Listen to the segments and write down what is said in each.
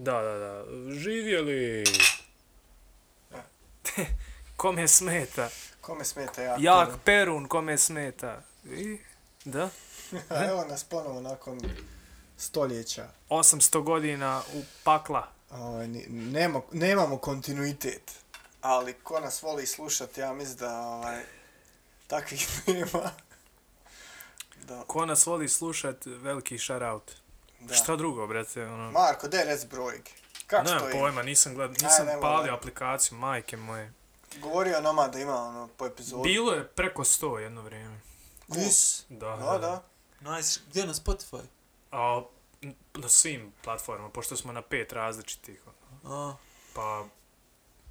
Da, da, da. Živjeli. kome smeta? Kome smeta ja? Jak Perun, kome smeta? I, da? Evo nas ponovo nakon stoljeća. 800 godina u pakla. Ovaj, ni- nema, nemamo kontinuitet. Ali ko nas voli slušati, ja mislim da ovaj, takvih nema. Da, Ko nas voli slušat, veliki shoutout. Da. Šta drugo, brate, ono... Marko, daj rec brojke. Kako Nemam stoji? pojma, nisam gled, Aj, nisam nemoj, palio aplikaciju, majke moje. Govorio nama da ima ono po epizodu. Bilo je preko 100 jedno vrijeme. Vis. Da, Da, da. Nice. Gdje na Spotify? A, na svim platformama, pošto smo na pet različitih. ono. A, Pa,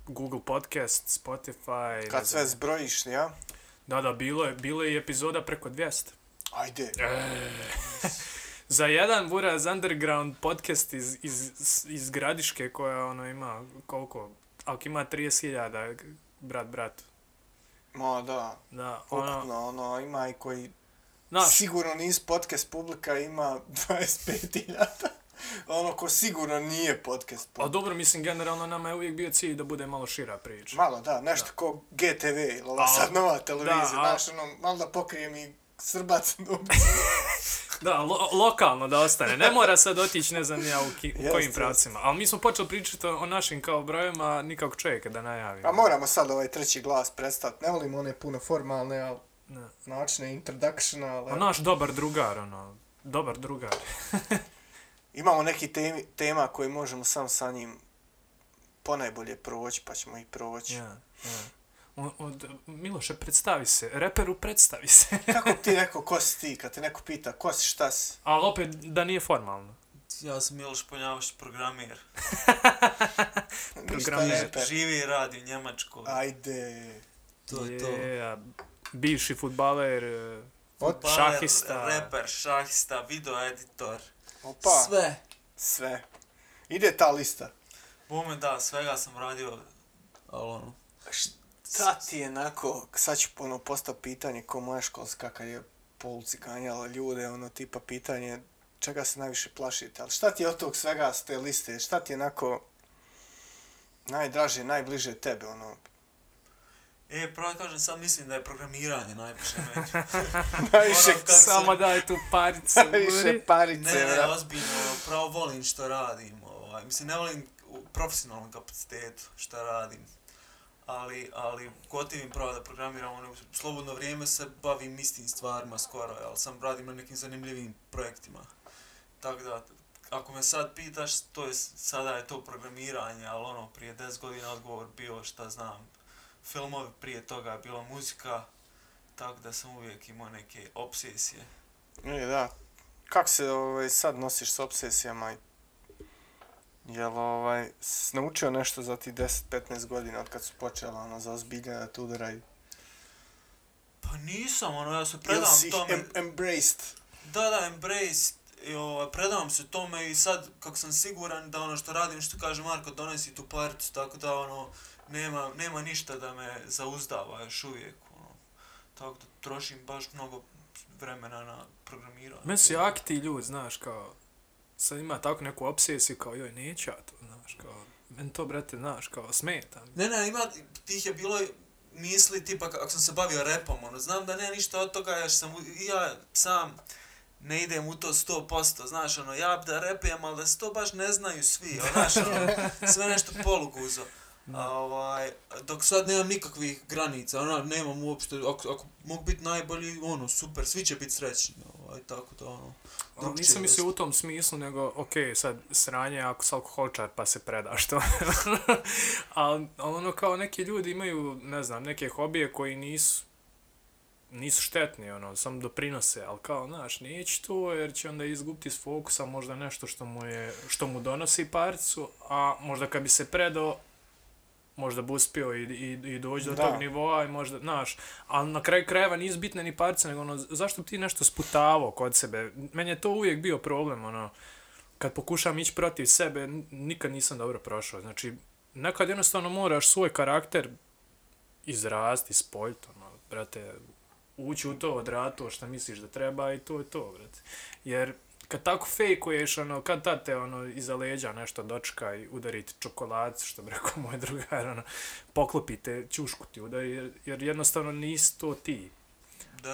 Google Podcast, Spotify... ne Kad sve znam. zbrojiš, ja? Da, da, bilo je, bilo je i epizoda preko 200. Ajde. E, za jedan Buraz Underground podcast iz, iz, iz Gradiške koja ono ima koliko, ako ima 30.000 brat bratu. Ma da, Da, ono, ukupno, ono, ima i koji znaš, sigurno nisu podcast publika, ima 25.000. ono ko sigurno nije podcast a publika. dobro, mislim, generalno nama je uvijek bio cilj da bude malo šira priča. Malo, da, nešto ko GTV, ili ova A, sad nova televizija, da, a- znaš, ono, malo da pokrijem i Srbac. Da, lo, lokalno da ostane. Ne mora sad otići, ne znam ja, u, ki, u kojim pravcima. Ali mi smo počeli pričati o, našim kao brojevima, nikako čovjeka da najavimo. A moramo sad ovaj treći glas predstaviti. Ne volimo one puno formalne, ali Da. načine introductiona, ali... A naš dobar drugar, ono, dobar drugar. Imamo neki temi, tema koje možemo sam sa njim ponajbolje proći, pa ćemo ih proći. Ja, ja. Od, od, Miloše, predstavi se. Reperu, predstavi se. Kako ti rekao ko si ti, kad te neko pita ko si, šta si? Ali opet da nije formalno. ja sam Miloš Ponjavaš, programir. Reper. Živi i radi u Njemačkoj. Ajde. To je to. a bivši futbaler, e, Od, Futbaler, šahista. Reper, šahista, video editor. opa, Sve. sve. Ide ta lista. Bome da, svega sam radio. Ali ono, Šta ti je nako, sad ću ono postati pitanje ko moja školska kad je po ulici ganjala ljude, ono tipa pitanje čega se najviše plašite, ali šta ti je od tog svega s te liste, šta ti je nako najdraže, najbliže tebe, ono, E, pravo kažem, sad mislim da je programiranje najviše među. najviše, Ono, se- samo daj tu paricu. najviše parice, Ne, ne, ozbiljno, pravo volim što radim. Ovaj. Mislim, ne volim u profesionalnom kapacitetu što radim. Ali, ali gotivim pravo da programiram, ono, u slobodno vrijeme se bavim istim stvarima skoro, ali sam radim na nekim zanimljivim projektima. Tako da, ako me sad pitaš, to je, sada je to programiranje, ali ono, prije 10 godina odgovor bio šta znam, filmovi prije toga je bila muzika, tako da sam uvijek imao neke obsesije. E, da. Kako se ovaj, sad nosiš s obsesijama? Jel ovaj, s naučio nešto za ti 10-15 godina od kad su počela ono, za ozbiljne da te udaraju? Pa nisam, ono, ja se Jel predam si ih tome. em embraced? Da, da, embrace, i, ovaj, predam se tome i sad, kako sam siguran da ono što radim, što kaže Marko, donesi tu paricu, tako da, ono, nema, nema ništa da me zauzdava još uvijek, ono. Tako da trošim baš mnogo vremena na programiranje. Meni su jaki ti ljudi, znaš, kao, sad ima tako neku obsesiju, kao, joj, neću ja to, znaš, kao, meni to, brate, znaš, kao, smeta. Ne, ne, ima, tih je bilo misli, tipa, ako sam se bavio repom, ono, znam da ne ništa od toga, jer sam, ja sam ne idem u to 100%, znaš, ono, ja da repijem, ali da se to baš ne znaju svi, ono, znaš, ono, sve nešto poluguzo. A, ovaj, dok sad nemam nikakvih granica, ono, nemam uopšte, ako, ako mogu biti najbolji, ono, super, svi će biti srećni, ovaj, tako da, ono, drugčije nisam mislio u tom smislu, nego, ok, sad, sranje ako si alkoholčar pa se predaš to. Al ono kao neki ljudi imaju, ne znam, neke hobije koji nisu nisu štetni, ono, samo doprinose, ali kao, znaš, neće to, jer će onda izgubiti s fokusa možda nešto što mu, je, što mu donosi paricu, a možda kad bi se predao, možda bi uspio i, i, i doći do Da. tog nivoa i možda, znaš, ali na kraju krajeva nisu bitne ni parice, nego ono, zašto bi ti nešto sputavao kod sebe? Meni je to uvijek bio problem, ono, kad pokušam ići protiv sebe, nikad nisam dobro prošao. Znači, nekad jednostavno moraš svoj karakter izrasti, spoljiti, ono, brate, ući u to, odraditi to što misliš da treba i to je to, brate. Jer kad tako fejkuješ, ono, kad tad te, ono, iza leđa nešto dočeka i udariti čokoladicu, što bi rekao moj drugar, ono, poklopite, ćušku ti udari, jer, jer jednostavno nisi to ti.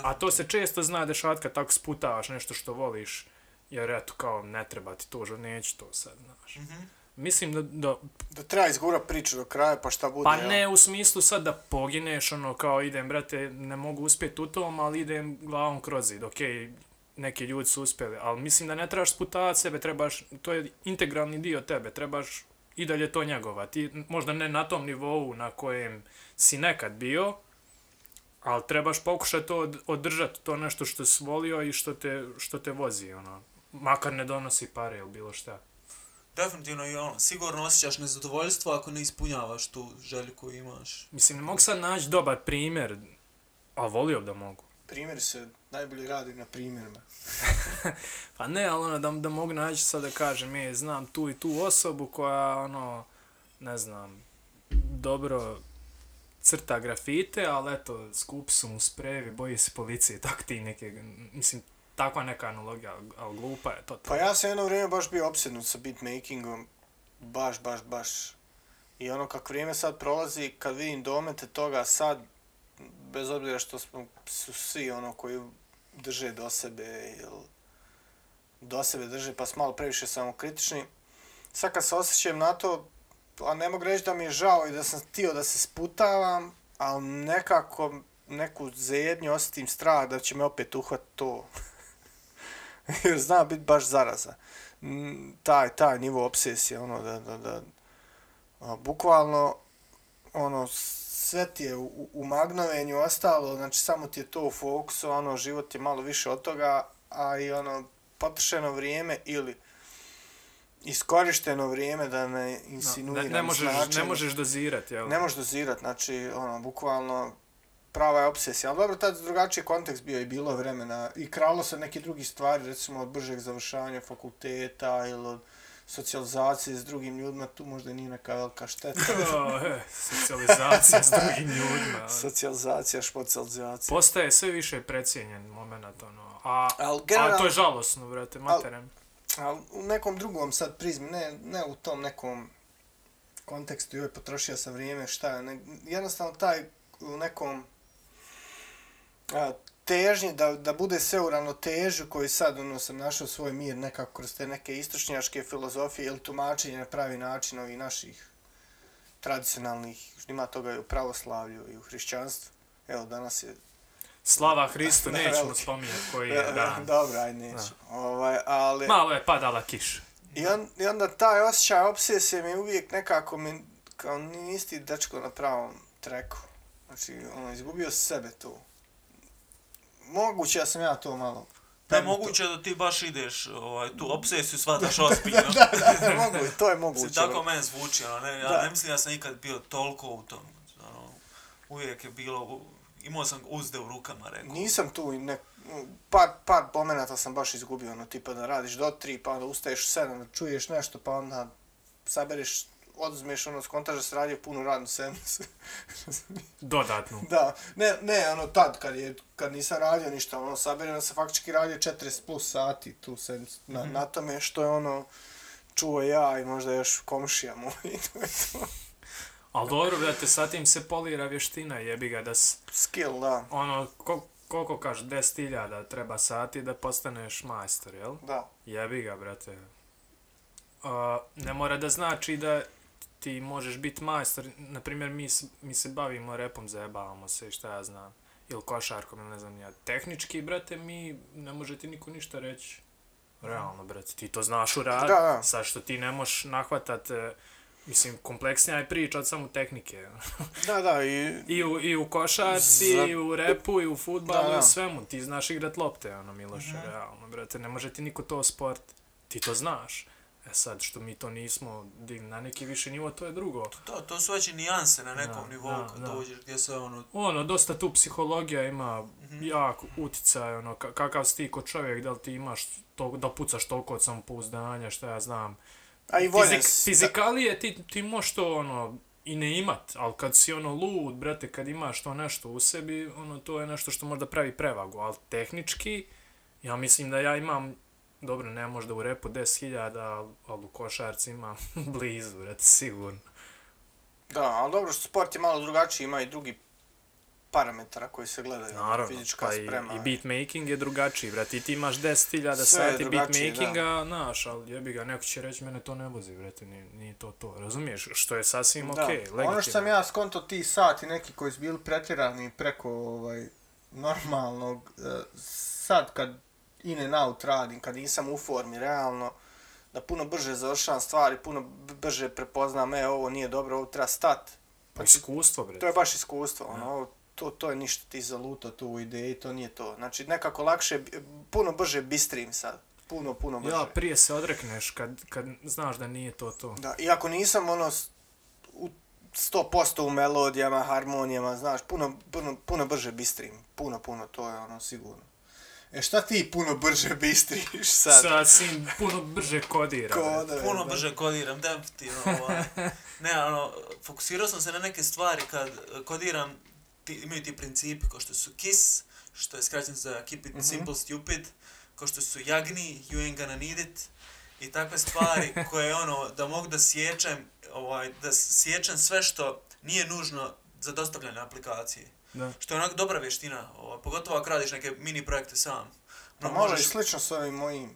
A to se često zna dešavati kad tako sputavaš nešto što voliš, jer eto, kao, ne treba ti to, že neću to sad, znaš. Mm -hmm. Mislim da, da... Da treba izgura priču do kraja, pa šta bude, Pa ne, u smislu sad da pogineš, ono, kao idem, brate, ne mogu uspjeti u tom, ali idem glavom kroz zid, okej, okay, neki ljudi su uspjeli, ali mislim da ne trebaš sputavati sebe, trebaš, to je integralni dio tebe, trebaš i dalje to njegovati, možda ne na tom nivou na kojem si nekad bio, ali trebaš pokušati to održati, to nešto što si volio i što te, što te vozi, ono, makar ne donosi pare ili bilo šta. Definitivno i ono, sigurno osjećaš nezadovoljstvo ako ne ispunjavaš tu želju koju imaš. Mislim, ne mogu sad naći dobar primjer, ali volio da mogu. Primjer se najbolje radi na primjerima. pa ne, ali ono, da, da mogu naći sad da kažem, je, znam tu i tu osobu koja, ono, ne znam, dobro crta grafite, ali eto, skupi su mu sprevi, boji se policije, tak ti neke, mislim, takva neka analogija, ali glupa je to. Pa ja sam jedno vrijeme baš bio opsednut sa beatmakingom, baš, baš, baš. I ono kako vrijeme sad prolazi, kad vidim domete toga sad, bez obzira što smo, su svi ono koji drže do sebe ili do sebe drže pa smo malo previše samokritični. Sad kad se osjećam na to, a ne mogu reći da mi je žao i da sam htio da se sputavam, ali nekako neku zajednju osjetim strah da će me opet uhvat to. Jer zna biti baš zaraza. Mm, taj, taj nivo obsesije, ono, da, da, da, a, bukvalno, ono, sve ti je u, u magnovenju ostalo, znači samo ti je to u fokusu, ono, život je malo više od toga, a i ono, potrošeno vrijeme ili iskorišteno vrijeme da ne insinuiram no, ne, ne možeš, značenje. Ne možeš dozirati, jel? Ne možeš dozirati, znači, ono, bukvalno, prava je obsesija. Ali dobro, tad drugačiji kontekst bio i bilo vremena. I kralo se neke drugi stvari, recimo od bržeg završavanja fakulteta ili od socijalizacije s drugim ljudima, tu možda nije neka velika šteta. o, he, socijalizacija s drugim ljudima. Socijalizacija, špocializacija. Postaje sve više precijenjen moment, ono. A, al, general, a to je žalosno, brate, materijem. Al, al, u nekom drugom sad prizmi, ne, ne u tom nekom kontekstu, joj, potrošio sam vrijeme, šta je, ne, jednostavno taj u nekom a, težnje da, da bude sve u ravnotežu koji sad ono, sam našao svoj mir nekako kroz te neke istočnjaške filozofije ili tumačenje na pravi način ovih naših tradicionalnih, ima toga i u pravoslavlju i u hrišćanstvu. Evo, danas je... Slava Hristu, ne, nećemo spominjati koji je dan. Dobro, aj neću. Ovaj, ali... Malo je padala kiša. I, on, I onda taj osjećaj obsesije mi uvijek nekako mi, kao nisi dečko na pravom treku. Znači, ono, izgubio sebe tu moguće da sam ja to malo... Ne, moguće da ti baš ideš ovaj, tu obsesiju shvataš ozbiljno. da, da, da, mogu, to je moguće. Tako meni zvuči, ono, ne, ja da. ne mislim da sam ikad bio toliko u tom. Ono, uvijek je bilo, imao sam uzde u rukama, rekao. Nisam tu, ne, par, par pomenata sam baš izgubio, ono, tipa da radiš do tri, pa onda ustaješ u sedam, da čuješ nešto, pa onda sabereš oduzmeš ono skontaž da se radio puno radnu sedmicu. Dodatno. Da, ne, ne, ono tad kad je kad nisam radio ništa, ono sabereno se faktički radio 40 plus sati tu sedmicu na, mm. na tome što je ono čuo ja i možda još komšija moj i to je to. Al dobro, da te sa tim se polira vještina, jebi ga da s... Skill, da. Ono, ko, koliko kaže, 10.000 treba sati da postaneš majstor, jel? Da. Jebi ga, brate. Uh, ne mora da znači da ti možeš biti majstor, na primjer mi, mi se bavimo repom, zajebavamo se, šta ja znam, ili košarkom, ili ne znam ja, tehnički, brate, mi ne može ti niko ništa reći. Realno, brate, ti to znaš u rad, da, da. sad što ti ne možeš nahvatat, e, mislim, kompleksnija je priča od samo tehnike. da, da, i... I u, i u košarci, Za... i u repu, i u futbalu, i u svemu, ti znaš igrat lopte, ono, Miloše, mm -hmm. realno, brate, ne može ti niko to sport, ti to znaš. E sad, što mi to nismo digli na neki više nivo, to je drugo. To, to su već nijanse na nekom da, nivou kad dođeš gdje se ono... Ono, dosta tu psihologija ima mm -hmm. jak uticaj, ono, kakav si ti kod čovjek, da li ti imaš to, da pucaš toliko od samopouzdanja, što ja znam. A i voljen Fizik, Fizikalije ti, ti možeš to, ono, i ne imat, ali kad si ono lud, brate, kad imaš to nešto u sebi, ono, to je nešto što možda pravi prevagu, ali tehnički, ja mislim da ja imam dobro, ne možda u repu 10.000, ali u košarci ima blizu, brate, sigurno. Da, ali dobro što sport je malo drugačiji, ima i drugi parametara koji se gledaju. Naravno, fizička pa i, sprema. i beatmaking je drugačiji, brate, i ti imaš 10.000 Sve je sati drugačije, beatmakinga, znaš, ali jebi ga, neko će reći, mene to ne vozi, brate, nije, nije to to, razumiješ, što je sasvim Da. okej, legitimno. Ono što sam ja skonto ti sati neki koji su bili pretjerani preko ovaj, normalnog, eh, sad kad in and out radim, kad nisam u formi, realno, da puno brže završavam stvari, puno brže prepoznam, e, ovo nije dobro, ovo treba stat. Pa iskustvo, brate. To je baš iskustvo, ono, ovo- to, to je ništa ti zaluto tu u ideji, to nije to. Znači, nekako lakše, puno brže bistrim sad. Puno, puno brže. Ja, prije se odrekneš kad, kad znaš da nije to to. Da, iako nisam ono u 100% u melodijama, harmonijama, znaš, puno, puno, puno brže bistrim. Puno, puno, to je ono sigurno. E šta ti puno brže bistriš sad? Sad si puno brže kodira. brate. Kodove, Puno da. brže kodiram, definitivno. Ovaj. Ne, ono, fokusirao sam se na neke stvari kad eh, kodiram, ti, imaju ti principi kao što su KISS, što je skraćen za Keep it simple stupid, kao što su Jagni, you ain't gonna need it, i takve stvari koje ono, da mogu da sjećam, ovaj, da sjećam sve što nije nužno za dostavljanje aplikacije. Da. Što je onako dobra vještina, ovaj, pogotovo ako radiš neke mini projekte sam. Pa No, može i slično s ovim mojim.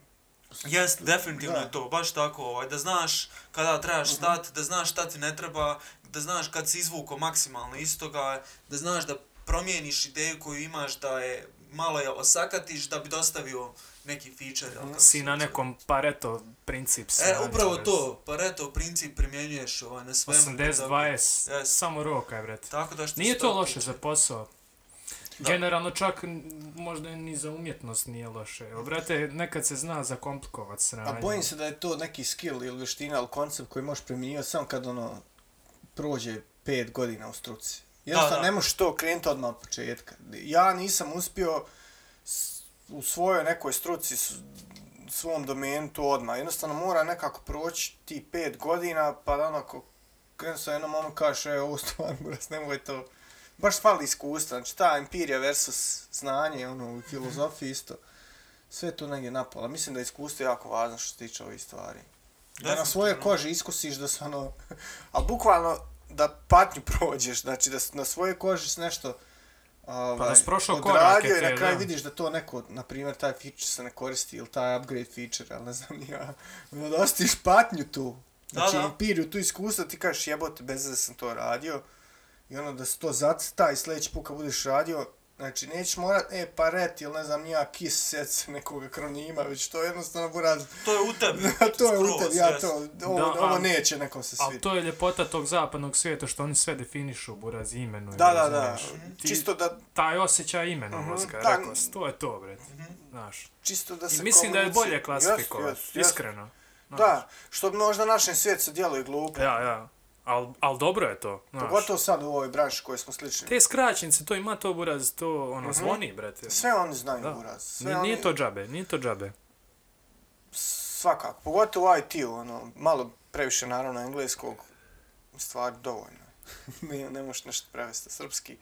Jest, definitivno Da. je to, baš tako, ovaj, da znaš kada trebaš stat, da znaš šta ti ne treba, da znaš kad si izvuko maksimalno iz toga, da znaš da promijeniš ideju koju imaš, da je malo je osakatiš da bi dostavio neki feature. kako Si na nekom Pareto princip. E, upravo to, Pareto princip primjenjuješ ovaj, na svemu. 80-20, Yes. samo roka je, brate. Tako da što Nije to loše tiče. za posao. Da. Generalno čak možda ni za umjetnost nije loše. Evo, brate, nekad se zna zakomplikovat sranje. A bojim se da je to neki skill ili vještina ili koncept koji možeš primjenjivati samo kad ono prođe pet godina u struci. Jednostavno ne možeš to krenuti odmah od početka. Ja nisam uspio u svojoj nekoj struci, svom domenu to odmah. Jednostavno mora nekako proći ti pet godina pa da onako krenu sa jednom ono kažeš e ovo stvarno buras nemoj to. Baš fali iskustva, znači ta empirija versus znanje, ono, u filozofiji isto. Sve to negdje napola. Mislim da je iskustvo jako važno što se tiče ovih stvari. Da na svoje koži iskusiš da se ono... A bukvalno da patnju prođeš, znači da na svoje koži s nešto ovaj, Pa da si prošao odradio korake i na kraju da. vidiš da to neko, na primjer, taj feature se ne koristi ili taj upgrade feature, ali ne znam ja. Da ostiš patnju tu. Znači, Da, da. empiriju, tu iskustvo, ti kažeš jebote, bez da sam to radio. I ono da se to zacrta i sljedeći put kad budeš radio, znači nećeš morat, e, pa ret ili ne znam, nija kiss set se nekog akronima, već to jednostavno buraz, To je u tebi. to je u tebi, ja to, ovo, Da, ovo ali- neće nekom se Ali svidjeti. to je ljepota tog zapadnog svijeta što oni sve definišu, buraz, imenuju. Da, da, da, razumiješ? Ti- čisto da, Taj osjećaj imena Mhm, mozga, da. rekao si, to je to, bre. Znaš. čisto da I se mislim da je bolje klasifikovati, jest. iskreno. Znaš. Da, što možda našem svijetu se djeluje glupo. Ja, ja. Al, al dobro je to, znaš. Pogotovo sad u ovoj branši koje smo slični. Te skraćenice, to ima to, buraz, to, ono, zvoni, brate. Sve oni znaju Da. uraz. Sve Nije, oni, to džabe, nije to džabe. Svakako. Pogotovo u IT-u, ono, malo previše naravno engleskog, stvari dovoljno. ne, ne možeš nešto prevesti srpski.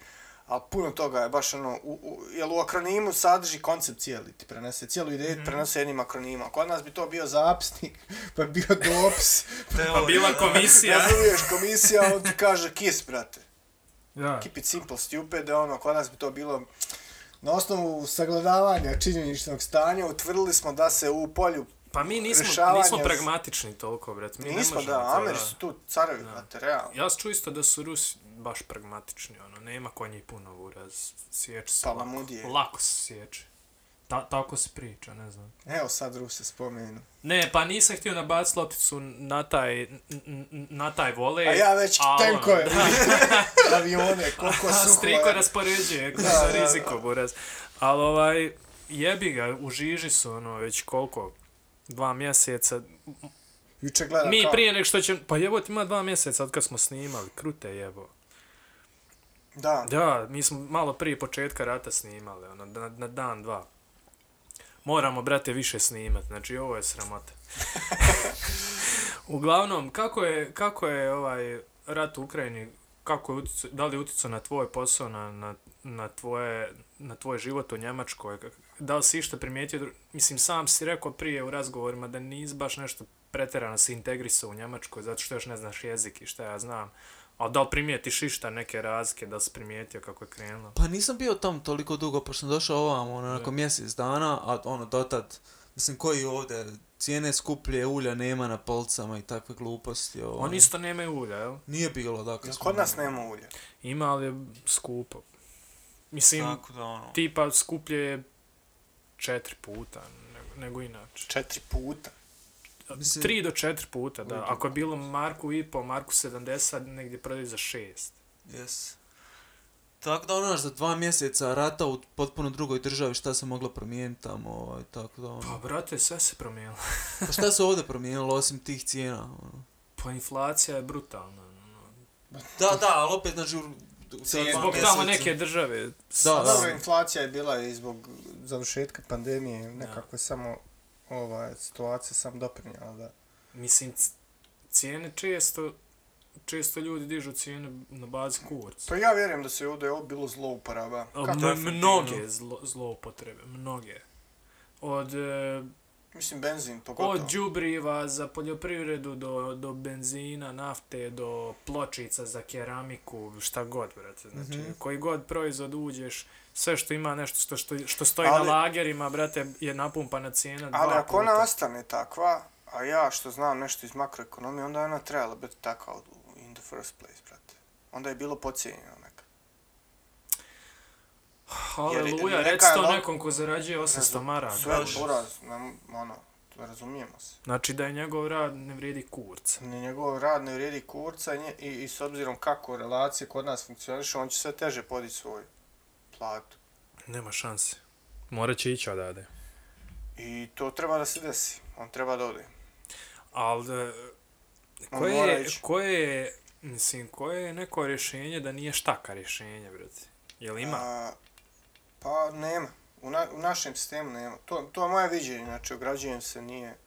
Ali puno toga je baš ono, u, u, jel u akronimu sadrži koncept cijeli, ti prenese, cijelu ideju mm. prenose jednim akronimom. Kod nas bi to bio zapisnik, pa bi bio dopis, Pa Teorija, bila komisija. razumiješ, komisija, on ti kaže kiss, brate. Ja. Keep it simple, stupid, ono, kod nas bi to bilo na osnovu sagledavanja činjeničnog stanja utvrdili smo da se u polju Pa mi nismo, Rješavanje nismo pragmatični toliko, brate. Mi nismo ne da, to, Ameri su tu carevi, brate, realno. Ja sam čuo isto da su Rusi baš pragmatični, ono, nema konji puno uraz, sječe se lako. Palamudije. Lako se sječe. Ta, tako se priča, ne znam. Evo sad Ruse spomenu. Ne, pa nisam htio nabaciti lopticu na taj, na taj vole. A ja već a ono, tenkove, avione, koliko suho striko je. raspoređuje Da, da, da. riziko, buraz. Ali ovaj, jebi ga, u žiži su, ono, već koliko? Dva mjeseca. Juče gledam Mi kao, prije nek što će... Pa jebo, ima dva mjeseca od kad smo snimali. Krute jebo. da, Da, mi smo malo prije početka rata snimali, ono, na, na dan, dva. Moramo, brate, više snimat, znači ovo je sramota. Uglavnom, kako je, kako je ovaj rat u Ukrajini, kako je utjecao, da li je utjecao na tvoj posao, na, na, na, tvoje, na tvoj život u Njemačkoj, da li si išta primijetio, mislim, sam si rekao prije u razgovorima da nisi baš nešto pretjerano se integrisao u Njemačkoj, zato što još ne znaš jezik i šta ja znam. A da li primijetiš išta neke razlike, da li si primijetio kako je krenulo? Pa nisam bio tam toliko dugo, pošto sam došao ovamo, ono, nakon mjesec dana, a ono, dotad, mislim, koji ovdje, cijene skuplje, ulja nema na polcama i takve gluposti, ovaj. Oni isto nemaju ulja, jel? Nije bilo, da, kad smo Kod nas nema ulja. Ima, ali je skupo. Mislim, Tako da, ono, tipa skuplje je četiri puta nego, nego inače. Četiri puta. Mislim- Tri do četiri puta, da. Ujde. Ako je bilo Marku i po, Marku 70, negdje prodaju za šest. Yes. Tako da ono, za dva mjeseca rata u potpuno drugoj državi, šta se moglo promijeniti tamo, ovaj, tako da Pa, ono. brate, sve se promijenilo. Pa šta se ovdje promijenilo osim tih cijena, ono? Pa, inflacija je brutalna. ono. Da, da, ali opet, znači, u, Zbog tamo neke države. Da, Da, da. Dobro, inflacija je bila i zbog završetka pandemije, nekako je samo ova situacija sam doprinjala da... Mislim, cijene često, često ljudi dižu cijene na bazi kurca. Pa ja vjerujem da se ovdje ovo bilo zlouporaba. Mnoge zlo, zloupotrebe, mnoge. Od, e, Mislim, benzin, pogotovo. od đubriva za poljoprivredu do, do benzina, nafte, do pločica za keramiku, šta god, brate. Znači, Mhm. koji god proizvod uđeš, sve što ima nešto što, što, što stoji Ali- na lagerima, brate, je napumpana cijena Ali ako ona puta. ostane takva, a ja što znam nešto iz makroekonomije, onda je ona trebala biti takva in the first place, brate. Onda je bilo pocijenjeno nekad. Haleluja, neka reci to lo- nekom ko zarađuje 800 maraka. Sve poraz, nam, ono, razumijemo se. Znači da je njegov rad ne vrijedi kurca. Ni njegov rad ne vrijedi kurca i, i, i s obzirom kako relacije kod nas funkcionišu, on će sve teže podići svoju platu. Nema šanse. Morat će ići odade. I to treba da se desi. On treba da ode. Ali, On koje, je, koje je, mislim, koje je neko rješenje da nije štaka rješenje, brate? Jel ima? A, pa nema. U, na, u našem sistemu nema. To, to je moje viđenje, znači ograđujem se, nije...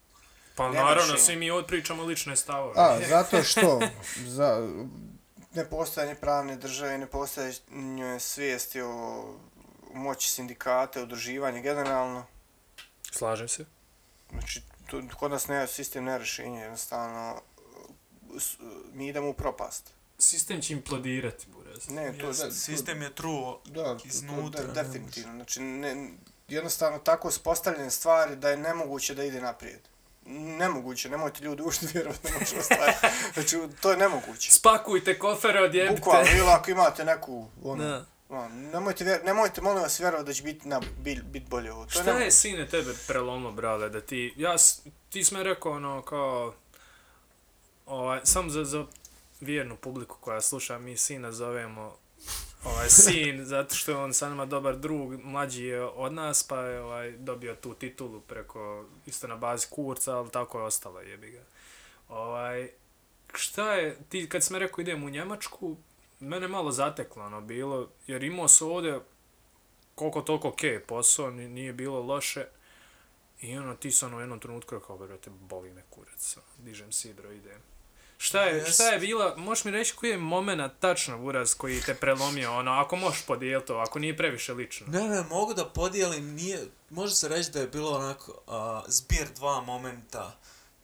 pa nema naravno, rješenja. svi mi odpričamo lične stavove. A, zato što za nepostojanje pravne države, nepostojanje svijesti o moći sindikata, udruživanje generalno. Slažem se. Znači, to, kod nas nema sistem, nema rješenje, jednostavno s- mi idemo u propast. Sistem će implodirati, buraz. Ne, to, da, sistem je truo. da, iznutra, to, ne da, definitivno. Znači, ne, jednostavno tako uspostavljene stvari da je nemoguće da ide naprijed. Nemoguće, nemojte ljudi ušte vjerovati, ne može ostvariti. Znači, to je nemoguće. Spakujte kofere, odjebite. Bukvalno, ili ako imate neku, ono, Da. ono, nemojte, vjer, nemojte molim vas vjerovati da će biti na, bit, bit bolje ovo. To Šta je nemoguće. sine tebe prelomno, brale, da ti, ja, ti sme rekao ono kao, ovaj, sam za, za vjernu publiku koja sluša, mi sina zovemo ovaj, sin, zato što je on sa nama dobar drug, mlađi je od nas, pa je ovaj, dobio tu titulu preko, isto na bazi kurca, ali tako je ostalo, jebi ga. Ovaj, šta je, ti kad sam rekao idem u Njemačku, mene malo zateklo ono bilo, jer imao se ovdje koliko toliko okej okay, posao, nije bilo loše. I ono, ti sam ono u jednom trenutku rekao, brate, boli me kurac, ono, dižem sidro, idem. Šta je, šta je bila, možeš mi reći koji je moment tačno, Buraz, koji te prelomio, ono, ako možeš podijeliti to, ako nije previše lično. Ne, ne, mogu da podijelim, nije, može se reći da je bilo onako uh, zbir dva momenta.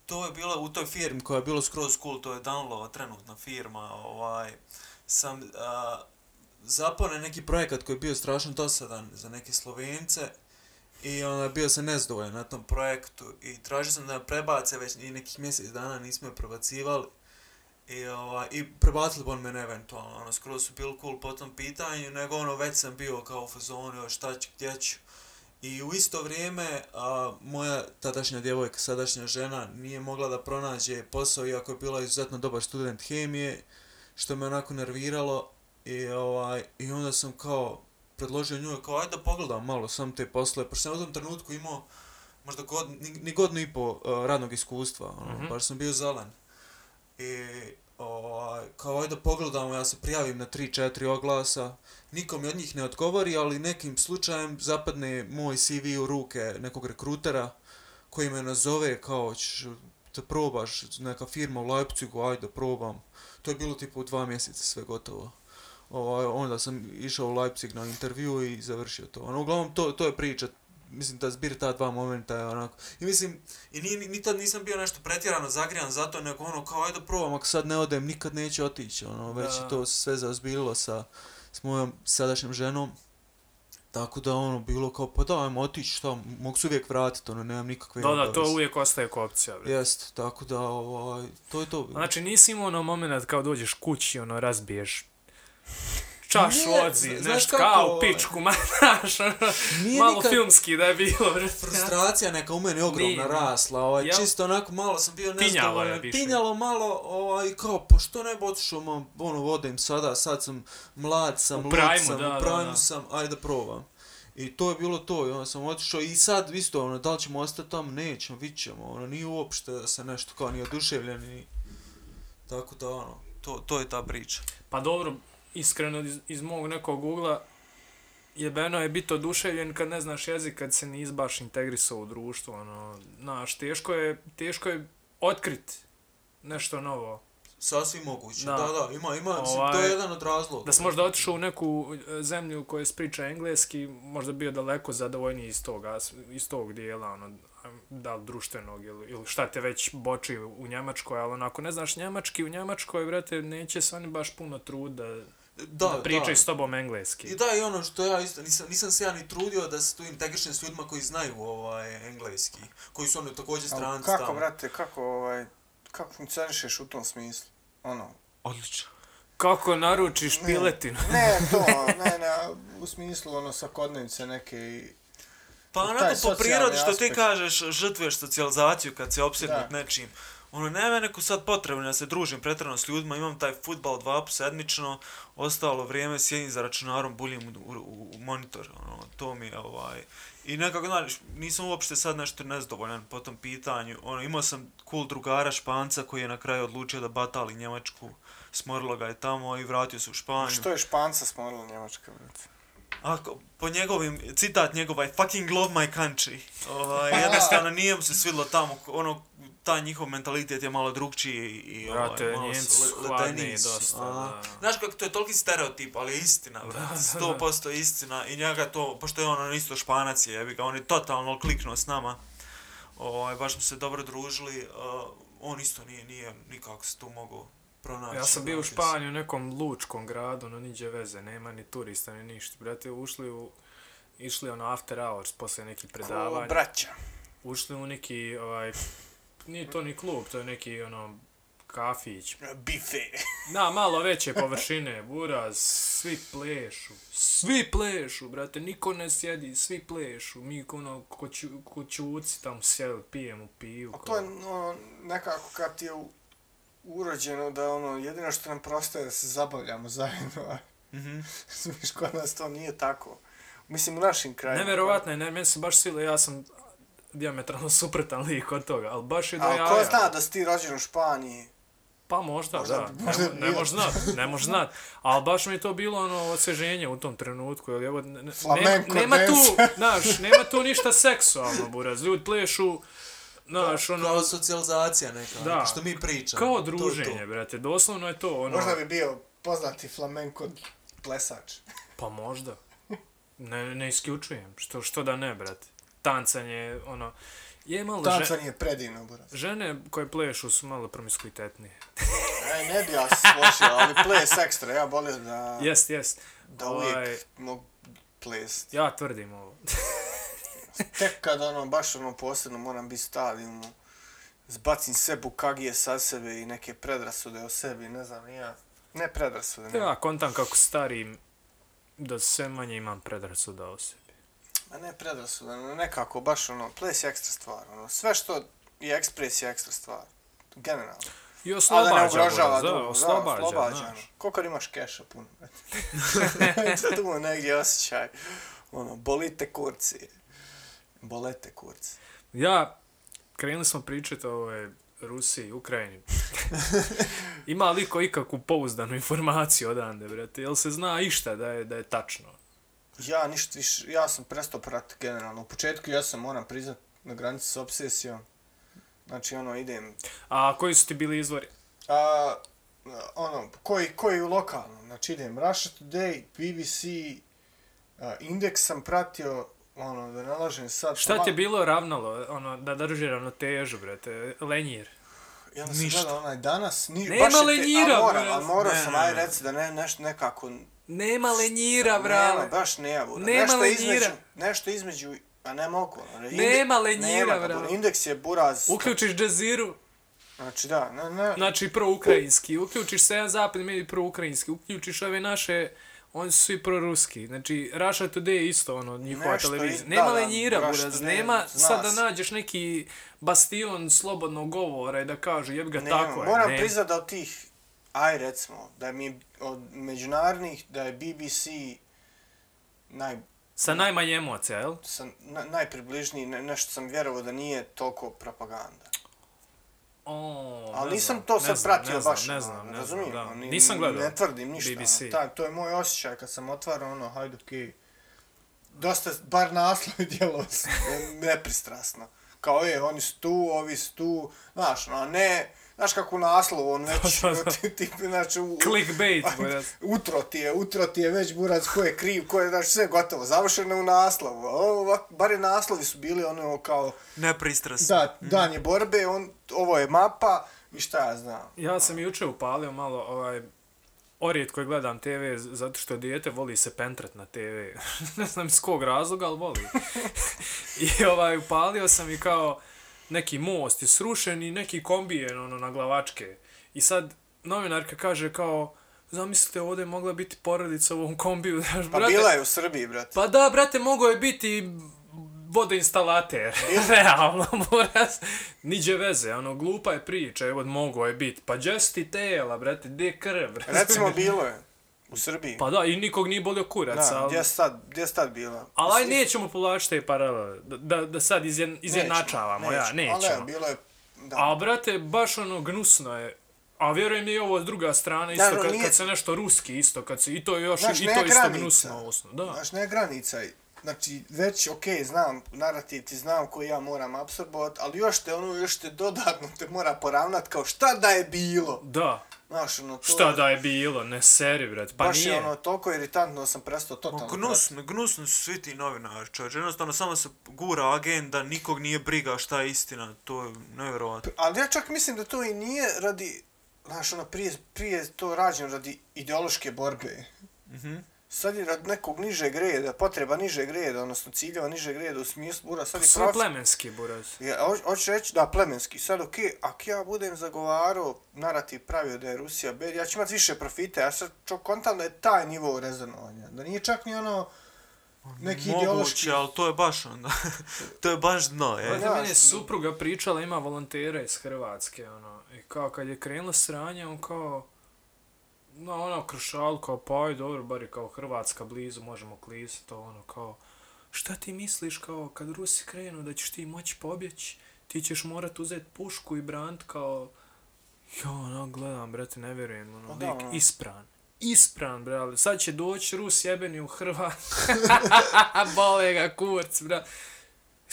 To je bilo u toj firmi koja je bilo skroz cool, to je Download, trenutna firma, ovaj, sam uh, zapao na neki projekat koji je bio strašno dosadan za neke Slovence i onda bio sam nezdovoljan na tom projektu i tražio sam da me prebace već i nekih mjesec dana nismo je prebacivali i, ovaj, i prebacili bi on mene eventualno, ono, skroz su bili cool po tom pitanju, nego ono, već sam bio kao u fazonu, još šta ću, gdje ću. I u isto vrijeme, a, moja tadašnja djevojka, sadašnja žena, nije mogla da pronađe posao, iako je bila izuzetno dobar student hemije, što me onako nerviralo. I, ovaj, i onda sam kao predložio njoj, kao ajde da pogledam malo sam te posle, pošto sam u tom trenutku imao možda god, ni, ni godinu i po uh, radnog iskustva, ono, Mhm. baš sam bio zelen. I ovaj, kao ajde da pogledamo, ja se prijavim na 3-4 oglasa, nikom mi od njih ne odgovori, ali nekim slučajem zapadne moj CV u ruke nekog rekrutera koji me nazove kao ćeš da probaš neka firma u Leipzigu, ajde da probam. To je bilo tipa u dva mjeseca sve gotovo. Ovaj, onda sam išao u Leipzig na intervju i završio to. Ono, uglavnom, to, to je priča mislim da zbir ta dva momenta je onako. I mislim, i ni, ni, tad nisam bio nešto pretjerano zagrijan zato, nego ono, kao ajde probam, ako sad ne odem, nikad neće otići, ono, već Da. je to sve zaozbiljilo sa, s mojom sadašnjom ženom. Tako da ono bilo kao pa da ajmo otići šta mogu se uvijek vratiti ono nemam nikakve Da, da, to uvijek ostaje kao opcija, bre. Jest, tako da ovaj to je to. Znači nisi imao ono moment kao dođeš kući, ono, razbiješ čašu Nije, odzi, znaš kako, kao ovaj, pičku, ma, znaš, ono, malo nikad- filmski da je bilo, frustracija neka u meni ogromna Nije. rasla, ovaj, Jel? čisto onako malo sam bio je nezadovoljan, više. malo, ovaj, kao, pa što ne bi otišao, ma, ono, vodim sada, sad sam mlad sam, U lud primu, sam, da, u da, primu da. sam, ajde probam. I to je bilo to, i onda sam otišao i sad isto, ono, da li ćemo ostati tamo, nećemo, vidit ćemo, ono, nije uopšte da se nešto kao ni oduševljen, ni... Tako da, ono, to, to je ta priča. Pa dobro, iskreno iz, iz mog nekog ugla, jebeno je biti oduševljen kad ne znaš jezik, kad se nisi baš integrisao u društvo, ono, znaš, teško je, teško je otkrit nešto novo. Sasvim moguće, Da. da, da, ima, ima, Ovaj, to je jedan od razloga. Da si možda otišao u neku e, zemlju u kojoj se priča engleski, možda bio daleko zadovoljniji iz toga, iz tog dijela, ono, da li društvenog ili, ili šta te već boči u, Njemačkoj, ali onako ne znaš njemački, u Njemačkoj, brate, neće se oni baš puno trud da, da, da pričaju s tobom engleski. I da, i ono što ja isto, nisam, nisam se ja ni trudio da se tu integrišem s ljudima koji znaju ovaj, engleski, koji su ono također stranci kako, tamo. brate, kako, ovaj, kako funkcionišeš u tom smislu? Ono, Odlično. Kako naručiš Ne. piletinu? ne to, ne, ne, u smislu ono svakodnevice neke i... Pa onako po prirodi što ti aspekt. kažeš, žrtvuješ socijalizaciju kad si opsjednut Da. nečim. Ono, nema neku sad potrebu da se družim pretjerano s ljudima, imam taj futbal dva put sedmično, ostalo vrijeme sjedim za računarom, buljim u, u, u monitor, ono, to mi je ovaj... I nekako, znaš, nisam uopšte sad nešto nezdovoljan po tom pitanju. Ono, imao sam cool drugara Španca koji je na kraju odlučio da batali Njemačku, smorilo ga je tamo i vratio se u Španju. Što je Španca smorila Njemačka, brate? Ako, po njegovim, citat njegova I fucking love my country. Ovaj, jednostavno nije mu se svidlo tamo, ono, taj njihov mentalitet je malo drugčiji i Brate, ovaj, malo le- su. dosta, A, da. Znaš kako to je toliki stereotip, ali je istina, brate, 100% istina i njega to, pošto je on isto španac je, jebi ga, on je totalno kliknuo s nama, ovaj, baš smo se dobro družili, uh, on isto nije, nije nikako se tu mogao pronaći. Ja sam bio u. Španiji u nekom lučkom gradu, no niđe veze, nema ni turista ni ništa. Brate, ušli u išli ono after hours posle nekih Ko predavanja. braća. Ušli u neki ovaj nije to ni klub, to je neki ono kafić. Bife. Da, malo veće površine, buraz, svi plešu. Svi plešu, brate, niko ne sjedi, svi plešu. Mi ono, ko, ču, ko čuci tamo sjeli, pijemo piju. A to je ono, nekako kad ti je u- urođeno da ono, jedino što nam prostaje da se zabavljamo zajedno, Mhm. Smiš, kod nas to nije tako. Mislim, u našim krajima. Neverovatno je, ne, meni se baš sile, ja sam diametralno suprotan lik od toga, ali baš je do jaja. ko zna da si ti rođen u Španiji? Pa možda, Možda- da. možda ne, ne može znat, ne može znat. Ali baš mi je to bilo ono osveženje u tom trenutku. Jer evo, ne, ne, Flamenco nema tu, znaš, nema tu ništa seksualno, buraz. Ljudi plešu, znaš, ono, Kao socijalizacija neka, Da. da. što mi pričamo. kao To je to. druženje, brate. Doslovno je to, ono, Možda bi bio poznati flamenko plesač. pa možda. Ne, ne isključujem. Što, što da ne, brate. Tancanje, ono, je malo žen, Tancanje je predivno, buraz. žene koje plešu su malo promiskuitetnije. Ej, ne bi ja se složio, ali ples ekstra, ja volim da, Jest, jest. da Ovaj, uvijek mogu ples. Ja tvrdim ovo. Tek kad ono, baš ono posebno moram biti stadium, zbacim sve bukagije sa sebe i neke predrasude o sebi, ne znam, ja. Ne predrasude, ne. Ja kontam kako starim da sve manje imam predrasuda o sebi. Ma ne predrasude, no nekako baš ono, ples je ekstra stvar, ono, sve što je ekspres je ekstra stvar. Generalno. I A da oslobađa, ne ugrožava buraz, da, drugo, da, oslobađa, oslobađa. znaš. ono. Koliko imaš keša puno, brate? tu je negdje osjećaj. Ono, bolite kurci. Bolete kurci. Ja, krenuli smo pričati o ovoj Rusiji, Ukrajini. Ima li ko ikakvu pouzdanu informaciju odande, brate? Jel se zna išta da je, da je tačno? Ja ništa više, ja sam prestao pratiti generalno. U početku ja sam, moram priznat, na granici s obsesijom. Znači, ono, idem... A koji su ti bili izvori? A, ono, koji, koji lokalno, znači idem Russia Today, BBC, a, Index sam pratio, ono, da ne lažem sad. Šta ti je bilo ravnalo, ono, da drži ravnotežu, brate, lenjir? I onda sam Ništa. gledao onaj danas, ni, Nema baš je te- lenjira, a moram, brate. ali morao Ne, sam, ne, aj reci da ne, nešto nekako... Nema lenjira, Nema, brale. baš nema, bura. Nema nešto lenjira. između, nešto između, a ne mogu. ono, inde- Nema lenjira, nema. Indeks je buraz. Uključiš džaziru, Znači da, ne, ne. znači pro-ukrajinski, uključiš jedan zapadni medij pro-ukrajinski, uključiš ove naše, oni su svi pro-ruski. Znači, Russia Today je isto, ono, njihova Nešto televizija. iz- Nema da, da, lenjira, Russia buraz, nema sad da se. nađeš neki bastion slobodnog govora i da kažu, jeb ga, Nema. tako je. Moram nema. priznat da od tih, aj recimo, da mi je od međunarodnih, da je BBC naj, Sa najmanje emocija, jel? sam, na, najpribližniji, ne, nešto sam vjerovao da nije toliko propaganda. O, Ali nisam znam, to sad znam, pratio ne znam, baš, ne ono, znam, ne znam, da. ono, ni- Nisam gledao. Ne tvrdim ništa, BBC. ono, taj, to je moj osjećaj kad sam otvarao ono, hajde, okej, dosta, bar naslovi djelo nepristrasno. Kao je, oni su tu, ovi su tu, znaš, no, ne, znaš kako u naslovu, on već, Da, da, da. ti, ti, znači, u, Clickbait, buraz. utro ti je, utro ti je već burac ko je kriv, ko je, znači, sve gotovo, završeno u naslovu. Ovo, bar je naslovi su bili ono kao, Nepristrasno. da, dan je borbe, on, ovo je mapa, i šta ja znam. Ja sam juče upalio malo, ovaj, orijetko je gledam TV zato što dijete voli se pentrat na TV. ne znam iz kog razloga, ali voli. I ovaj, upalio sam i kao neki most je srušen i neki kombijen ono, na glavačke. I sad novinarka kaže kao, zamislite ovdje je mogla biti porodica u ovom kombiju. Znaš, Pa bila je u Srbiji, brate. Pa da, brate, mogo je biti vodoinstalater. Realno, moras. Niđe veze, ono, glupa je priča, evo, mogo je biti. Pa gdje su ti tela, brate, gdje je krv, brate? Recimo, bilo je. U Srbiji. Pa da, i nikog nije bolio kurac, da, ali... gdje je sad, gdje je sad bila? Ali aj nećemo povlačiti te paralele, da, da, sad izjen, izjednačavamo, ja, Ali nećemo. ne, bilo je, da. A, brate, baš ono, gnusno je. A vjerujem i ovo s druga strana, isto Da, no, kad, nije- kad se nešto ruski isto, kad se, i to je još, Znaš, i to je isto gnusno, osno, da. Znaš, ne granica. Znači, već, okej, okay, znam, narativ ti znam koji ja moram apsorbovat, ali još te, ono, još te dodatno te mora poravnat kao šta da je bilo. Da. Znaš, ono, to Šta da je bilo, ne seri, brate, pa baš nije. je ono, toliko iritantno da sam prestao Ma totalno. gnusno, gnusno su svi ti novinari, čovječ. Jednostavno samo se gura agenda, nikog nije briga šta je istina. To je nevjerovatno. Ali ja čak mislim da to i nije radi, znaš, ono, prije, prije je to rađeno radi ideološke borbe. Mhm. Sad je radi nekog nižeg reda, potreba nižeg reda, odnosno ciljeva nižeg reda u smislu, bura, sad je Sve prof... plemenski, buraz. Ja, hoć- hoću reći, da, plemenski. Sad, okej, ako ja budem zagovarao narativ pravio da je Rusija bed, ja ću imat više profita. Ja sad čo kontam da je taj nivo rezonovanja. Da nije čak ni ono neki ideološki... Moguće, ali to je baš onda. to je baš dno, je. Ja, meni je supruga pričala, ima volontera iz Hrvatske, ono, i kao kad je krenula sranje, on kao, no, ono, kršal, kao, pa aj, dobro, bar je kao Hrvatska blizu, možemo klizati, to, ono, kao, šta ti misliš, kao, kad Rusi krenu, da ćeš ti moći pobjeći, ti ćeš morat uzeti pušku i brant, kao, jo, ono, gledam, brate, ne vjerujem, ono, Pa da, lik, ono. ispran. Ispran, brale. Sad će doći Rus jebeni u Hrvatsku. Bole ga kurc, brale.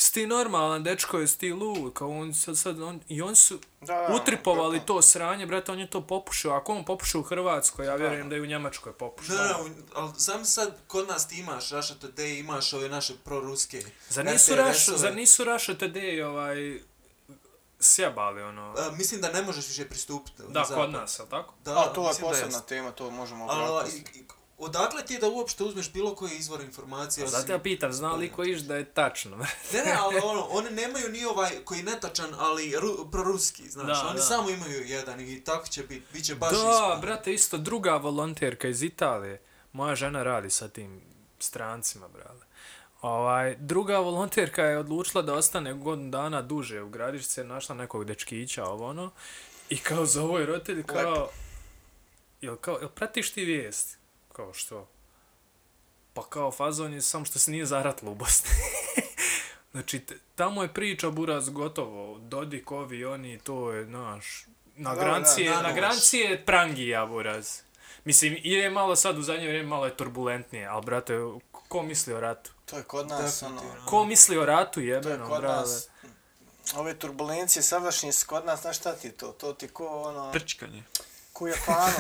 Jesi ti normalan, dečko, jesi ti lud, kao on sad, sad on, i on su Da, da, utripovali to- to sranje, brate, on je to popušio, ako on popušio u Hrvatskoj, ja vjerujem da je u Njemačkoj popušio. Da, da, ali sam sad kod nas ti imaš Russia Today, imaš ove naše proruske. Zar nisu, RTS-ove. Raš, zar nisu Russia Today, ovaj, sjebali, ono, A, mislim da ne možeš više pristupiti. da, na kod zapad. nas, jel tako? Da, A, to je da posebna tema, to možemo Ali, odakle ti je da uopšte uzmeš bilo koji izvor informacije? osim- Zato ja pitam, zna li ko iš da je tačno? Ne, ne, ali ono, oni nemaju ni ovaj koji je netačan, ali ru, proruski, znaš, Da, oni da. samo imaju jedan i tako će biti, bit će baš Da, ispod. brate, isto druga volonterka iz Italije. Moja žena radi sa tim strancima, brale. Ovaj, druga volonterka je odlučila da ostane godinu dana duže u gradišce, našla nekog dečkića, ovo ono. I kao za ovoj roditelj, kao... Jel, kao, jel pratiš ti vijest? Kao što? Pa kao fazon je samo što se nije zaratilo u Bosni. znači, tamo je priča buraz gotovo. Dodik, ovi, oni, to je, naš... Na Da, da, granci je, da, na granci je prangija, buraz. Mislim, je malo sad u zadnje vrijeme malo je turbulentnije, ali brate, ko misli o ratu? To je kod nas, ono... Ko misli o ratu, To je jebeno, kod brale? nas... Ove turbulencije sadašnje su kod nas, znaš šta ti je to? To ti ko ono... Prčkanje. Ko Japanu,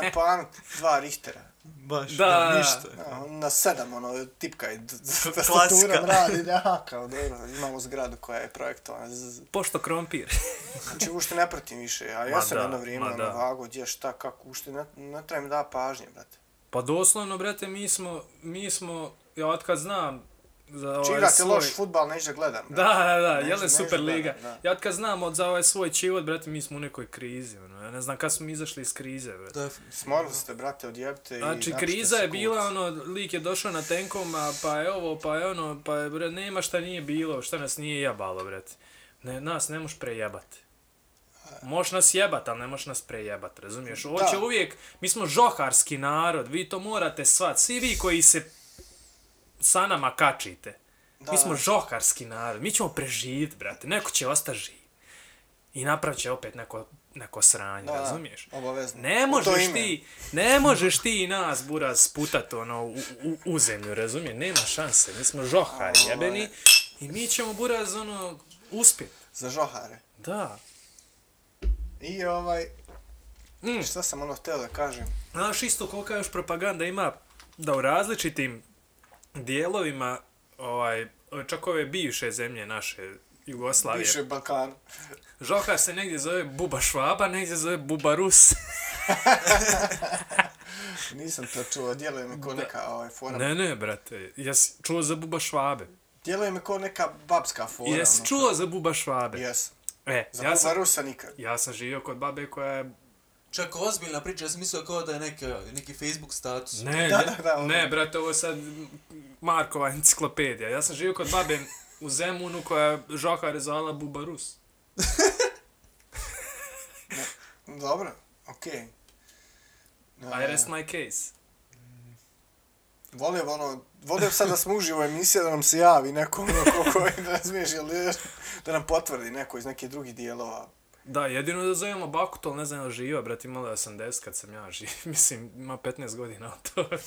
u Japanu dva Richtera. Baš, Da, da, da. ništa. Ja, na sedam, ono, tipka i Klasika. tastaturom radi, da, kao dobro, imamo zgradu koja je projektovana. z- Pošto krompir. Znači, ušte ne pratim više, a ja Ma sam da, jedno vrijeme, ono, da. vago, gdje, šta, kako, ušte ne, ne treba mi da pažnje, brate. Pa doslovno, brate, mi smo, mi smo, ja od kad znam za ovaj Či igrate svoj... loš futbal, neću da gledam. Da, da, da, Neću- jel je neću super gledat, liga. da. Ja od kad znam od za ovaj svoj čivot, brate, mi smo u nekoj krizi, ono. Ja ne znam kad smo mi izašli iz krize, brate. Definitivno. Smorili ste, brate, odjebite i... Znači, kriza je kut. bila, ono, lik je došao na tenkom, a pa je ovo, pa je ono, pa je, bre, nema šta nije bilo, šta nas nije jebalo, brate. Ne, nas ne možeš prejebat. Možeš nas jebat, ali ne možeš nas prejebat, razumiješ? Ovo će Da. uvijek, mi smo žoharski narod, vi to morate svat, svi vi koji se sa nama kačite. Da, mi smo da. žoharski narod, mi ćemo preživjeti, brate, neko će ostati živ. I napravit će opet neko, neko sranje, Da, da, razumiješ? Obavezno. Ne možeš ti, ne možeš ti nas, buraz, sputat ono u, u, u zemlju, razumije? Nema šanse, mi smo žohari jebeni i mi ćemo, buraz, ono, uspjet. Za žohare. Da. I ovaj, Mm. šta sam ono htio da kažem? Znaš isto kolika još propaganda ima da u različitim dijelovima, ovaj, čak ove bivše zemlje naše, Jugoslavije, Piše Balkan. žohar se negdje zove Buba Švaba, negdje zove Buba Rus. Nisam to čuo, djeluje mi ko neka ovaj, fora. ne, ne, brate, jesi čuo za Buba Švabe? Djeluje mi ko neka babska fora. Jesi ono. čuo za Buba Švabe? Jes. E, Za ja ja sam, Rusa nikad. ja sam živio kod babe koja je... Čak ozbiljna priča, ja sam mislio kao da je neka, neki Facebook status. Ne, Da, ne, da, da, ono. ne, brate, ovo je sad Markova enciklopedija. Ja sam živio kod babe u Zemunu koja je žohar je zvala Buba Rus. Dobro, okej. I rest my case. Volio bi ono, volio bi sad da smo uživo emisija da nam se javi neko ono ko koji ne razumiješ, ili da nam potvrdi neko iz nekih drugih dijelova. Da, jedino da zovemo Bakut, ali ne znam li živa, brate, imala je 80 kad sam ja živ. Mislim, ima 15 godina od toga.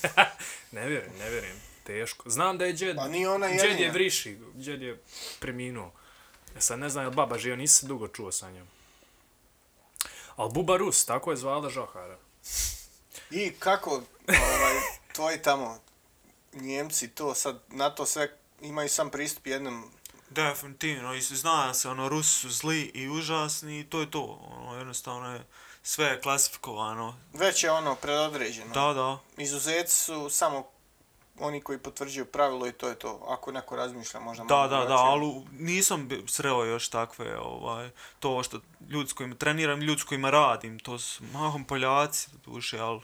ne vjerujem, ne vjerujem. Teško. Znam da je džed, Pa nije ona džed je jedina. vriši, džed je preminuo. Ja sad ne znam je li baba živa, nisam se dugo čuo sa njom. Ali Buba Rus, tako je zvala Žohara. I kako ovaj, tvoji tamo Njemci to sad na to sve imaju sam pristup jednom Definitivno, i se zna se, ono, Rusi su zli i užasni i to je to. Ono, jednostavno je sve klasifikovano. već je ono predodređeno. Da, da. Izuzeci su samo oni koji potvrđuju pravilo i to je to. Ako neko razmišlja možda Da, malo da, da, drugačije. ali nisam sreo još takve, ovaj, to što ljudi s kojima treniram, ljudi s kojima radim, to su mahom Poljaci, duše, ali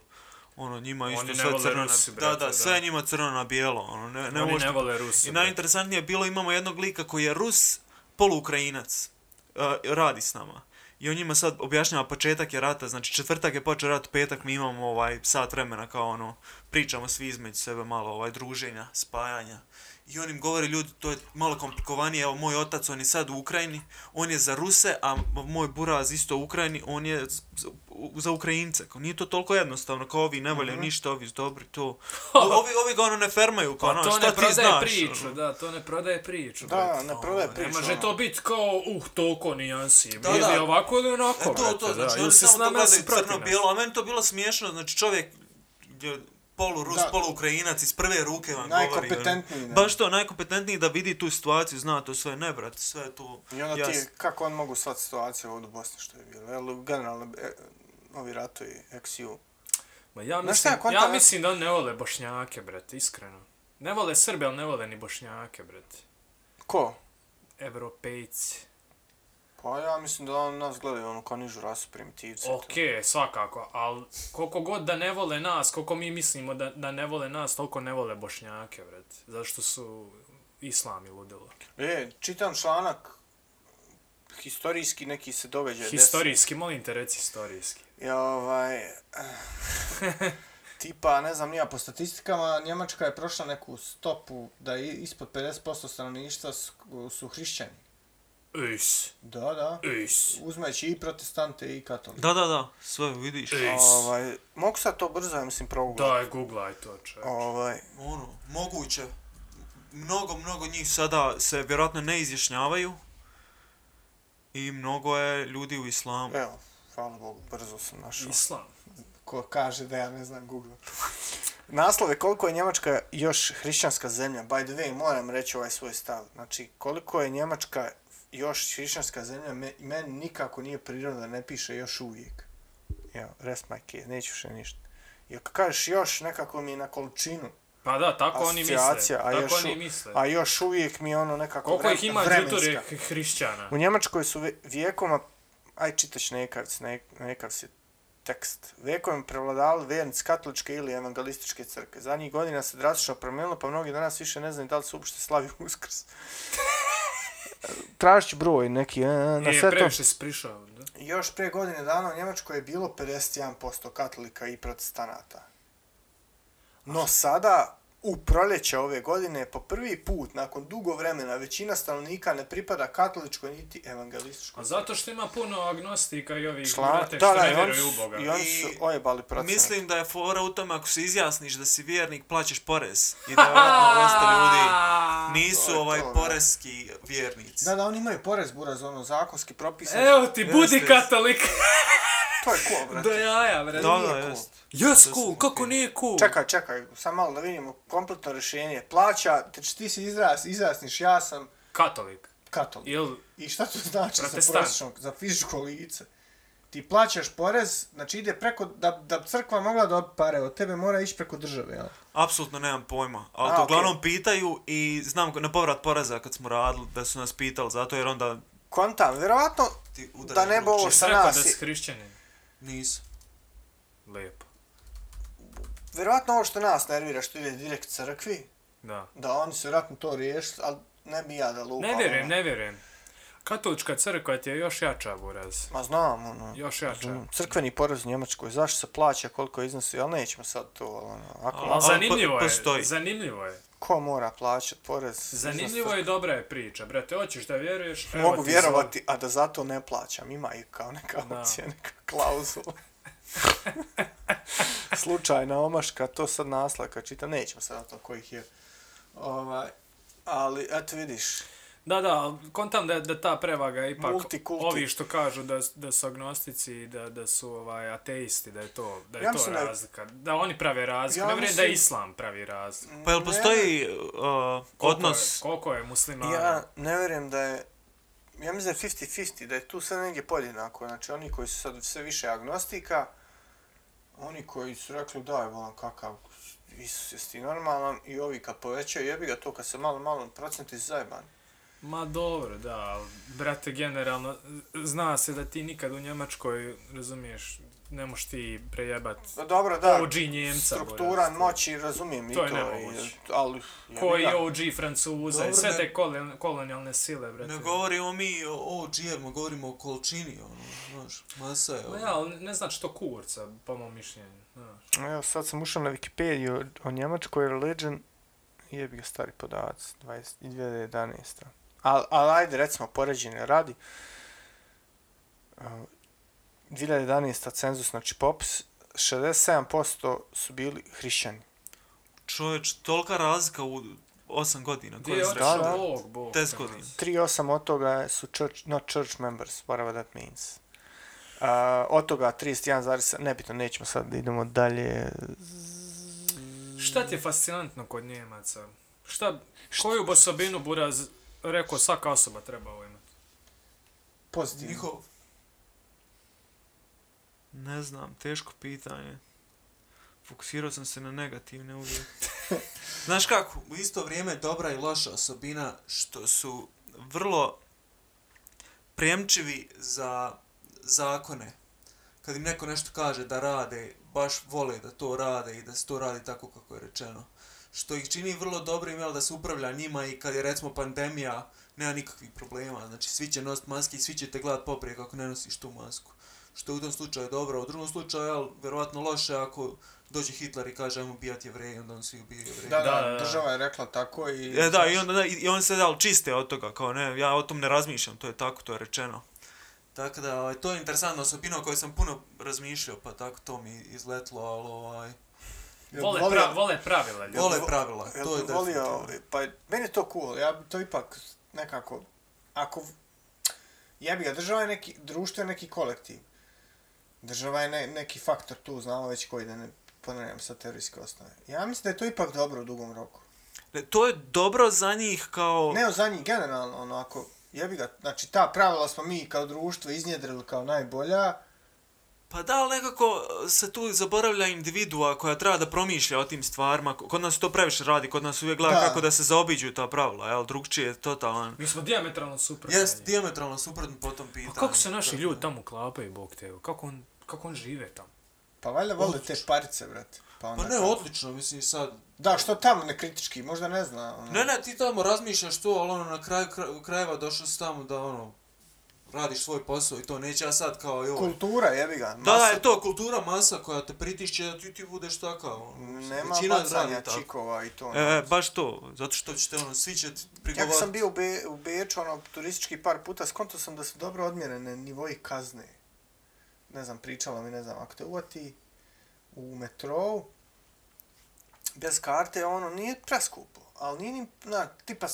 ono, njima isto sve crno na, brate, da, da, da. sve njima crno na bijelo, ono, ne, ne Oni ne vole Rusa. I najinteresantnije je bilo, imamo jednog lika koji je Rus, poluukrajinac, uh, radi s nama. I on njima sad objašnjava početak je rata, znači četvrtak je počeo rat, petak mi imamo ovaj sat vremena kao ono, pričamo svi između sebe malo ovaj druženja, spajanja. I on im govori, ljudi, to je malo komplikovanije, evo moj otac, on je sad u Ukrajini, on je za Ruse, a moj buraz isto u Ukrajini, on je za Ukrajince. Kao, nije to toliko jednostavno, kao ovi ne voljaju ništa, ovi su dobri, to. ovi, ovi ga ono ne fermaju, kao Pa ono, to šta ne ti prodaje znaš? priču, ono. da, to ne prodaje priču. Da, brate. ne prodaje Ne priču. može ono. to biti kao, uh, toliko nijansi. Da, Ili da. ovako ili onako, E, to, brate, to, da. znači Ili oni se s samo to nama ili si gledaju protiv crno nas. bijelo, a meni to bilo smiješno, znači čovjek je polu Rus, Da. polu Ukrajinac, iz prve ruke vam govori. ono. Najkompetentniji, da. Baš to, najkompetentniji da vidi tu situaciju, zna to sve, ne brate, sve je tu I onda jasno. ti, kako on mogu shvatiti situaciju ovdje u Bosni što je bilo. Jel, generalno, e, ovi ratovi, XU. Ma ja mislim, šta, konta- ja mislim da ne vole bošnjake, brate, iskreno. Ne vole Srbe, ali ne vole ni bošnjake, brate. Ko? Evropejci. Pa ja mislim da on nas gledaju ono kao nižu rasu primitivci. Okej, svakako, ali koliko god da ne vole nas, koliko mi mislimo da, da ne vole nas, toliko ne vole bošnjake, brate. Zato što su islami ludilo. E, čitam članak historijski neki se događaj Historijski, molim te reci historijski. Ja, ovaj, tipa, ne znam, nija po statistikama, Njemačka je prošla neku stopu da je ispod 50% stanovništva su, su hrišćani. Is, Da, da. is. Uzmeći i protestante i katolike. Da, da, da, sve vidiš. Is. Ovaj, mogu sad to brzo, ja mislim, progledati. Daj, googlaj to, čovječ. Ovaj, Ono, moguće. Mnogo, mnogo njih sada se vjerojatno ne izjašnjavaju. I mnogo je ljudi u islamu. evo, hvala Bogu, brzo sam našao. Islam. ko kaže da ja ne znam Google. Naslov je koliko je Njemačka još hrišćanska zemlja. By the way, moram reći ovaj svoj stav. Znači, koliko je Njemačka još hrišćanska zemlja, me, meni nikako nije prirodno da ne piše još uvijek. Evo, rest my case, neću še ništa. I ako kažeš još, nekako mi je na količinu Pa da, tako oni misle. a Tako još, oni misle. a još uvijek mi je ono nekako Koliko ih vre- ima vremenska. đuture h- hrišćana? U Njemačkoj su vijekoma, aj čitaš nekavc, ne, nekav si tekst. Vekovima prevladavali vjernici katoličke ili evangelističke crkve. Zadnjih godina se drastično promijenilo, pa mnogi danas više ne znaju da li su uopšte slavi uskrs. Tražit ću broj neki, e, na Nije, sve to. previše si prišao. Da? Još pre godine dana u Njemačkoj je bilo 51% katolika i protestanata. No sada, u proljeće ove godine, po prvi put, nakon dugo vremena, većina stanovnika ne pripada katoličkoj niti evangelističkoj. A zato što ima puno agnostika i ovih Član... brate Da, što da, ne vjeruju u Boga. i oni su ojebali procenat. Mislim da je fora u tome ako se izjasniš da si vjernik, plaćaš porez. I da vjerojatno dosta ljudi nisu To ovaj to, da. poreski vjernici. Da, da, oni imaju porez, buraz, ono, zakonski propisan. Evo ti, budi Jeste. katolik. To je cool, brate. Do jaja, bre. Da, da, cool. jest. Jes cool, kako nije cool? Čekaj, čekaj, sam malo da vidimo kompletno rješenje. Plaća, te, ti si izraz, izjasniš, ja sam Katolik. katolik. Ili I šta to znači za prosječnog, za fizičko lice? Ti plaćaš porez, znači ide preko, da, da crkva mogla dobiti pare od tebe, mora ići preko države, jel? Apsolutno nemam pojma, ali A, to uglavnom pitaju i znam na povrat poreza kad smo radili da su nas pitali, zato jer onda Kontam, vjerovatno Da ne bi ovo sa rekao da nas si hrišćanin. Nisu. Lijepo. Vjerovatno ovo što nas nervira, što ide direkt crkvi, Da. da oni su vjerojatno to riješili, ali ne bi ja da lupam. Ne vjerujem, ono. ne vjerujem. Katolička crkva ti je još jača, buraz. Ma znam, ono. Još jača. razumijem. Crkveni porez u Njemačkoj, zašto se plaća, koliko iznosi, ali nećemo sad to, ali ono, ako, Ali Ali po- zanimljivo je, postoji. zanimljivo je. Ko mora plaćati porez? Zanimljivo je dobra je priča, brate, hoćeš da vjeruješ, evo Mogu ti vjerovati, a da zato ne plaćam, ima i kao neka Da. opcija, neka klauzula. Slučajna omaška, to sad naslaka čita, nećemo sad o to kojih je. Ovaj, ali, eto vidiš, Da, da, kontam da, da ta prevaga je ipak Multikulti. ovi što kažu da, da su agnostici i da, da su ovaj, ateisti, da je to, da je Ja to mislim da je- razlika. Da oni prave razliku, Ja ne vjerujem da je mislim- islam pravi razliku. Pa jel Ne, postoji uh, Koliko odnos... Je, koliko je muslimana? Ja ne vjerujem da je, ja mislim da je 50-50, da je tu sve negdje podjednako. Znači oni koji su sad sve više agnostika, oni koji su rekli daj volam kakav Isus jesi ti normalan i ovi kad povećaju jebi ga to kad se malo malo procenti zajebani. Ma dobro, da, ali, brate, generalno, zna se da ti nikad u Njemačkoj, razumiješ, ne moš ti prejebat No dobro, da, OG Njemca. struktura buraz. moći, razumijem To i je to, nemoguće. i, ali jebi Ko i ga. OG Francuza i Dobro, sve ne- te kolon- kolonijalne sile, brate. Ne govorimo mi o OG-evima, govorimo o količini, ono, znaš, masa je, Ma ono. ja, ali ne znači to kurca, po mom mišljenju. Znaš. Evo sad sam ušao na Wikipediju o Njemačkoj religion i jebi ga stari podaci, 20, 2011. Al, ali ajde recimo poređenje radi. Uh, 2011. cenzus, znači popis, 67% su bili hrišćani. Čovječ, tolika razlika u 8 godina. Gdje je otišao da. Bog, Bog. 10 te godina. nas. 3,8 od toga su church, not church members, whatever that means. Uh, od toga 31,7, nebitno, nećemo sad da idemo dalje. Šta ti je fascinantno kod Njemaca? Šta, koju bi osobinu Buraz rekao svaka osoba treba ovo imati? Pozitivno. Njihov... Ne znam, teško pitanje. Fokusirao sam se na negativne uvijek. Znaš kako, u isto vrijeme dobra i loša osobina što su vrlo prijemčivi za zakone. Kad im neko nešto kaže da rade, baš vole da to rade i da se to radi tako kako je rečeno. Što ih čini vrlo dobrim, jel, da se upravlja njima i kad je recimo pandemija, nema nikakvih problema. Znači, svi će nositi maske i svi će te gledat poprije kako ne nosiš tu masku. Što je u tom slučaju dobro. U drugom slučaju, jel, verovatno loše ako dođe Hitler i kaže ajmo bijati jevreje, onda on svi ubije jevreje. Da, da, Da, da, da. država je rekla tako i... E, da, i onda, da, i on se dal čiste od toga, kao ne, ja o tom ne razmišljam, to je tako, to je rečeno. Tako da, ovaj, to je interesantna osobina o kojoj sam puno razmišljao, pa tako to mi izletlo, ali ovaj, Vole, volio- pra, vole pravila, ljudi. vole pravila, to je volio, definitivno. pa meni je to cool, ja bi to ipak nekako, ako, ja bi ga država je neki, društvo je neki kolektiv. Država je ne, neki faktor tu, znamo već koji da ne ponavljam sa teorijske osnove. Ja mislim da je to ipak dobro u dugom roku. Ne, To je dobro za njih kao... Ne, za njih generalno, ono, ako, jebi ga, znači ta pravila smo mi kao društvo iznjedrili kao najbolja, Pa da, ali nekako se tu zaboravlja individua koja treba da promišlja o tim stvarima. Kod nas to previše radi, kod nas uvijek gleda Da. kako da se zaobiđu ta pravila, jel? Drugčije je totalan. Mi smo diametralno suprotni. Jest, diametralno suprotno po tom pitanju. A kako se naši ljudi tamo uklapaju, bog te, kako on, kako on žive tamo? pa valjda vole te parice, brate. Pa, onda Pa ne, kao- odlično, mislim sad... Da, što tamo ne kritički, možda ne zna. Ono. Ne, ne, ti tamo razmišljaš to, ali ono, na kraju kra- krajeva došao si tamo da, ono, radiš svoj posao i to neće ja sad kao, joj. Kultura, jebi ga. Da, da, je to kultura masa koja te pritišće da ti, ti budeš takav. Ono. Nema Većina bacanja čikova i to. E, baš to, zato što ćete ono, svi će ti Ja sam bio u, Be u Beču, ono, turistički par puta, skonto sam da su dobro odmjerene nivoji kazne. Ne znam, pričala mi, ne znam, ako te uvati u metrou, bez karte, ono, nije preskupo, ali nije ni, na, tipa,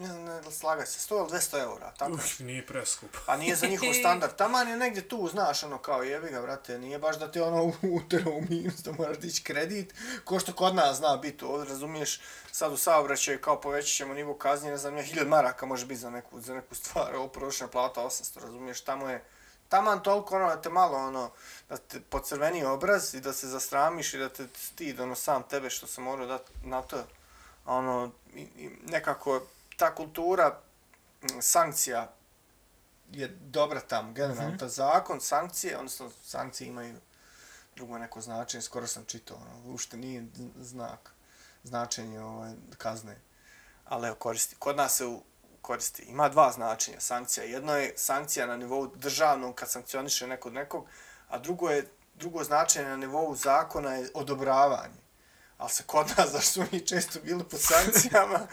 ne znam, ne slagaj se, 100 ili 200 eura, tako. Uf, nije preskup. A nije za njihov standard. Taman je negdje tu, znaš, ono, kao jebi ga, brate, nije baš da te ono utero u minus, da moraš dići kredit, ko što kod nas zna biti ovdje, razumiješ, sad u saobraćaju kao povećat ćemo nivo kazni, ne znam, ja, 1000 maraka može biti za neku, za neku stvar, ovo prosječna plata 800, razumiješ, tamo je, taman toliko ono da te malo ono, da te pocrveni obraz i da se zastramiš i da te stid ono sam tebe što se morao dati na to, ono, i, i nekako ta kultura m, sankcija je dobra tamo, generalno, mm -hmm. ta zakon, sankcije, odnosno sankcije imaju drugo neko značenje, skoro sam čitao, ono, ušte nije znak, značenje ovaj, kazne, ali evo koristi. Kod nas se u, koristi, ima dva značenja sankcija. Jedno je sankcija na nivou državnom kad sankcioniše neko od nekog, a drugo je drugo značenje na nivou zakona je odobravanje. Ali se kod nas, zašto smo mi često bili pod sankcijama,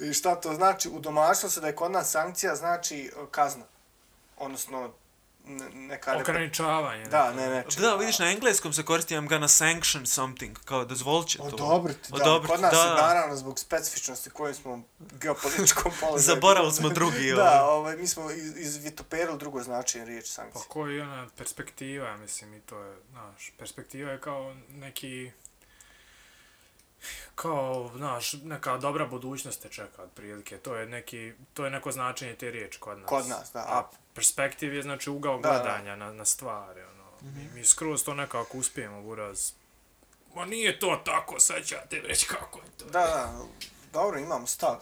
i šta to znači? U domaćstvu se da je kod nas sankcija znači e, kazna. Odnosno, ne- neka... Ograničavanje. Da, ne, ne. Da, vidiš, na engleskom se koristi I'm gonna sanction something, kao dozvolit će to. Odobriti, da. Odobriti, Kod nas da, je naravno zbog specifičnosti koju smo geopolitičkom položaju. Zaboravili smo drugi, ovaj. da, ovaj, mi smo iz, izvitoperili drugo značenje riječ Pa sankcije. koji je ona perspektiva, mislim, i to je, znaš, perspektiva je kao neki, kao, znaš, neka dobra budućnost te čeka otprilike, to je neki, to je neko značenje te riječi kod nas. Kod nas, da, A perspektiv je, znači, ugao Da, da. gledanja na, na stvari, ono, mi, mi skroz to nekako uspijemo, buraz, ma nije to tako, sad ću ja te reći kako je to. Da, da, dobro, imamo stav.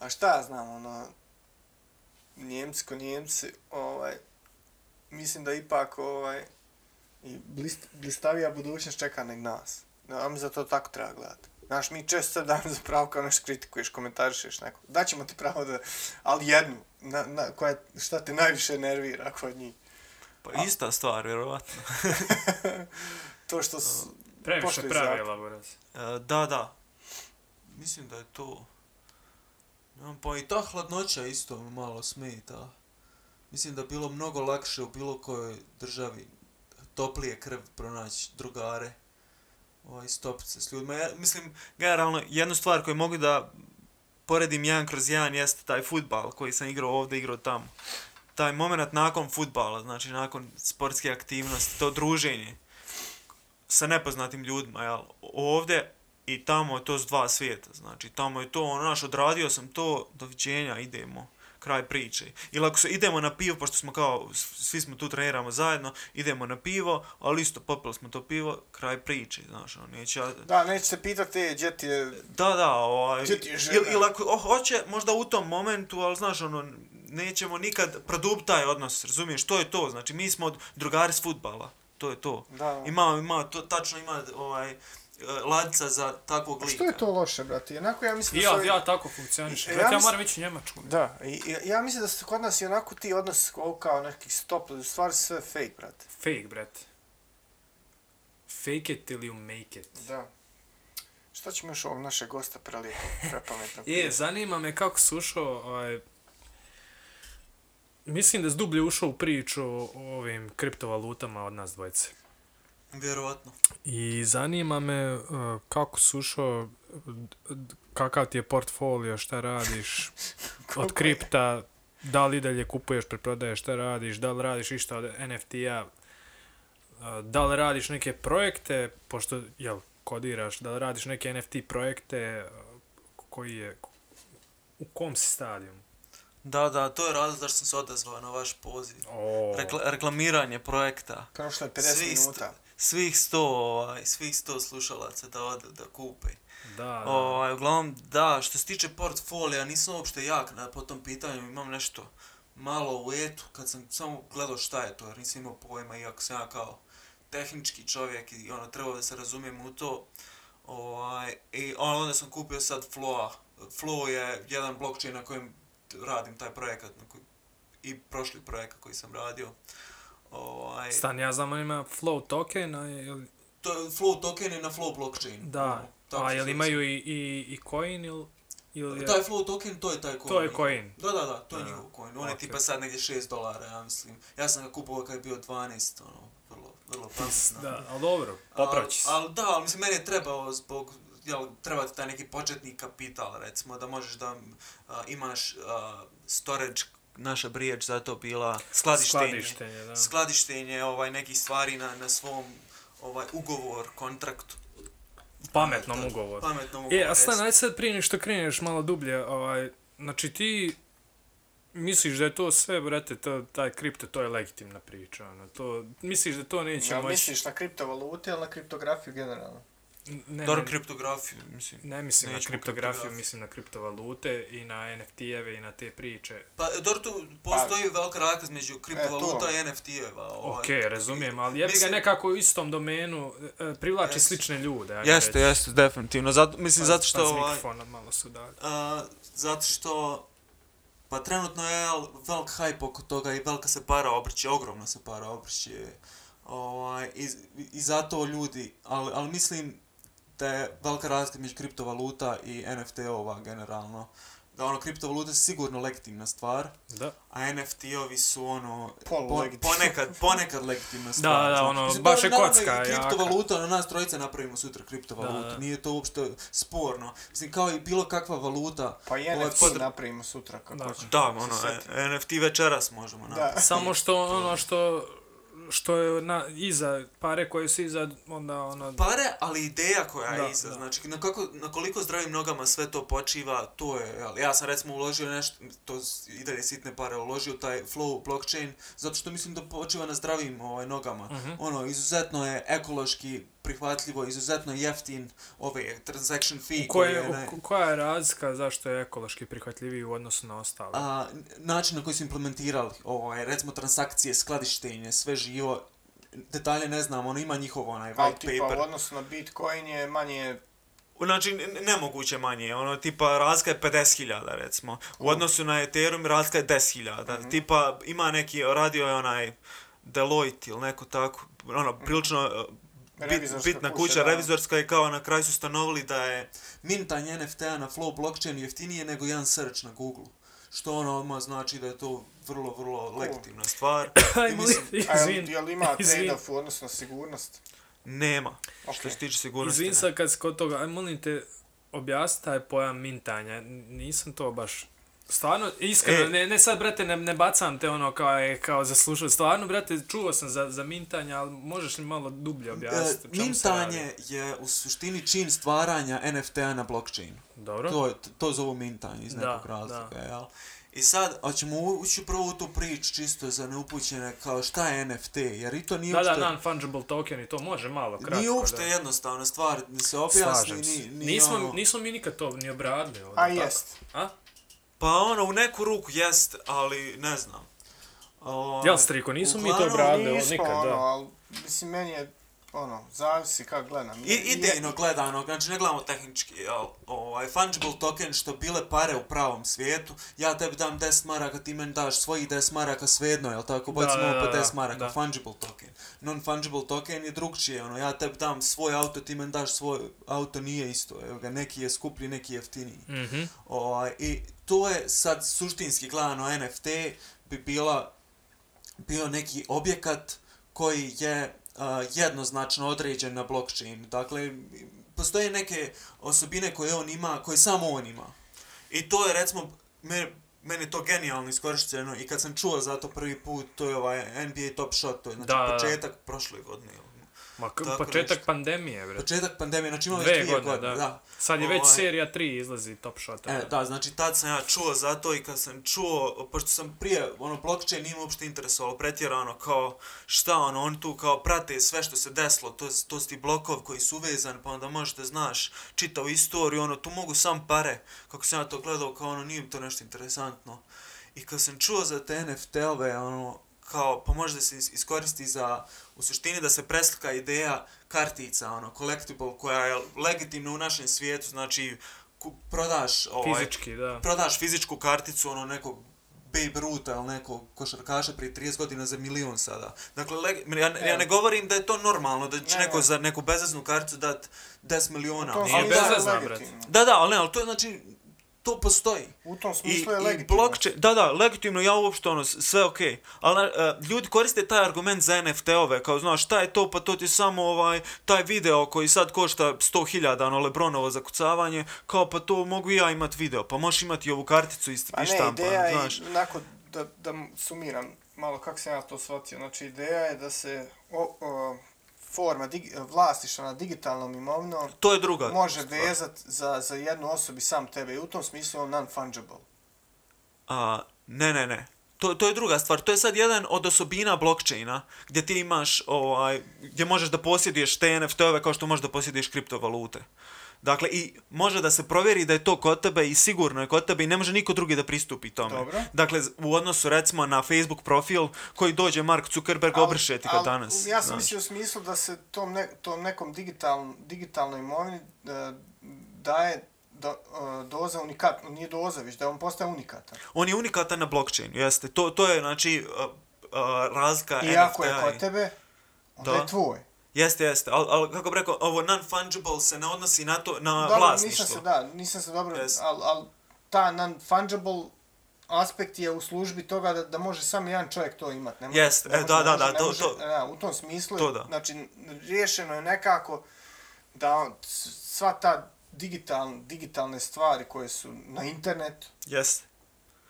a šta ja znam, ono, Njemci ko Njemci, ovaj, mislim da ipak, ovaj, i blist, blistavija budućnost čeka nek nas. Ja mislim da to tako treba gledati. Znaš, mi često se dam za pravo kao nešto kritikuješ, komentarišeš neko. Daćemo ti pravo da, ali jednu, na, na, koja, šta te najviše nervira kod njih. Pa ista stvar, vjerovatno. To što su, Previše pravila, buraz. E, da, da. Mislim da je to... Nemam pa i ta hladnoća isto malo smeta. Mislim da bi bilo mnogo lakše u bilo kojoj državi toplije krv pronaći drugare. Ovaj, stopiti se s ljudima. Ja, mislim, generalno, jednu stvar koju mogu da poredim jedan kroz jedan jeste taj futbal koji sam igrao ovdje, igrao tamo. Taj moment nakon futbala, znači nakon sportske aktivnosti, to druženje sa nepoznatim ljudima, jel? Ovdje i tamo je to s dva svijeta, znači tamo je to, ono, naš, odradio sam to, doviđenja, idemo, kraj priče. Ili ako se idemo na pivo, pošto smo kao, svi smo tu treniramo zajedno, idemo na pivo, ali isto popili smo to pivo, kraj priče, znaš, ono, neće. Da, neće se pitati, e, gdje ti je... Da, da, ovaj, Gdje ti je žena? ili, ili ako oh, hoće, možda u tom momentu, ali znaš, ono, nećemo nikad produbiti taj odnos, razumiješ, to je to, znači mi smo drugari s futbala, to je to. Da. Ima, ima, to, tačno ima ovaj, ladica za takvog lika. Što je to loše, brate? Jednako ja mislim I da su ja, ovi- ja tako funkcionišem. Ja Ja, ja mislim- moram ići u Njemačku. Da, i, i, ja mislim da se kod nas i onako ti odnos kao neki stop, u stvari sve fake, brate. Fake, brate. Fake it till you make it. Da. Šta ćemo još ovog našeg gosta prelijepo, prepametno? Je, zanima me kako si ušao, ovaj, mislim da si dublje ušao u priču o ovim kriptovalutama od nas dvojice. Vjerovatno. I zanima me uh, kako si ušao, kakav ti je portfolio, šta radiš od kripta, Da li dalje kupuješ, preprodaješ, šta radiš, da li radiš išta od NFT-a, a, da li radiš neke projekte, pošto, jel, kodiraš, da li radiš neke NFT projekte, a, koji je, u kom si stadijumu? Da, da, to je razlog zašto sam se odazvao na vaš poziv. O, Rekla, reklamiranje projekta. Prošlo je 50 Svih minuta. Svih 100, ovaj, svih 100 slušalaca da odu da kupe. da, da. Ovaj, uglavnom, da, što se tiče portfolija, nisam uopšte jak na, po tom pitanju, imam nešto malo u etu, kad sam samo gledao šta je to, jer nisam imao pojma, iako sam ja kao tehnički čovjek i ono, trebao da se razumijem u to. Ovaj, I onda sam kupio sad Floa. Flow je jedan blockchain na kojem radim taj projekat, na koji, i prošli projekat koji sam radio. Ovaj, Stan, ja znam, on ima flow token, a je, jel- to je Flow token je na Flow blockchain. da, tako a jel imaju i, i, i coin ili, ili je... Taj Flow token, to je taj coin. To je coin. Da, da, da, to je Da. njihov coin. On je Okej. tipa sad negdje 6 dolara, ja mislim. Ja sam ga kupovao kad je bio 12, ono, vrlo, vrlo pasno. Da, ali dobro, popraći se. Ali da, ali mislim, meni je trebao zbog, jel, treba ti taj neki početni kapital, recimo, da možeš da a, imaš a, storage, naša brijeć za to bila skladištenje. Skladištenje, da. Skladištenje ovaj, nekih stvari na, na svom ovaj, ugovor, kontraktu. Pametnom Da, ugovoru. Pametnom ugovoru. E, a stan, ajde sad prije nego što kreneš malo dublje, ovaj, znači ti misliš da je to sve, brate, to, taj kripto, to je legitimna priča, ono, to, misliš da to neće Ja moći... misliš na kriptovalute ili na kriptografiju generalno? Ne, Dobro ne, kriptografiju, mislim. ne mislim na kriptografiju, mislim na kriptovalute i na NFT-eve i na te priče. Pa, dobro, tu postoji velika razlika između kriptovaluta E, i NFT-eva. Ovaj. Ok, razumijem, ali jebi ga Mislim- nekako u istom domenu e, privlači Jeste. slične ljude. ajde Jeste, reći. jeste, definitivno. Zato, mislim, Pa- zato pa što... s ovaj, mikrofona malo su dalje. a, zato što... Pa trenutno je velik hype oko toga i velika se para obrće, ogromno se para obrće. Ovaj, i, I zato ljudi, ali, ali mislim da je velika razlika među kriptovaluta i NFT-ova generalno. Da ono, kriptovaluta je sigurno legitimna stvar, Da. a NFT-ovi su ono, po, ponekad, ponekad legitimna Da, stvar. da, znaš. ono, Mislim, baš je kocka i. Kriptovaluta, ono, nas trojice napravimo sutra kriptovalutu, Da, da. nije to uopšte sporno. Mislim, kao i bilo kakva valuta, Pa i NFT pod- napravimo sutra kako Da. hoćeš. Da, ono, e, NFT večeras možemo Da. napraviti. Samo što ono što što je na, iza, pare koje su iza, onda ono... Pare, ali ideja koja je Da, iza, da. znači na, kako, na koliko zdravim nogama sve to počiva, to je, jel, ja sam recimo uložio nešto, to i dalje sitne pare, uložio taj flow blockchain, zato što mislim da počiva na zdravim ovaj, nogama. Mhm. Ono, izuzetno je ekološki prihvatljivo, izuzetno je jeftin ove transaction fee koje, koji je, ne- u, koja je razlika zašto je ekološki prihvatljiviji u odnosu na ostale? a, način na koji su implementirali, ovaj, recimo transakcije, skladištenje, sve živo, detalje ne znam, ono ima njihov onaj Ali white tipa paper. u odnosu na Bitcoin je manje... Znači, nemoguće manje, ono, tipa, razlika je 50.000, recimo. U odnosu na Ethereum razlika je 10.000. Mhm. Tipa, ima neki, radio je onaj Deloitte ili neko tako, ono, prilično uh, bit, bitna kuća, kuća, da. revizorska i kao na kraju su stanovili da je mintanje NFT-a na Flow blockchainu jeftinije nego jedan search na Google. Što ono odmah znači da je to vrlo, vrlo legitimna stvar. I Ajmo li, mislim, A jel, izvin, jel ima izvin. trade-off u odnosu na sigurnost? nema, Ok. što se tiče sigurnosti. izvin sad kad si kod toga, aj molim te, objasni taj pojam mintanja, nisam to baš... Stvarno, iskreno, E. ne, ne sad, brate, ne, ne bacam te ono kao, je, kao za slušat. Stvarno, brate, čuo sam za, za mintanje, ali možeš li malo dublje objasniti? E, o čemu se radi? Mintanje je u suštini čin stvaranja NFT-a na blockchainu. Dobro. To, je- to zovu mintanje iz Da, nekog razloga, da. jel? I sad, hoćemo ući prvo u tu priču čisto za neupućene, kao šta je NFT, jer i to nije Da, da, uopšte, non-fungible token i to može malo, kratko. nije uopšte da. jednostavna stvar da se objasni, se. ni, ni nismo, ono, nismo mi nikad to ni obradili ovdje. A tako? jest. A? Pa ono, u neku ruku jest, ali ne znam. O, Jel, striko, nismo mi to obradili ovo Nismo, nikad, ono, da. ali mislim, meni je, ono, zavisi kako gledam. I, idejno gledano, znači ne gledamo tehnički, jel, ovaj, fungible token što bile pare u pravom svijetu, ja tebi dam 10 maraka, ti meni daš svojih 10 maraka svejedno, jel tako, Da, bacimo da, po da, 10 maraka, da. fungible token. Non-fungible token je drugčije, ono, ja tebi dam svoj auto, ti meni daš svoj auto, nije isto, evo ga, neki je skuplji, neki je jeftiniji. Mhm. Ovaj, I to je sad suštinski gledano NFT bi bila bio neki objekat koji je uh, jednoznačno određen na blockchain. Dakle, postoje neke osobine koje on ima, koje samo on ima. I to je recimo, me, meni je to genijalno iskorišteno i kad sam čuo za to prvi put, to je ovaj NBA Top Shot, to je znači Da, da, da. početak prošle godine. Ma, Tako početak nešto. pandemije, bre. Početak pandemije, znači ima već dvije godine, godine, da. da. Sad je već Ovaj, serija 3 izlazi Top Shota. E, da, znači tad sam ja čuo za to i kad sam čuo, pošto sam prije, ono, blockchain nije uopšte interesovalo pretjerano, kao šta, ono, oni tu kao prate sve što se desilo, to, to su ti blokov koji su uvezani, pa onda možeš da znaš čitavu istoriju, ono, tu mogu sam pare, kako sam ja to gledao, kao ono, nije to nešto interesantno. I kad sam čuo za te NFT-ove, ono, kao, pa može da se is- iskoristi za, u suštini da se preslika ideja kartica, ono, collectible, koja je legitimna u našem svijetu, znači, prodaš, ovaj, Fizički, da. prodaš fizičku karticu, ono, nekog Babe Ruta ili nekog košarkaša prije 30 godina za milion sada. Dakle, leg, ja, ja ne govorim da je to normalno, da će Ne, neko ne. za neku bezaznu karticu dat 10 miliona. To Nije ali bez da, veze. bezvezno, legitimno. da, da, ali ne, ali to je znači, to postoji. U tom I, smislu je i legitimno. blockchain, da, da, legitimno, ja uopšte ono, sve okej. Okay. Ali uh, ljudi koriste taj argument za NFT-ove, kao znaš, šta je to, pa to ti je samo ovaj, taj video koji sad košta 100.000, ono, Lebronovo zakucavanje, kao pa to mogu i ja imat video, pa možeš imati ovu karticu i, Pa i ne, ideja znaš. je, onako, da, da sumiram malo kako sam ja to shvatio, znači ideja je da se o, o, forma dig, vlasništva na digitalnom imovinom To je druga može stvar. vezat za, za jednu osobu i sam tebe i u tom smislu on non-fungible. A, ne, ne, ne. To, to je druga stvar. To je sad jedan od osobina blockchaina gdje ti imaš, ovaj, gdje možeš da posjeduješ te NFT-ove kao što možeš da posjeduješ kriptovalute. Dakle, i može da se provjeri da je to kod tebe i sigurno je kod tebe i ne može niko drugi da pristupi tome. Dobro. Dakle, u odnosu recimo na Facebook profil koji dođe Mark Zuckerberg obrše ti ga al, danas. Ja sam znaš. mislio u smislu da se tom, ne, tom nekom digital, digitalnoj imovini e, daje do, e, doza unikat, nije doza, već da on postaje unikatan. On je unikatan na blockchainu, jeste. To, to je, znači, uh, razlika I ako je NFT-a kod tebe, onda Da. je tvoj. Jeste, jeste, ali al, kako bi rekao, ovo non-fungible se ne odnosi na to, na Dobro, vlasništvo. nisam se, da, nisam se dobro, Yes. ali al, ta non-fungible aspekt je u službi toga da, da može samo jedan čovjek to imat. Ne može- Jest, ne e, da, da, da, to- može- to- Da, u tom smislu, To da. znači, riješeno je nekako da on- sva ta digital, digitalne stvari koje su na internetu, Jeste.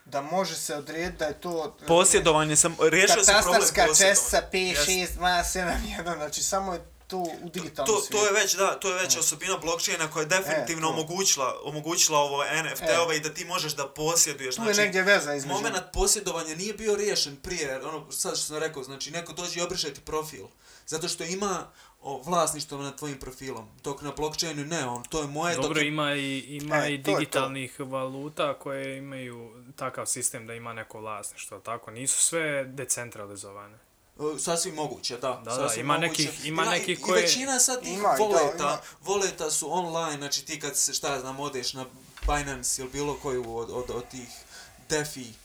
Da može se odrediti da je to... Posjedovanje sam, riješio se problem posjedovanja. čestica P, Jeste. 6, 2, 7, 1, znači samo je to u digitalnom To, svijetu. to je već, da, to je već osobina blockchaina koja je definitivno E, to. omogućila, omogućila ovo NFT-ove i da ti možeš da posjeduješ. Tu Znači, je negdje veza između... Moment posjedovanja nije bio riješen prije, ono, sad što sam rekao, znači neko dođe i obriše ti profil, zato što ima o, vlasništvo nad tvojim profilom, dok na blockchainu ne, on, to je moje, Dobro, dok ima i, ima E, i to je to. digitalnih valuta koje imaju takav sistem da ima neko vlasništvo, tako? Nisu sve decentralizovane. o, sasvim moguće, da, Da, da, ima moguće. nekih- ima I nekih koje- I većina sad tih Ima i da, voleta, ima. voleta su online, znači ti kad se, šta znam, odeš na Binance ili bilo koju od, od, od tih DeFi Mhm.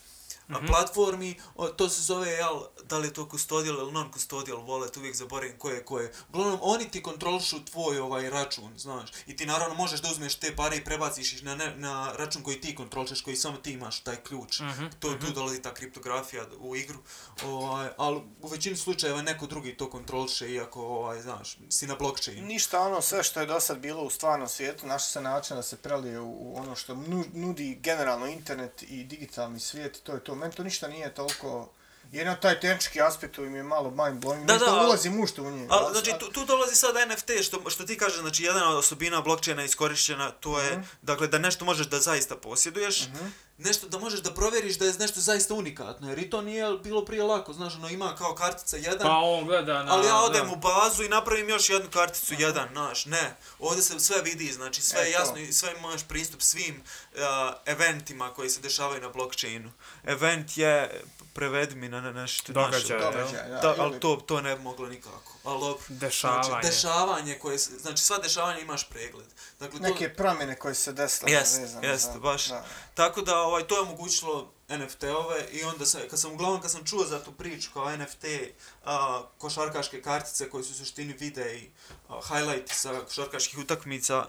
Mm -hmm. platformi, o, to se zove, jel, da li je to custodial ili non-custodial wallet, uvijek zaboravim koje je koje. Uglavnom, oni ti kontrolišu tvoj ovaj račun, znaš, i ti naravno možeš da uzmeš te pare i prebaciš ih na, ne, na račun koji ti kontrolišeš, koji samo ti imaš taj ključ. Mm Mhm, -hmm. to, tu dolazi ta kriptografija u igru, ovaj, ali u većini slučajeva neko drugi to kontroliše, iako, ovaj, znaš, si na blockchainu. Ništa ono sve što je do sad bilo u stvarnom svijetu, našlo se način da se prelije u, u ono što nu- nudi generalno internet i digitalni svijet, to je to. Meni to ništa nije toliko... Jedno taj tehnički aspekt mi je malo mind blowing, Da, nešto da, al- ulazim u što u njega. Ali, al- znači, tu, tu dolazi sad NFT, što, što ti kažeš, znači, jedna od osobina blockchaina iskorišćena, to je, Mhm. dakle, da nešto možeš da zaista posjeduješ, nešto da možeš da provjeriš da je nešto zaista unikatno, jer i to nije bilo prije lako, znaš, ono, ima kao kartica jedan, Pa on gleda na... ali ja odem da. u bazu i napravim još jednu karticu jedan, znaš, ne. Ovdje se sve vidi, znači sve je E, to. jasno i sve imaš pristup svim uh, eventima koji se dešavaju na blockchainu. Event je, prevedi mi na na nešto Događaj, naše, jel? Događaj, da. Da, ali to, to ne bi moglo nikako. Ali dobro. Dešavanje. Znači, dešavanje koje se, znači sva dešavanja imaš pregled. Dakle, to, Neke promjene koje se desile Jest, vezane jest, za- baš. Da. Tako da ovaj to je omogućilo NFT-ove i onda se, kad sam uglavnom kad sam čuo za tu priču kao NFT a, košarkaške kartice koje su u suštini videi a, highlighti sa košarkaških utakmica,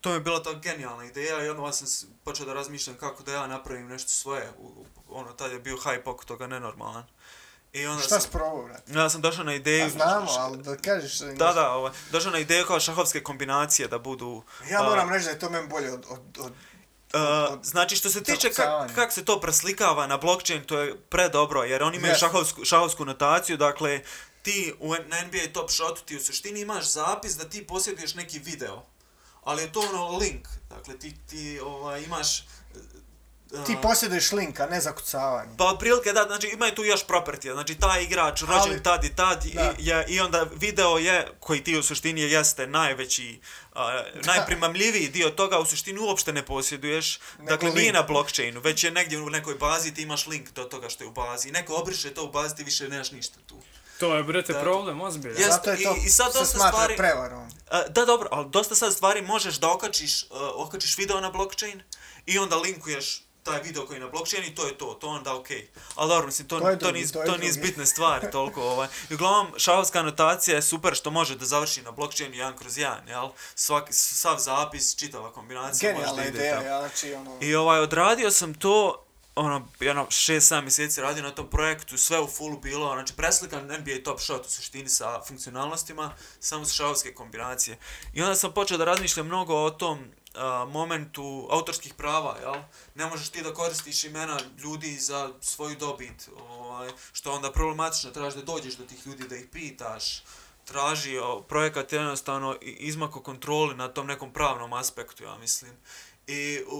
to mi je bila ta genijalna ideja i onda sam počeo da razmišljam kako da ja napravim nešto svoje. U, u, ono, tad je bio hype oko toga nenormalan. I onda Šta sam, si probao, brate? ja sam došao na ideju... A znamo, ali da kažeš... Da, da, ovaj, došao na ideju kao šahovske kombinacije da budu... Ja moram reći da je to meni bolje od, od, od Uh, znači što se tiče kak, zakucavanja. kak se to preslikava na blockchain, to je predobro, jer oni imaju Yes. šahovsku, šahovsku notaciju, dakle, ti u, na NBA Top Shotu ti u suštini imaš zapis da ti posjeduješ neki video, ali je to ono link, dakle, ti, ti ovaj, imaš... Ti posjeduješ link, a ne zakucavanje. Pa otprilike da, znači imaju tu još property, znači taj igrač rođen Ali- tad i tad i, je, i onda video je, koji ti u suštini jeste najveći, uh, najprimamljiviji dio toga, u suštini uopšte ne posjeduješ, Nego dakle nije link. na blockchainu, već je negdje u nekoj bazi, ti imaš link do toga što je u bazi, i neko obriše to u bazi, ti više nemaš ništa tu. To je, brete, Da. problem, ozbiljan. Jest, Zato je to i- i sad se dosta smatra stvari- prevarom. Uh, da, dobro, ali dosta sad stvari možeš da okačiš, uh, okačiš video na blockchain i onda linkuješ taj video koji je na blockchain i to je to, to onda okej. Okay. Ali dobro, mislim, to, To to, je to, drugi, nis, to je to nis drugi. bitne stvari toliko. Ovaj. I uglavnom, šahovska anotacija je super što može da završi na blockchainu jedan kroz jedan, jel? Svaki, sav zapis, čitava kombinacija može da ide ideja, ja, znači ono... I ovaj, odradio sam to, ono, jedno, šest, sedam mjeseci radio na tom projektu, sve u fullu bilo, znači preslikan NBA Top Shot u suštini sa funkcionalnostima, samo sa šahovske kombinacije. I onda sam počeo da razmišljam mnogo o tom a, momentu autorskih prava, jel? Ne možeš ti da koristiš imena ljudi za svoju dobit, ovaj, što onda problematično, trebaš da dođeš do tih ljudi da ih pitaš, traži o, projekat je jednostavno izmako kontroli na tom nekom pravnom aspektu, ja mislim. I, u,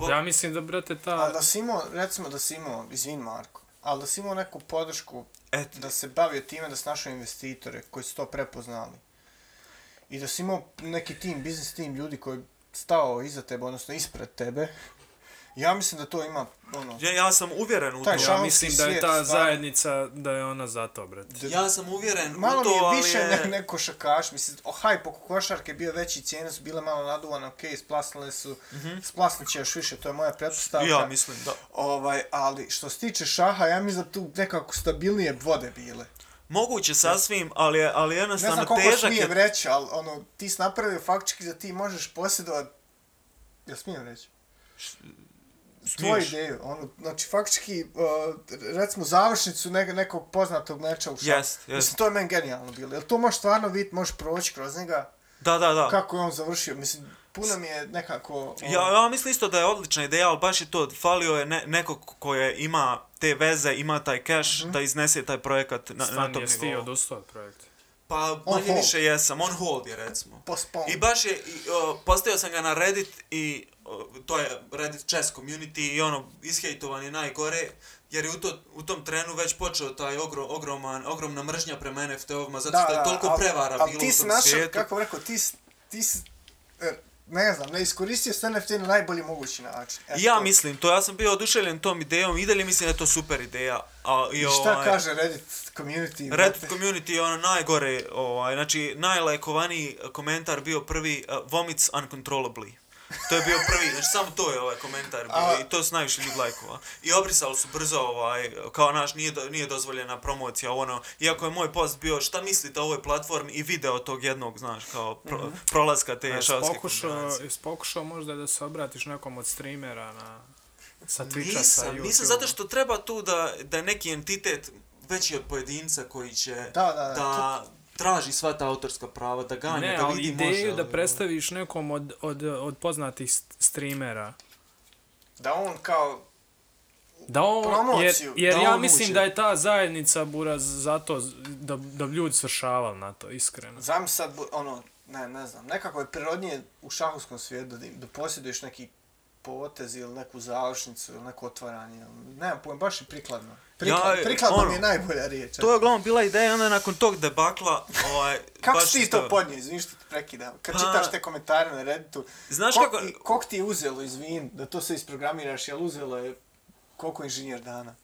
u, ja mislim da, brate, ta... Ali da si imao, recimo da si imao, izvin Marko, ali da si imao neku podršku Eto, da se bavio time da si našao investitore koji su to prepoznali. I da si imao neki tim, biznis tim ljudi koji stao iza tebe, odnosno ispred tebe. Ja mislim da to ima, ono, ja, ja sam uvjeren u to. Ja mislim da je ta stvarno. zajednica, da je ona za to, brate. Ja sam uvjeren malo u to, mi je ali više je... ne, neko šakaš, mislim, o hype oko košarke bio veći, cijene su bile malo naduvane, okej, splasnile su, splasnit će još više, to je moja pretpostavka. Ja mislim da. Ovaj, ali što se tiče šaha, ja mislim da tu nekako stabilnije vode bile. Moguće sasvim, ali, je- ali Ne jednostavno znam koliko težak smijem je... reći, ali ono, ti si napravio faktički da ti možeš posjedovat... Ja smijem reći? Tvoju Smiješ. ideju, ono, znači faktički, uh, recimo završnicu ne, nekog poznatog meča u šahu. Jest, jest. Mislim, to je meni genijalno bilo. Jel to možeš stvarno vidjeti, možeš proći kroz njega, Da, da, da. kako je on završio. Mislim, puno mi je nekako... ono, Ja, ja mislim isto da je odlična ideja, ali baš je to, falio je ne, neko koje ima te veze, ima taj cash, Mhm. da iznese taj projekat na, na Stvarno tom jesi ti nivou. odustao od projekta. Pa On manje hold. više jesam, on hold je recimo. Postpone. I baš je, i, o, postavio sam ga na Reddit i o, to je Reddit chess community i ono, ishejtovan je najgore, jer je u, to, u tom trenu već počeo taj ogro, ogroman, ogromna mržnja prema NFT-ovima, zato što je toliko al- prevara al bilo ti u si tom našao, svijetu. kako bi rekao, ti, si- ti si, ne znam, ne iskoristio s NFT na najbolji mogući način. Eto, Ja mislim to, ja sam bio oduševljen tom idejom i dalje mislim da je to super ideja. A, i, I šta ovaj, kaže Reddit community? Reddit brate? community je ono najgore, ovaj, znači najlajkovaniji komentar bio prvi uh, vomits uncontrollably. To je bio prvi, znači samo to je ovaj komentar bio A- i to su najviše ljudi lajkova. I obrisali su brzo ovaj, kao naš, nije, do, nije dozvoljena promocija, ono, iako je moj post bio šta mislite o ovoj platformi i video tog jednog, znaš, kao pro, Mhm. prolaska te Jesi šalske pokušao, pokušao možda da se obratiš nekom od streamera na, sa Twitcha, sa Nisam, YouTube? nisam zato što treba tu da, da neki entitet veći od pojedinca koji će Da, da, da. da traži sva ta autorska prava, da ganja, Ne, da vidi ideju može. da ali- predstaviš nekom od, od, od poznatih st- streamera. Da on kao, Da on, jer, Promociju, jer da ja on mislim uđe. da je ta zajednica buraz zato da, da bi ljudi svršavali na to, iskreno. zamisli sad, ono, ne, ne znam, nekako je prirodnije u šahovskom svijetu da, da posjeduješ neki potez ili neku završnicu ili neko otvaranje. Nemam pojma, baš je prikladno. Prikladno, Ja, prikladno ono, mi je najbolja riječ. To je uglavnom bila ideja, onda nakon tog debakla, ovaj, Kako baš si ti to podnio, izvini što te prekidam? Kad Pa- čitaš te komentare na Redditu, Znaš kog kako- kog ti je uzelo, izvin, da to sve isprogramiraš, jel uzelo je koliko inženjer dana?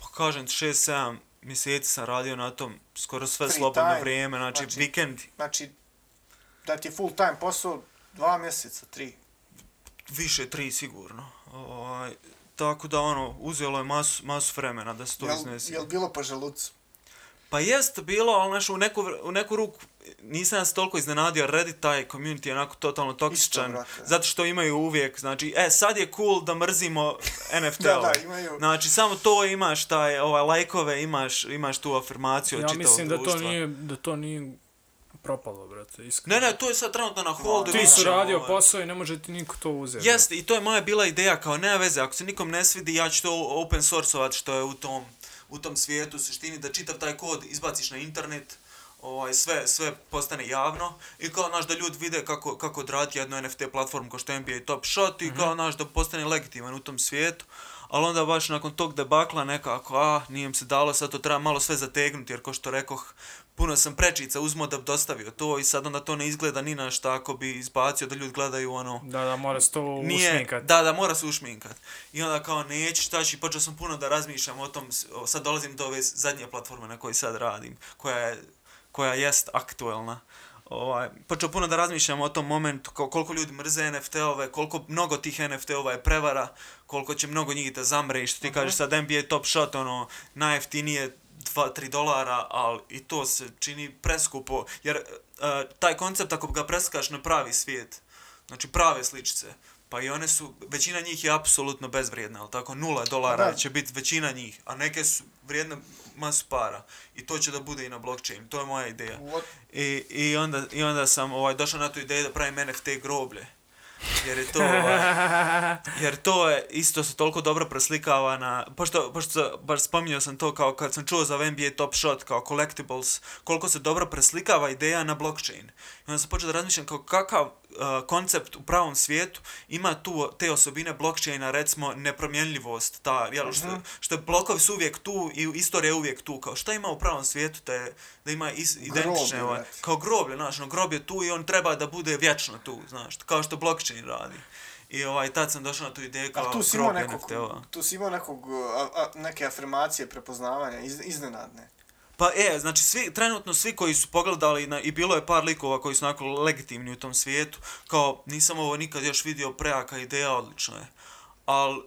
Pa kažem, 6-7 mjeseci sam radio na tom, skoro sve Free slobodno time, vrijeme, znači, znači- vikend, Znači, da ti je full time posao, dva mjeseca, tri. Više tri sigurno. Ovaj, tako da ono, uzelo je masu, masu vremena da se to Jel, iznese. jel bilo po želucu? Pa jest bilo, ali znaš, u neku, u neku ruku nisam se toliko iznenadio, Reddit taj community je onako totalno toksičan, brate. zato što imaju uvijek, znači, e, sad je cool da mrzimo NFT-ove. Da, da, imaju... Znači, samo to imaš, taj, ovaj, lajkove, imaš, imaš tu afirmaciju od Ja čitavog mislim da to društva. nije, da to nije propalo, brate, iskreno. Ne, ne, to je sad trenutno na holdu. Ti su radio ovaj. posao i ne može ti niko to uzeti. Jeste, i to je moja bila ideja, kao nema veze, ako se nikom ne svidi, ja ću to open sourceovat što je u tom, u tom svijetu, u suštini, da čitav taj kod izbaciš na internet, ovaj, sve, sve postane javno i kao naš da ljudi vide kako, kako odradi jednu NFT platformu kao što je NBA Top Shot i kao naš da postane legitiman u tom svijetu. Ali onda baš nakon tog debakla nekako, a, nije im se dalo, sad to treba malo sve zategnuti, jer kao što rekoh, puno sam prečica uzmo da bi dostavio to i sad onda to ne izgleda ni na šta ako bi izbacio da ljudi gledaju ono, Da, da, mora se to nije, ušminkat. Da, da, mora se ušminkat. I onda kao neću šta ću, i počeo sam puno da razmišljam o tom, sad dolazim do ove zadnje platforme na kojoj sad radim, koja je, koja jest aktuelna. Ovaj, počeo puno da razmišljam o tom momentu, ko- koliko ljudi mrze NFT-ove, koliko mnogo tih NFT-ova je prevara, koliko će mnogo njih da zamre i što ti kažeš sad NBA Top Shot, ono, najjeftinije 2-3 dolara, ali i to se čini preskupo, jer uh, taj koncept ako ga preskaš na pravi svijet, znači prave sličice, pa i one su, većina njih je apsolutno bezvrijedna, ali tako, nula dolara Da. će biti većina njih, a neke su vrijedne masu para. I to će da bude i na blockchain, to je moja ideja. What? I, i, onda, I onda sam ovaj, došao na tu ideju da pravim NFT groblje. Jer je to, ovaj, jer to je isto se toliko dobro preslikava na, pošto, pošto baš spominjao sam to kao kad sam čuo za NBA Top Shot kao collectibles, koliko se dobro preslikava ideja na blockchain. I onda sam počeo da razmišljam kao kakav koncept u pravom svijetu ima tu te osobine blockchaina, recimo nepromjenljivost, ta, jel, što, što je blokovi su uvijek tu i istorija je uvijek tu, kao šta ima u pravom svijetu da, je, da ima is, identične, ovaj, brate. kao groblje, znaš, no, grob je tu i on treba da bude vječno tu, znaš, kao što blockchain radi. I ovaj, tad sam došao na tu ideju kao tu si imao nekog, tu si imao nekog, a, a, neke afirmacije, prepoznavanja, iz, iznenadne. Pa e, znači svi, trenutno svi koji su pogledali na, i bilo je par likova koji su onako legitimni u tom svijetu, kao nisam ovo nikad još vidio prejaka ideja, odlično je. Ali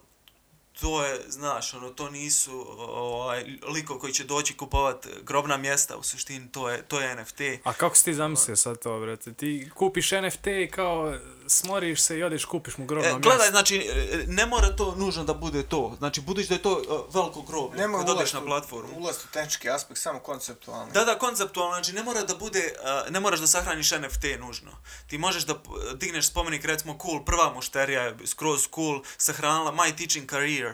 to je, znaš, ono, to nisu ovaj, liko koji će doći kupovat grobna mjesta, u suštini to je, to je NFT. A kako si ti zamislio sad to, brate? Ti kupiš NFT i kao smoriš se i odeš kupiš mu grobno E, mjesto. gledaj, znači, e, ne mora to nužno da bude to. Znači, budući da je to uh, veliko groblje, Nemoj kad odeš na platformu. ulaziti u tehnički aspekt, samo konceptualno. Da, da, konceptualno, znači ne mora da bude, uh, ne moraš da sahraniš NFT nužno. Ti možeš da digneš spomenik, recimo cool, prva mušterija je skroz cool, sahranila My Teaching Career.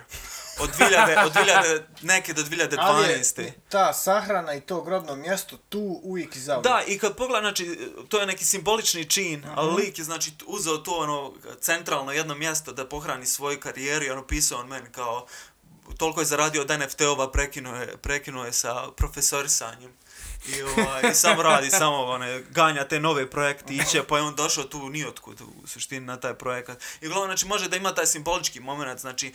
Od 2000, od 2000 neke do 2012. Ali je ta sahrana i to grobno mjesto tu uvijek i zauvijek. Da, i kad pogledam, znači, to je neki simbolični čin, ali lik je, znači, uzeo to, ono, centralno jedno mjesto da pohrani svoju karijeru i ono, pisao on meni kao, toliko je zaradio od NFT-ova, prekinuo je, prekinuo je sa profesorisanjem. I, ovaj, i samo radi, samo one, ganja te nove projekte, iće, pa je on došao tu nijotkud u suštini na taj projekat. I uglavnom, znači, može da ima taj simbolički moment, znači,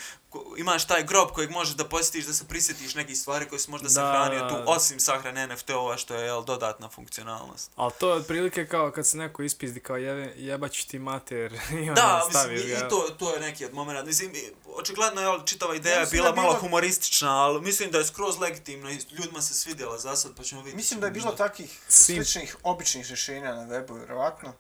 imaš taj grob kojeg možeš da posjetiš, da se prisjetiš nekih stvari koje si možda Da, sahranio da, tu, da. osim sahrane NFT-ova, što je, jel, dodatna funkcionalnost. Ali to je otprilike kao kad se neko ispizdi kao jebe, jebaću ti mater i onda Da, staviš mislim, i, ga. i to, to je neki od momenta. Mislim, očigledno je, čitava ideja Ja je mislim bila da je malo bilo- humoristična, ali mislim da je skroz legitimno i ljudima se svidjela za sad, pa ćemo vidjeti. Mislim da je bilo takih Sim. sličnih, običnih rješenja na webu, vjerovatno.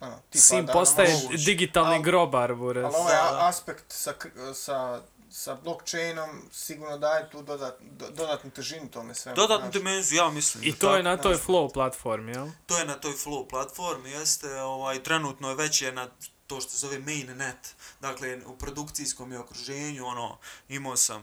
Ono, tipa Sim da postaje moguće. digitalni Al- grobar, buraz. Ali ovaj Da, da. aspekt sa, sa, sa blockchainom sigurno daje tu dodat, do, dodatnu težinu tome svemu. Dodatnu znaš. dimenziju, ja mislim. I to je tako. na toj flow platformi, jel? To je na toj Flow platformi, jeste, ovaj, trenutno je već je na to što se zove mainnet. Dakle, u produkcijskom je okruženju, ono, imao sam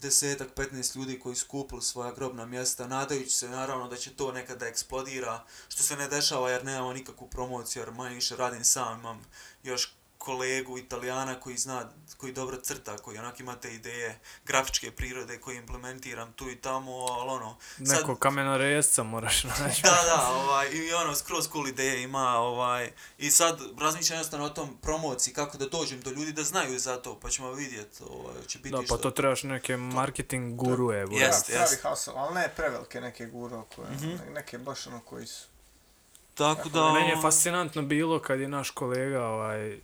desetak, 15 ljudi koji su kupili svoja grobna mjesta, nadajući se naravno da će to nekada eksplodira, što se ne dešava jer nemamo nikakvu promociju, jer manje više radim sam, imam još kolegu italijana koji zna, koji dobro crta, koji onak ima te ideje grafičke prirode koje implementiram tu i tamo, ali ono, sad- Neko kamenorezca moraš naći. da, da, ovaj, i ono, skroz cool ideje ima, ovaj, i sad razmišljam jednostavno o tom promociji, kako da dođem do ljudi da znaju za to, pa ćemo vidjeti, ovaj, će biti Da, pa što. to trebaš neke marketing guruje, buraz. Jest, Pravi jest. hustle, ali ne prevelike neke guro koje, Mhm. ne- neke baš ono koji su. Tako da... Meni je fascinantno bilo kad je naš kolega ovaj,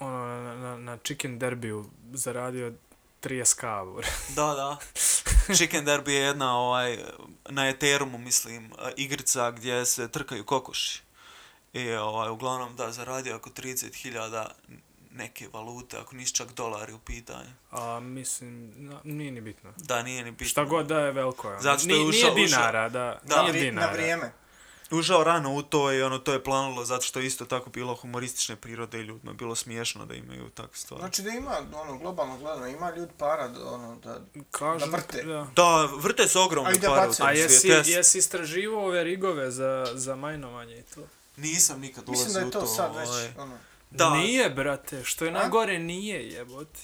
ono, na, na, na Chicken Derbiju zaradio 30k, buraz. Da, da. Chicken Derby je jedna, ovaj, na Ethereum, mislim, igrica gdje se trkaju kokoši. I, ovaj, uglavnom, da, zaradio oko 30.000 neke valute, ako nisu čak dolari u pitanju. A mislim, na, nije ni bitno. Da, nije ni bitno. Šta god da je veliko je. ono. Zato što Nije- je nije ušao- dinara, da, Da, nije dinara. na vrijeme. Užao rano u to i ono, to je planulo zato što je isto tako bilo humoristične prirode i ljudima bilo smiješno da imaju takve stvari. Znači da ima, ono, globalno gledano, ima ljudi para, da, ono, da, Kažu, da vrte. Da. Da, vrte se ogromne A i da pare u A jesi, jesi istraživao ove rigove za, za majnovanje i to? Nisam nikad Mislim ulazio da je u to to. sad već, ovaj. ono, Da. Nije, brate, što je A? najgore nije, jebote.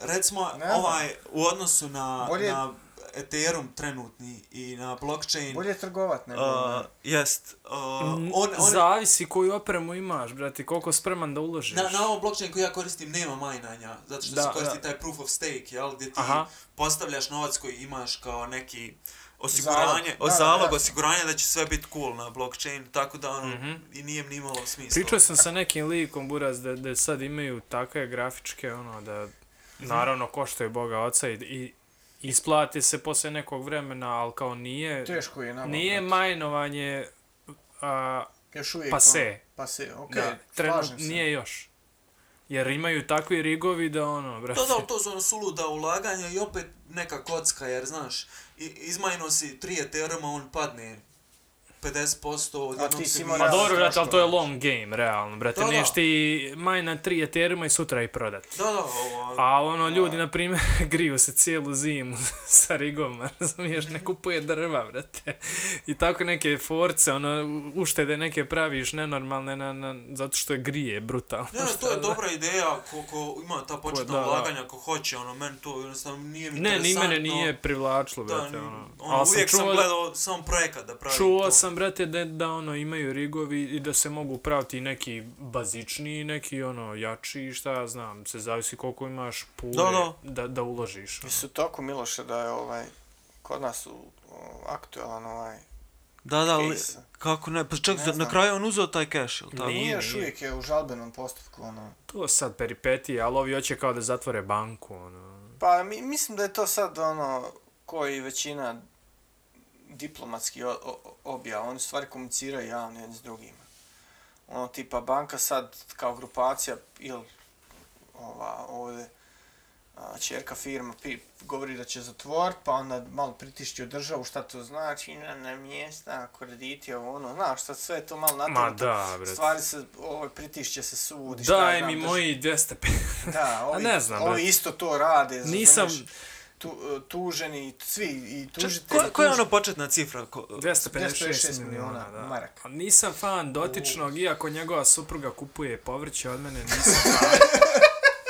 Recimo, Ne ovaj, u odnosu na, Bolje- na Ethereum trenutni i na blockchain, bolje trgovat nego... uh, jest, uh, on, on, Zavisi koju opremu imaš, brate, koliko spreman da uložiš. na, na ovom blockchain koji ja koristim nema majnanja, zato što Da, se koristi da. taj proof of stake, jel, gdje ti Aha. postavljaš novac koji imaš kao neki osiguranje, Zalog. Da, da, zalog da. osiguranje da će sve biti cool na blockchain, tako da ono, Mhm. i nije ni imalo smisla. Pričao sam sa nekim likom, Buraz, da, da sad imaju takve grafičke, ono, da naravno koštaju Boga oca i, i isplati se posle nekog vremena, ali kao nije, Teško je nama. nije majnovanje a, Još uvijek... pase. Ono, pase, okej, okay, slažem se. nije još. Jer imaju takvi rigovi da ono, brate. Da, da, to su ono suluda ulaganja i opet neka kocka, jer znaš, izmajno si 3 Ethereuma, on padne 50% od jednog ti si se imao Pa realno dobro, brate, ali to je long game, realno, brate. Da, da. Neš ti maj na tri eterima i sutra i prodat. Da, da, ovo, A ono, ljudi, na primjer, griju se cijelu zimu sa rigom, razumiješ, ne kupuje drva, brate. I tako neke force, ono, uštede neke praviš nenormalne, na, na, zato što je grije, brutalno. Ne, ne, to je dobra ideja, ko, ko ima ta početna da, da. ulaganja, ko hoće, ono, meni to jednostavno nije mi Ne, ni interesantno. mene nije privlačilo, Da, brate, ni- ono. ono, Ali uvijek sam čuo da- gledao samo projekat da pravim Čuo to. sam, brate, da, da ono, imaju rigovi i da se mogu praviti neki bazičniji, neki ono, jači, šta ja znam, se zavisi koliko imaš pure Da, da. da, da uložiš. Su tako, Miloše, da je ovaj, kod nas u, o, aktualan ovaj, Da, da, ali case. kako ne, pa čak, Ne na znam. kraju on uzeo taj cash, ili tako? Nije, još uvijek je u žalbenom postupku, ono. To sad peripetije, ali ovi hoće kao da zatvore banku, ono. Pa mi, mislim da je to sad ono koji većina diplomatski o- o- objava, oni stvari komuniciraju javno jedni s drugima. Ono tipa banka sad kao grupacija ili ova ovdje a, čerka firma pi, govori da će zatvor, pa onda malo pritišći u državu, šta to znači, na, na mjesta, krediti, ovo ono, znaš, sad sve to malo Ma natrnuto. da, brate. Stvari se, ovo, pritišće se sud i šta ja Daj mi moji 205. Da, ovi, ne znam, ovi brate. isto to rade, Nisam-? Tu, tuženi, i svi, i tužitelji. ko, koja je tuž- ono početna cifra? Ko, 256 256 miliona, miliona da. maraka. Nisam fan dotičnog, iako njegova supruga kupuje povrće od mene, nisam fan.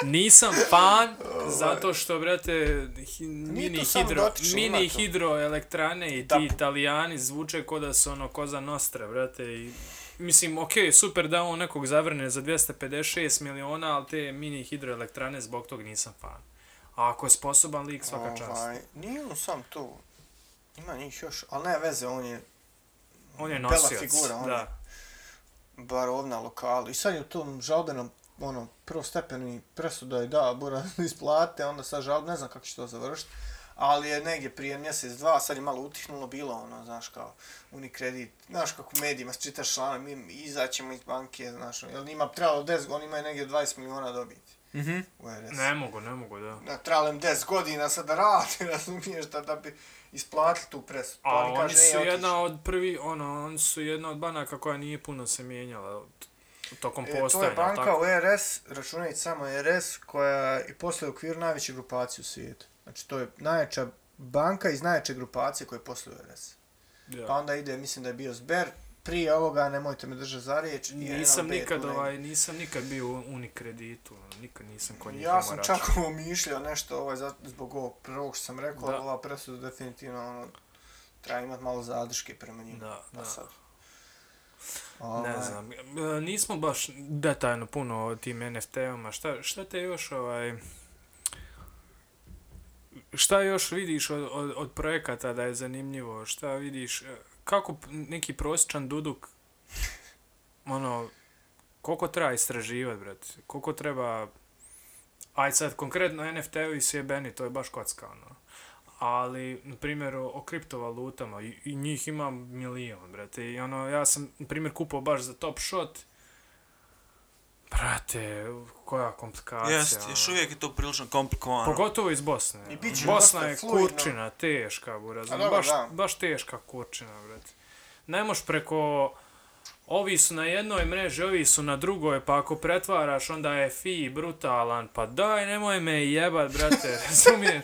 Nisam fan, zato što, brate, hi, mini, hidro, dotično, mini hidroelektrane i ti italijani zvuče ko da su ono koza nostra, brate, i Mislim, okej, okay, super da on nekog zavrne za 256 miliona, ali te mini hidroelektrane zbog tog nisam fan. A ako je sposoban lik, svaka čast. Ovaj, nije on sam tu. Ima njih još, ali ne veze, on je On je bela nosioc, figura, on je da. bar ovdje na lokalu. I sad je u tom žalbenom, ono, prvostepeni presuda je da, bora isplate, onda sad žalb, ne znam kako će to završiti. Ali je negdje prije mjesec, dva, sad je malo utihnulo bilo, ono, znaš, kao Unikredit, znaš kako u medijima čitaš članak, mi izaćemo iz banke, znaš, jel njima trebalo 10, oni imaju negdje 20 miliona dobiti Mhm. u RS. Ne mogu, ne mogu, da. Da, trebalo im 10 godina sad da radi, razumiješ, da, da bi isplatili tu presudu. Pa A oni kažu, su "Ej, jedna od prvi, ono, oni su jedna od banaka koja nije puno se mijenjala od, tokom E, to je banka tako? u RS, računajući samo RS, koja i posle u okviru najveće grupacije u svijetu. Znači, to je najjača banka iz najjače grupacije koje posluju u RS. Ja. Pa onda ide, mislim da je bio Sber, prije ovoga, nemojte me držati za riječ. Nisam nikad, ovaj, nisam nikad bio u Unikreditu, nikad nisam kod njih Ja sam račun. čak ovo mišljao nešto ovaj, zbog ovog prvog što sam rekao, Da. ova presuda definitivno ono, treba imati malo zadrške prema njima. Da, da. sad. Ne Ovaj, znam, e, nismo baš detaljno puno o tim NFT-oma, šta, šta te još ovaj... Šta još vidiš od, od, od projekata da je zanimljivo? Šta vidiš? Kako neki prosječan duduk, ono, koliko treba istraživati, brate? Koliko treba... Aj sad, konkretno NFT-u i sjebeni, to je baš kocka, ono. Ali, na primjer, o, o kriptovalutama, i, i njih ima milion, brate. I ono, ja sam, na primjer, kupao baš za Top Shot. Brate, koja komplikacija. Jest, ono. još uvijek je to prilično komplikovano. Pogotovo iz Bosne. I bit će Bosna je fluidno. kurčina, teška, buraz. A dobro, Baš, da. baš teška kurčina, brate. ne moš preko ovi su na jednoj mreži, ovi su na drugoj, pa ako pretvaraš, onda je fi brutalan, pa daj, nemoj me jebat, brate, razumiješ?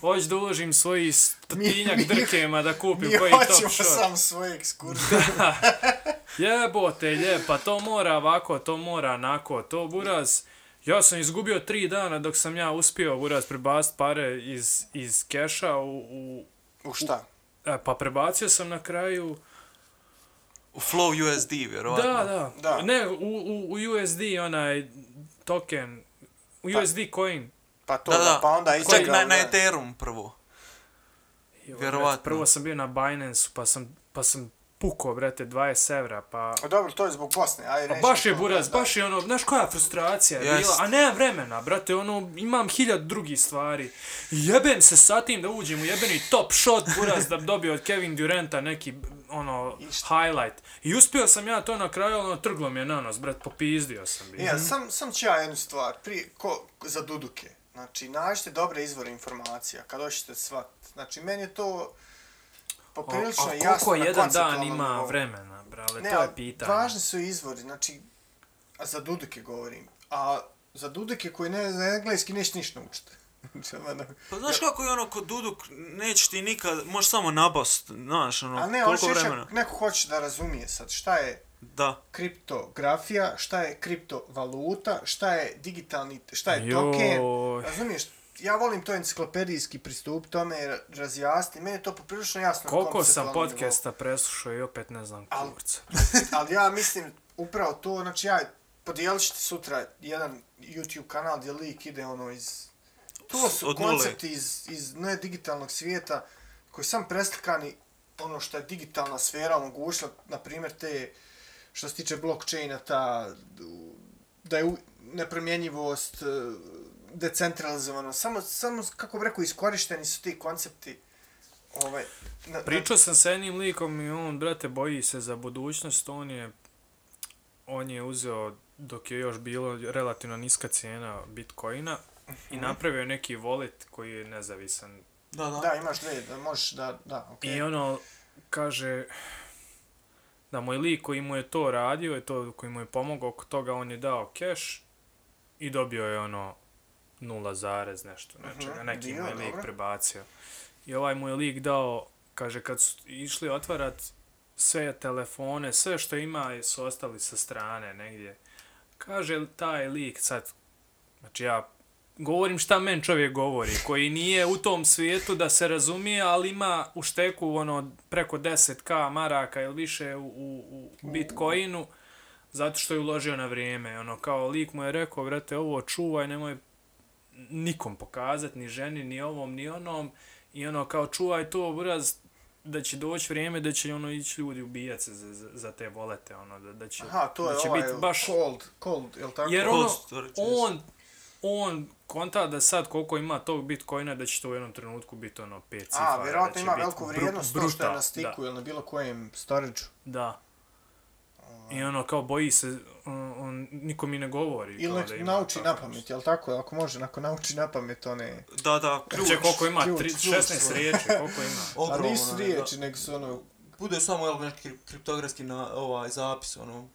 Hoću da uložim svoji stotinjak drkema da kupim Mi koji top hoćemo shot. sam svoje ekskurzije. Jebote, je, pa to mora ovako, to mora onako, to buraz... Ja sam izgubio tri dana dok sam ja uspio buraz prebaciti pare iz, iz keša u, u, U šta? e, pa prebacio sam na kraju... U Flow USD, vjerovatno. Da, da, Da. Ne, u, u, u USD onaj token, u Pa- USD coin. Pa to, Da, da, pa onda Čak ići na, na Ethereum prvo. Joj, Vjerovatno. Prvo sam bio na Binance, pa sam, pa sam pukao, brate, 20 evra, pa... A dobro, to je zbog Bosne, ajde Pa nećemo baš je buraz, da. baš je ono, znaš koja frustracija je bila, a nema vremena, brate, ono, imam hiljad drugih stvari. Jebem se sa tim da uđem u jebeni top shot, buraz, da bi dobio od Kevin Duranta neki, ono, highlight. I uspio sam ja to na kraju, ono, trglo mi je na nos, brat, popizdio sam bi. Ja, sam, sam ću ja jednu stvar, prije, ko, za Duduke. Znači, nađite dobre izvore informacija, kad hoćete svat. Znači, meni je to poprilično a, a jasno koliko na jedan dan ima nivou. vremena, brale, Ne, to je pitanje. važni su izvori, znači, a za Duduke govorim. A za Duduke koji ne zna engleski neće ništa naučiti. Pa znaš kako je ono kod Duduk, neće ti nikad, možeš samo nabast, znaš, ono, A ne, toliko hoće vremena. neko hoće da razumije sad šta je Da. kriptografija, šta je kriptovaluta, šta je digitalni, šta je Joj. token. Razumiješ? Ja volim to enciklopedijski pristup tome, razjasni. Meni je to poprilično jasno. Koliko sam podcasta preslušao i opet ne znam Al- kurca. nivou. Ali ja mislim upravo to, znači ja podijelit ću ti sutra jedan YouTube kanal gdje lik ide ono iz... To su Od nule. koncepti iz, iz ne digitalnog svijeta koji sam preslikani ono što je digitalna sfera omogućila, na primjer te što se tiče blockchaina, ta da je u- nepromjenjivost, e, decentralizovano, samo, samo kako bi rekao, iskorišteni su ti koncepti. Ovaj, na, Pričao sam sa jednim likom i on, brate, boji se za budućnost, on je, on je uzeo, dok je još bilo relativno niska cijena Bitcoina, i napravio je neki wallet koji je nezavisan. Da, da. Da, imaš dve, da možeš da, da, okej. I ono, kaže, da moj lik koji mu je to radio, je to koji mu je pomogao oko toga, on je dao cash i dobio je ono nula zarez nešto, nečega, Mhm, neki dio, mu je lik dobro. prebacio. I ovaj mu je lik dao, kaže, kad su išli otvarat sve telefone, sve što ima su ostali sa strane negdje. Kaže taj lik sad, znači ja govorim šta men čovjek govori, koji nije u tom svijetu da se razumije, ali ima u šteku ono preko 10k maraka ili više u, u, u Bitcoinu, zato što je uložio na vrijeme. Ono, kao lik mu je rekao, vrate, ovo čuvaj, nemoj nikom pokazat, ni ženi, ni ovom, ni onom. I ono, kao čuvaj to, buraz, da će doći vrijeme da će ono ići ljudi ubijat se za, za, za te volete, ono, da, da će, Aha, to je da će ovaj biti baš cold, cold, jel tako? jer Cold ono, storage, on, on konta da sad koliko ima tog bitcoina da će to u jednom trenutku biti ono 5 cifara. A, vjerojatno ima veliku vrijednost to što je na stiku Da, ili na bilo kojem storage da. I ono kao boji se, on, on niko mi ne govori. Ili nek da ima nauči na pamet, jel tako? Ako može, ako nauči na pamet, one... Da, da, ključ. Če koliko ima? ključ, Tri, ključ 16 svoj. riječi, koliko ima? A Ogromno, nisu ne, riječi, nego su ono... Bude samo jel, neki krip- kriptografski na, ovaj zapis, ono,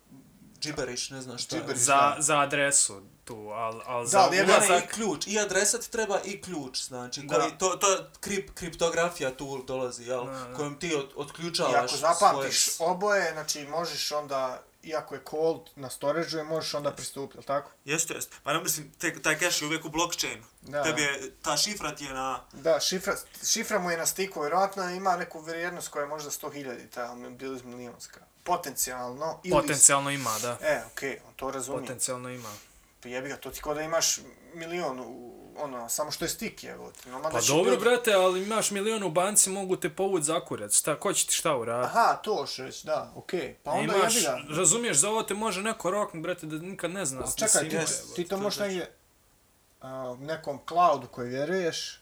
gibberish, ne znam šta je. Gibberish. Za, za adresu tu, al, al Da, za ali je Ne, ulazak- ne, i ključ, i adresa ti treba i ključ, znači, Da. koji, to, to krip, kriptografija tu dolazi, jel, Da, da. kojom ti od, I otključavaš ako zapamtiš svoje... oboje, znači možeš onda, iako je cold na storage možeš onda pristupiti, jel tako? Jeste, jeste. Pa ne mislim, te, taj cache je uvijek u blockchainu. Da. Tebi je, ta šifra ti je na... Da, šifra, šifra mu je na stiku, vjerojatno ima neku vrijednost koja je možda 100.000, ta bili milionska. Potencijalno. Ili... Potencijalno ima, da. E, okej, on to razumije. Potencijalno ima. Pa jebi ga, to ti kao da imaš milion, u, ono, samo što je stik, evo. Normalno Pa dobro, ljudi- brate, ali imaš milion u banci, mogu te povući za kurac. Šta, ko će ti šta uraditi? Aha, to što da, okej. Pa onda Imaš, jebi ga. razumiješ, za ovo te može neko roknut, brate, da nikad ne zna. A Čekaj, ti, ti to možeš negdje a, u nekom cloudu koji vjeruješ.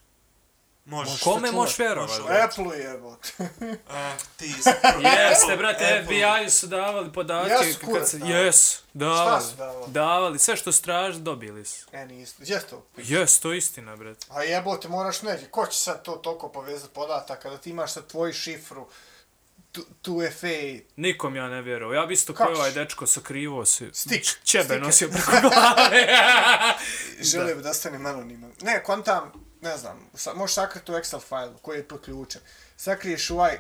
Možeš. Kome možeš vjerovat? Možeš. brate? Apple jebote. E, ti Jeste, brate. FBI su davali podatke. Jesu, kad se- davali. Jes, davali. Šta su davali? Davali, sve što su tražili, dobili su. E, nisu. Gdje to? Jes, to je istina, brate. A jebote, moraš negdje. Ko će sad to toliko povezati podataka da ti imaš sad tvoju šifru tu, tu FA, Nikom ja ne vjerujem. Ja bi isto kao ovaj si? dečko sakrivo se. Stik, Čebe stike. nosio preko glave. želio bi da ostanem anoniman. Ne, kontam, ne znam, sa, možeš sakriti u Excel failu koji je poključen. Sakriješ u i,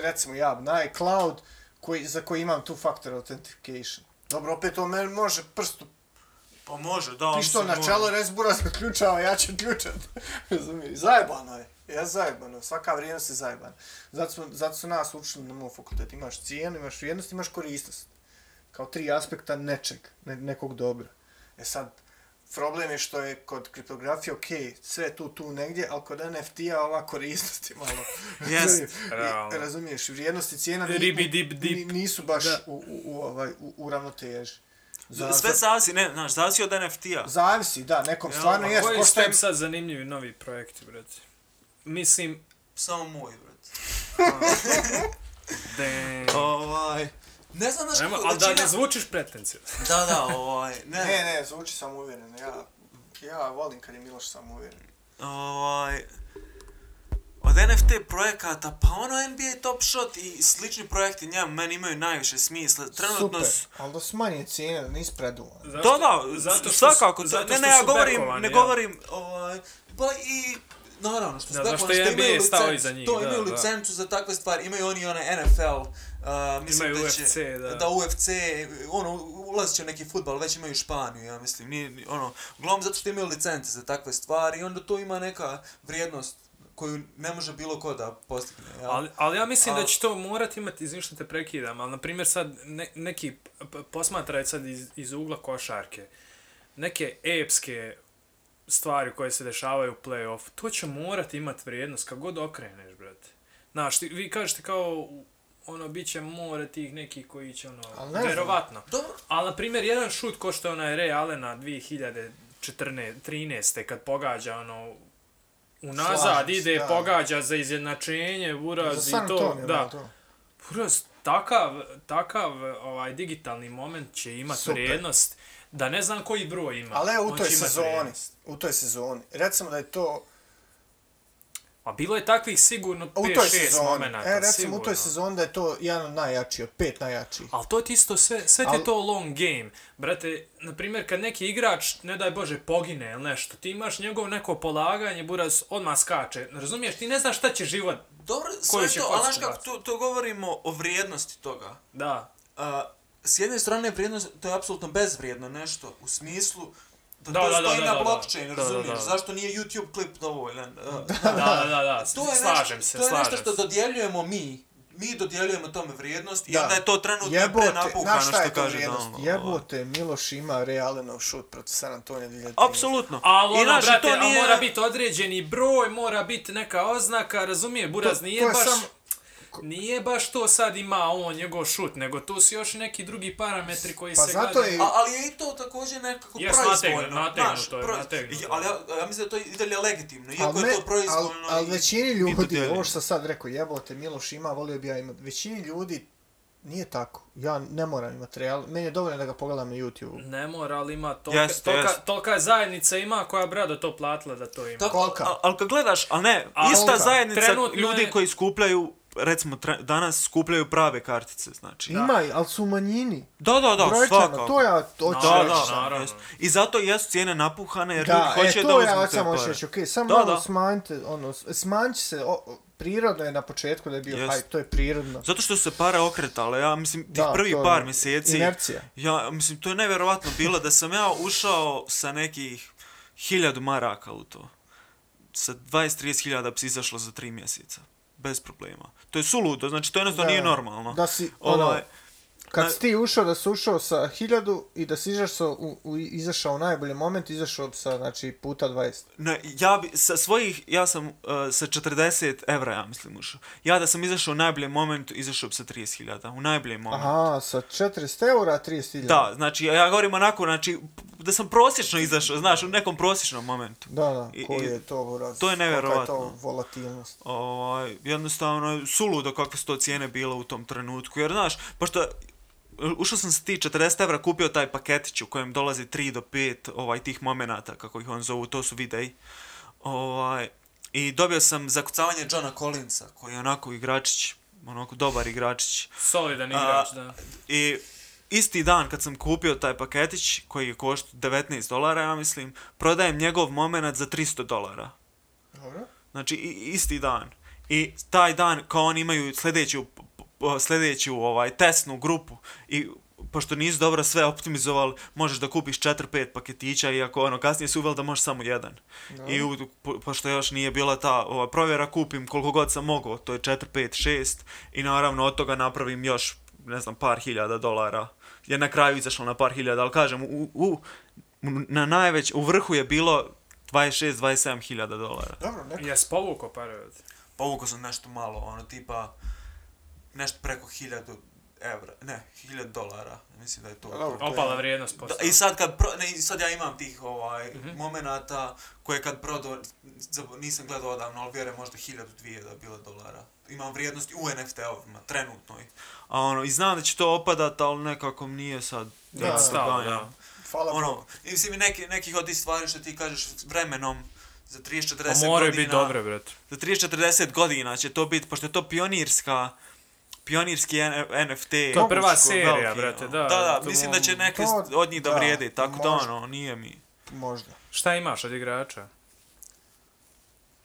recimo ja, na iCloud koji, za koji imam two-factor authentication. Dobro, opet on meni može prstu Pa može, da. Što mislim, na čelo može. rezbura se ključava, ja ću ključat. Razumiješ? Zajebano je. Ja zajebano. Svaka vrijednost je zajebana. Zato, smo, zato su nas učili na moj fakultet. Imaš cijenu, imaš vrijednost, imaš korisnost. Kao tri aspekta nečeg, ne, nekog dobra. E sad, problem je što je kod kriptografije, ok, sve tu, tu negdje, ali kod NFT-a ova korisnost je malo... Realno. I- Razumiješ, vrijednost i cijena Ribi dip dip. ni- nisu baš Da. u, u, u, ovaj, u, u ravnoteži. Za- Sve za- zavisi, ne, znaš, zavisi od NFT-a. Zavisi, da, nekom Ja, stvarno jest, Koji su je... tebi sad zanimljivi novi projekti, brate? Mislim, Samo moj, brat. damn. Ovaj... Ne znam, znaš kako, ali da ne zvučiš pretencijozno. Da, da, ovaj, ne. Ne, ne, zvuči samouvjeren. Ja, ja volim kad je Miloš samouvjeren. Ovaj... Od NFT projekata, pa ono NBA Top Shot i slični projekti njemu meni imaju najviše smisla. Trenutno Super, su... ali da smanje cijene, da nisi preduvan. Da, da, zato što svakako. su- da- zato ne, što ne, ja su govorim, bekovani, ne ja. govorim, ovaj, pa i, naravno, što su Da, bekovani, što je NBA imaju stao licen- iza njih, To da, imaju da. licencu za takve stvari, imaju oni onaj NFL, uh, mislim Imaju da će, UFC, da. da UFC, ono, ulazit će u neki futbal, već imaju Španiju, ja mislim, nije, ni- ono, uglavnom zato što imaju licence za takve stvari i onda to ima neka vrijednost koju ne može bilo ko da postigne, jel? Ali, ali ja mislim A- da će to morati imati, izvim što te prekidam, ali na primjer sad ne, neki posmatraj sad iz, iz ugla košarke, neke epske stvari koje se dešavaju u play-off, to će morati imati vrijednost kako god okreneš, brate. Znaš, ti, vi kažete kao, ono, bit će more tih nekih koji će, ono, ne verovatno. Dobro, Ali, na primjer, jedan šut ko što je onaj Ray Allena 2014. kad pogađa, ono, unazad ide, da. pogađa za izjednačenje, Za uraz i San to, Antonio, da. to. Uraz, takav, takav ovaj digitalni moment će imati Super. vrijednost da ne znam koji broj ima. Ali evo u toj sezoni, u toj sezoni, recimo da je to A bilo je takvih sigurno u 5-6 toj sezoni, momenata, e, recimo sigurno. u toj sezoni da je to jedan od najjačih, od pet najjačih. Ali to ti isto sve, sve ti je Al- to long game. Brate, na primjer, kad neki igrač, ne daj Bože, pogine ili nešto, ti imaš njegov neko polaganje, buraz odmah skače. Razumiješ, ti ne znaš šta će život. dobro, sve će to, ali znaš kako, to, to govorimo o vrijednosti toga. Da. Uh, s jedne strane vrijednost, to je apsolutno bezvrijedno nešto, u smislu da, Da, to da, da, stoji da, na da, da. blockchain, Da, da, razumiješ? da. Zašto nije YouTube klip dovoljan? Da, da, da, da. to je slažem nešto, se, to je slažem nešto što se. dodjeljujemo mi. Mi dodjeljujemo tome vrijednost i Da. onda je to trenutno Jebote, prenapuhano što je kaže vrijednost? Download. Jebote, Miloš ima realenov šut protiv San Antonija 2013. Apsolutno. Ali I ono, brate, to nije... mora biti određeni broj, mora biti neka oznaka, razumije, Buraz, To- nije to baš... sam- Nije baš to sad ima on njegov šut, nego tu su još neki drugi parametri koji Pa se zato gledaju. je- A, ali je i to također nekako Jes, proizvoljno. nategnuto, nategnuto znaš, je, proiz- nategnuto. I- Ali ja, ja mislim da je to i dalje legitimno, iako me- je to proizvoljno. al- al i- većini ljudi, ovo što sam sad rekao, jebote, Miloš ima, volio bi ja imat. Većini ljudi nije tako. Ja ne moram imati real. Meni je dovoljno da ga pogledam na YouTube. Ne mora, ali ima tolika, Jeste, tolika, jeste. tolika zajednica ima koja brado to platila da to ima. Tako, Kolika? al- ali kad gledaš, ali ne, A ista kolika? zajednica Trenutno ljudi je- koji skupljaju, recimo tre, danas skupljaju prave kartice, znači. Da. Ima, ali su manjini. Da, da, da, Brojčano, svakako. to ja hoću Da, reći. da, sad. naravno. jest. I zato jesu cijene napuhane jer Da, ljudi hoće e, da to uzmu ja te samo hoću pare. reći, okej, samo Da, malo da. smanjite, ono, smanjite se, o, o, prirodno je na početku da je bio Jest. hype, to je prirodno. Zato što su se pare okretale, ja mislim, tih Da, prvi to je par mjeseci, Inercija. ja mislim, to je nevjerovatno bilo da sam ja ušao sa nekih hiljadu maraka u to. Sa 20-30 hiljada bi se izašlo za tri mjeseca. Bez problema. To je suludo, znači to jednostavno Da, nije normalno. Da si, ono, Ovaj, Kad Na- si ti ušao da si ušao sa 1000 i da si izašao u, u, izašao u najbolji moment, izašao sa, znači, puta 20. Ne, ja bi, sa svojih, ja sam uh, sa 40 evra, ja mislim, ušao. Ja da sam izašao u najboljem momentu, izašao bi sa 30.000, u najboljem momentu. Aha, sa 400 eura 30.000. Da, znači, ja govorim onako, znači, da sam prosječno izašao, znaš, u nekom prosječnom momentu. Da, da, koji je to uraz? to je Kolika je nevjerovatno. to volatilnost? Ovaj, jednostavno, suludo kakve su to cijene bile u tom trenutku, jer, znaš, pošto ušao sam sa ti 40 evra, kupio taj paketić u kojem dolazi 3 do 5 ovaj, tih momenata, kako ih on zovu, to su videi. Ovaj, I dobio sam zakucavanje Johna Collinsa, koji je onako igračić, onako dobar igračić. Solidan A, igrač, da. I isti dan kad sam kupio taj paketić, koji je košta 19 dolara, ja mislim, prodajem njegov moment za 300 dolara. Dobro. Znači, i, isti dan. I taj dan, kao oni imaju sljedeću, sljedeću ovaj, testnu grupu i pošto nisu dobro sve optimizovali, možeš da kupiš 4-5 paketića, iako ono, kasnije su uveli da možeš samo jedan. Dobro. I u, po, pošto još nije bila ta ova, provjera, kupim koliko god sam mogao, to je 4, 5, 6 i naravno od toga napravim još, ne znam, par hiljada dolara. Je na kraju izašlo na par hiljada, ali kažem, u, u, na najveć, u vrhu je bilo 26-27 hiljada dolara. Dobro, neka. Pa Jes povukao pare od... Povukao sam nešto malo, ono, tipa, nešto preko hiljadu evra, ne, hiljad dolara, mislim da je to. Dobro. Opala vrijednost Da, postala. I sad kad pro, ne, sad ja imam tih ovaj Mhm. momenata koje kad prodao zab- nisam gledao odavno, ali vjerujem možda 1000 dvije da je bila dolara. Imam vrijednosti u NFT-ovima trenutnoj. A ono i znam da će to opadat, ali nekako mi nije sad Da, ja da, se da. ganjam. Hvala Ono, i mislim i neki, nekih od tih stvari što ti kažeš s vremenom za 30-40 Pa godina. moraju biti dobre, brate. Za 30-40 godina će to biti, pošto je to pionirska pionirski NFT. To je prva serija, ono. brate, da. Da, da, To mislim da će neke to- od njih da, da, vrijede, tako da možda. ono, nije mi. Možda. Šta imaš od igrača?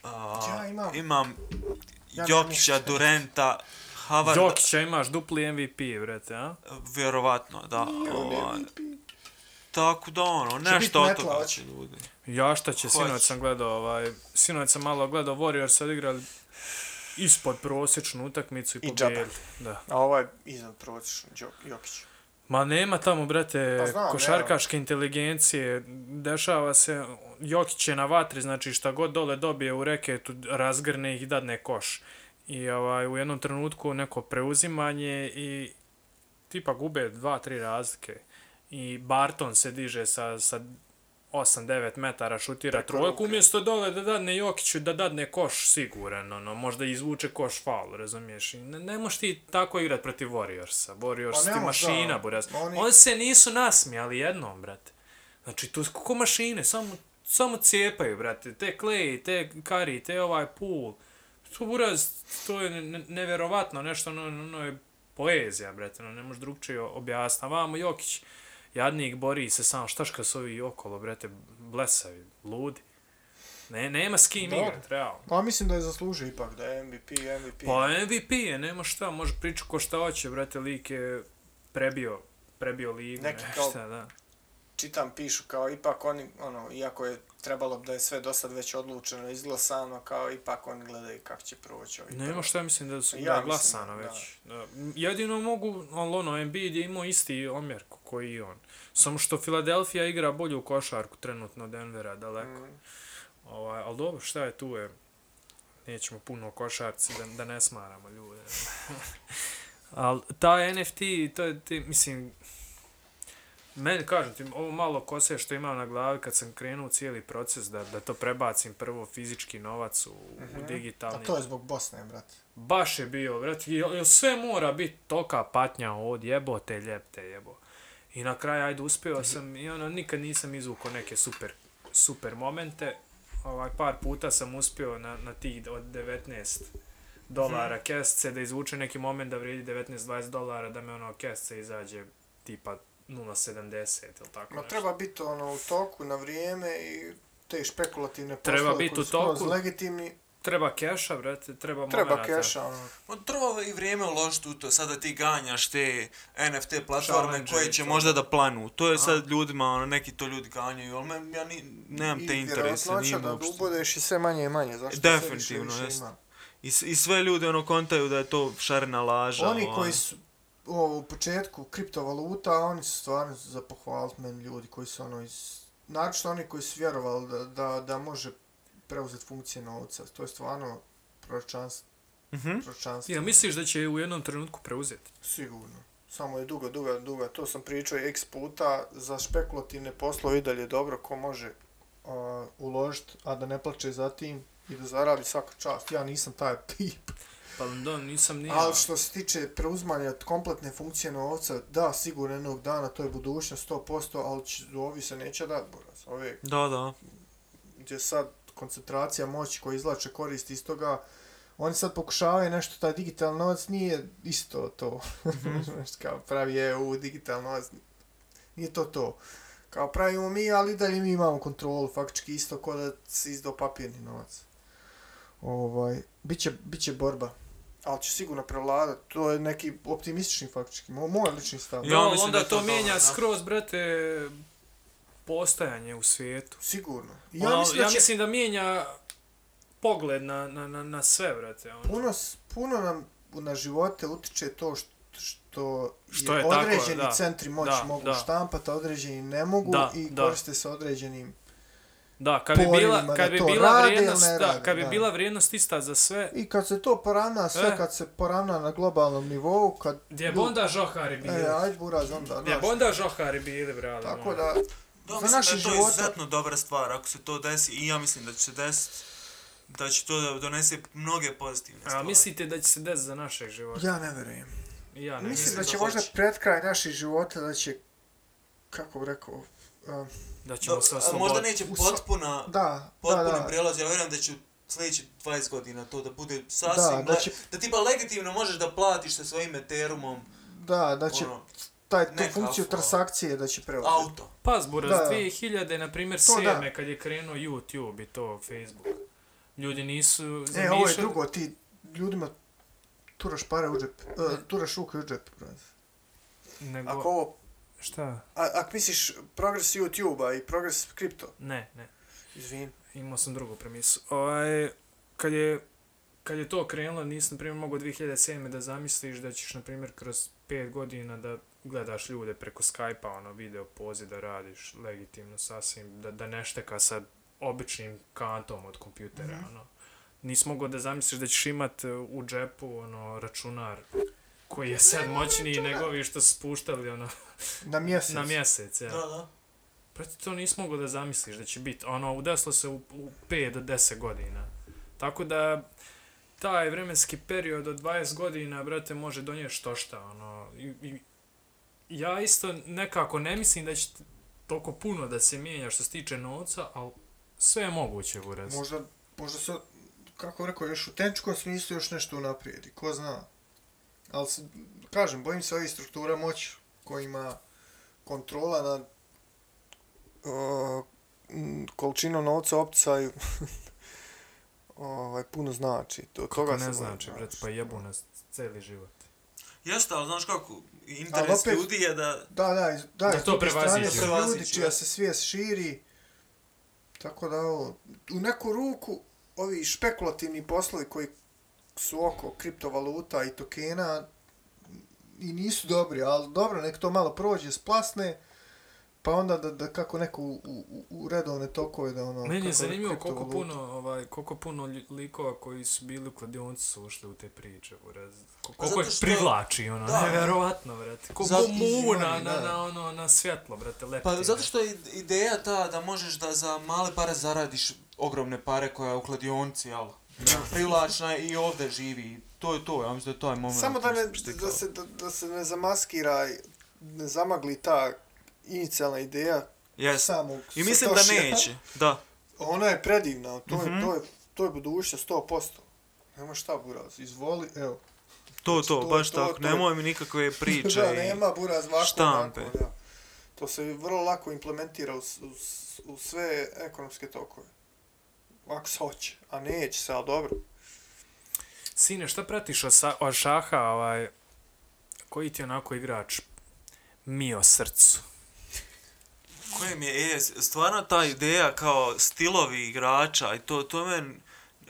A, Ja imam- imam Ja Jokića, Durenta, Havarda, Jokića imaš dupli MVP, brate, a? vjerovatno, da. Nije on ovaj, MVP. tako da ono, nešto od toga će ljudi. Ja šta će, sinoć sam gledao, ovaj, sinoć sam malo gledao Warriors sad igrali ispod prosječnu utakmicu i I pobjedili. Da. A ovaj iznad prosječno, Đok- Jokić. Ma nema tamo, brate, Pa znam, košarkaške inteligencije, dešava se, Jokić je na vatri, znači šta god dole dobije u reketu, razgrne ih i dadne koš. I ovaj, u jednom trenutku neko preuzimanje i tipa gube dva, tri razlike. I Barton se diže sa, sa 8-9 metara, šutira Preko trojku, ruke. umjesto dole da dadne Jokiću, da dadne koš siguran, ono, možda izvuče koš faul, razumiješ? I ne, ne možeš ti tako igrat protiv Warriorsa. Warriors Pa ti mašina, buraz. Oni- Oni se nisu nasmijali jednom, brate. Znači, tu su kako mašine, samo, samo cijepaju, brate. Te Clay, te Curry, te ovaj Pool. To, buraz, to je ne, nevjerovatno, nešto, ono, ono je poezija, brate, ono, ne možeš drugčije objasniti. Vamo Jokić, jadnik, bori se sam, štaš kad su ovi okolo, brate, blesavi, ludi. Ne, nema s kim igrat, realno. Pa mislim da je zaslužio ipak da je MVP, MVP. Pa MVP je, nema šta, može pričati ko šta hoće, brate, lik je prebio, prebio ligu, Neki nešto, kao- da. Čitam, pišu kao ipak oni, ono, iako je trebalo da je sve do sad već odlučeno, izglasano, kao ipak oni gledaju kako će proći ovi. Nema prvi. šta mislim da su Ja da mislim, glasano da. već. Da. Jedino mogu, ali ono, Embiid je imao isti omjer ko- koji i on. Samo što Filadelfija igra bolju košarku trenutno Denvera daleko. Mm. Ovaj, ali dobro, šta je tu je? Nećemo puno košarci da, da ne smaramo ljude. ali ta NFT, to je, ti, mislim, meni kažem ti, ovo malo kose što imam na glavi kad sam krenuo cijeli proces da, da to prebacim prvo fizički novac u, u digitalni. A to je zbog Bosne, brate. Baš je bio, brate, jel, jel sve mora biti tolika patnja od jebote, ljepte, jebo. I na kraju, ajde, uspio sam i ono, nikad nisam izvukao neke super, super momente. Ovaj, par puta sam uspio na, na tih od 19 dolara Mhm. kestice da izvuče neki moment da vrijedi 19-20 dolara da me ono kestice izađe tipa 0,70 ili tako Ma nešto. treba biti ono u toku na vrijeme i te špekulativne Treba poslove biti koji u toku. legitimni, Treba keša, brate, treba, treba keša, ono. Ma treba i vrijeme uložiti u to, sada ti ganjaš te NFT platforme Challenge koje i će to. možda da planu. To je sad ljudima, ono, neki to ljudi ganjaju, ali men, ja ni, nemam te I interese, vjerovatnoća nije da uopšte. ubodeš i sve manje i manje, zašto Definitivno, sve više, više ima. I, I sve ljudi ono kontaju da je to šarena laža. Oni ovaj. koji su o, u početku kriptovaluta, oni su stvarno za pohvaliti meni ljudi koji su ono iz... Naravno oni koji su vjerovali da, da, da može preuzeti funkcije novca. To je stvarno proročanstvo. Mhm. proročanstvo. Ja misliš da će u jednom trenutku preuzeti? Sigurno. Samo je duga, duga, duga. To sam pričao x puta. Za špekulativne poslove i dalje dobro ko može uh, uložiti, a da ne plaće za tim i da zaradi svaka čast. Ja nisam taj tip. Pa da, nisam ni Ali što se tiče preuzmanja kompletne funkcije novca, da, sigurno jednog dana, to je budućnost 100%, ali će, ovi se neće dati, buraz. Ove, Da, da. gdje sad koncentracija moći koja izlače koristi iz toga, oni sad pokušavaju nešto, taj digitalni novac nije isto to. Mhm. Znaš, kao pravi EU, digitalni novac, nije to to. Kao pravimo mi, ali dalje mi imamo kontrolu, faktički isto kod da si izdao papirni novac. Ovaj, biće, biće borba. Ali će sigurno prevladat. To je neki optimistični faktički. Mo, moj lični stav. Ja No, mislim onda da to to mijenja skroz, brate, postajanje u svijetu. Sigurno. Ja, ono, mislim da ja će mislim da mijenja pogled na, na, na, na sve, brate. Ono. puno, puno nam na živote utiče to što što, Što je, je tako, određeni da. centri moći Da, mogu da. štampati, a određeni ne mogu Da, i da. koriste se određenim Da, kad bi bila, kad da bi bila vrijednost, ne da, kad bi da. bila vrijednost ista za sve, I kad se to poravna, sve E. kad se poravna na globalnom nivou, kad... gdje bi ljud- onda žohari bili? E, ajde buraz onda, Gdje bi znaš. onda žohari bili, brale? Tako moj? da, Da, za mislim naše da je to izuzetno dobra stvar ako se to desi i ja mislim da će se desiti da će to da donese mnoge pozitivne A stvari. mislite da će se desiti za našeg života? Ja ne verujem. Ja ne Mislim mislim da da će hoće. možda pred kraj naših života da će, kako bi rekao, um, da ćemo se Da, a možda osloboditi. neće potpuna, da, da, potpuno da, prijelaz, ja vjerujem da će sljedeći 20 godina to da bude sasvim, da, da, da će, da tipa legitimno možeš da platiš sa svojim Ethereumom da, da će ono, taj, tu neka funkciju fa- transakcije da će preuzeti. auto. Pas, buraz, Da, da. 2000, na primjer, da. sedme, kad je krenuo YouTube i to Facebook. Ljudi nisu E, ovo je zamišljali... drugo, ti ljudima turaš pare u džep, uh, turaš ruke u džep, brate. Nego, Ako ovo, šta? a, ako misliš progres YouTube-a i progres kripto, Ne, ne. izvin. Imao sam drugu premisu. Ovaj, kad je kad je to krenulo, nisi, na primjer, mogao 2007. da zamisliš da ćeš, na primjer, kroz 5 godina da gledaš ljude preko Skype-a, ono, video poziv da radiš legitimno sasvim, da, da ne šteka sa običnim kantom od kompjutera, Mhm. ono. Nisi mogao da zamisliš da ćeš imat u džepu, ono, računar koji je sad moćniji nego ovi što su spuštali, ono, Na mjesec. na mjesec, ja. Da, da. Prati, to nisi mogao da zamisliš da će biti. Ono, udeslo se u, u 5 do 10 godina. Tako da, taj vremenski period od 20 godina, brate, može donijeti što šta. Ono, i, i, ja isto nekako ne mislim da će toliko puno da se mijenja što se tiče novca, ali sve je moguće, buraz. Možda, možda se, kako rekao, još u tenčkom smislu još nešto unaprijedi, ko zna. Ali, se, kažem, bojim se ovih struktura moći koji ima kontrola nad uh, količinom novca u opticaju ovaj, puno znači. To, Kako toga ne znači, znaš. brate, pa jebu nas cijeli život. Jeste, ali znaš kako, interes opet- ljudi je da... Da, da, iz, da, Da to prevaziđe. su Prevaziđe, ljudi čija da. se svijest širi. Tako da ovo, u neku ruku ovi špekulativni poslovi koji su oko kriptovaluta i tokena i nisu dobri, ali dobro, nek to malo prođe, splasne, pa onda da, da kako neko u, u, u redovne tokove da ono... Meni je zanimljivo koliko puno, ovaj, koliko puno likova koji su bili u kladionci su ušli u te priče, buraz. Ko- Pa Koliko ih što- privlači, ono, Da. nevjerovatno, brate. Koliko Zato- mu na, na, na, ono, na svjetlo, brate, lepti. Pa zato što je ideja ta da možeš da za male pare zaradiš ogromne pare koja je u kladionci, jel? Privlačna i ovdje živi. To je to, ja mislim da je taj moment. Samo da, ne, da, se, da, da se ne zamaskira, ne zamagli ta inicijalna ideja Yes. samog I mislim da Satoshija. neće, da. Ona je predivna, to je, Mhm. to je, to je budućnost 100%. Nema šta, Buraz, izvoli, evo. To, to, To- baš to- tako. to- Nemoj mi nikakve priče. da, i- nema Buraz, ovako, štampe. ovako, da. To se vrlo lako implementira u, u, u sve ekonomske tokove. Ako se hoće, a neće se, ali dobro. Sine, šta pratiš od, sa, od šaha, ovaj, koji ti onako igrač mio srcu? Koje mi je, e, stvarno ta ideja kao stilovi igrača i to, to men,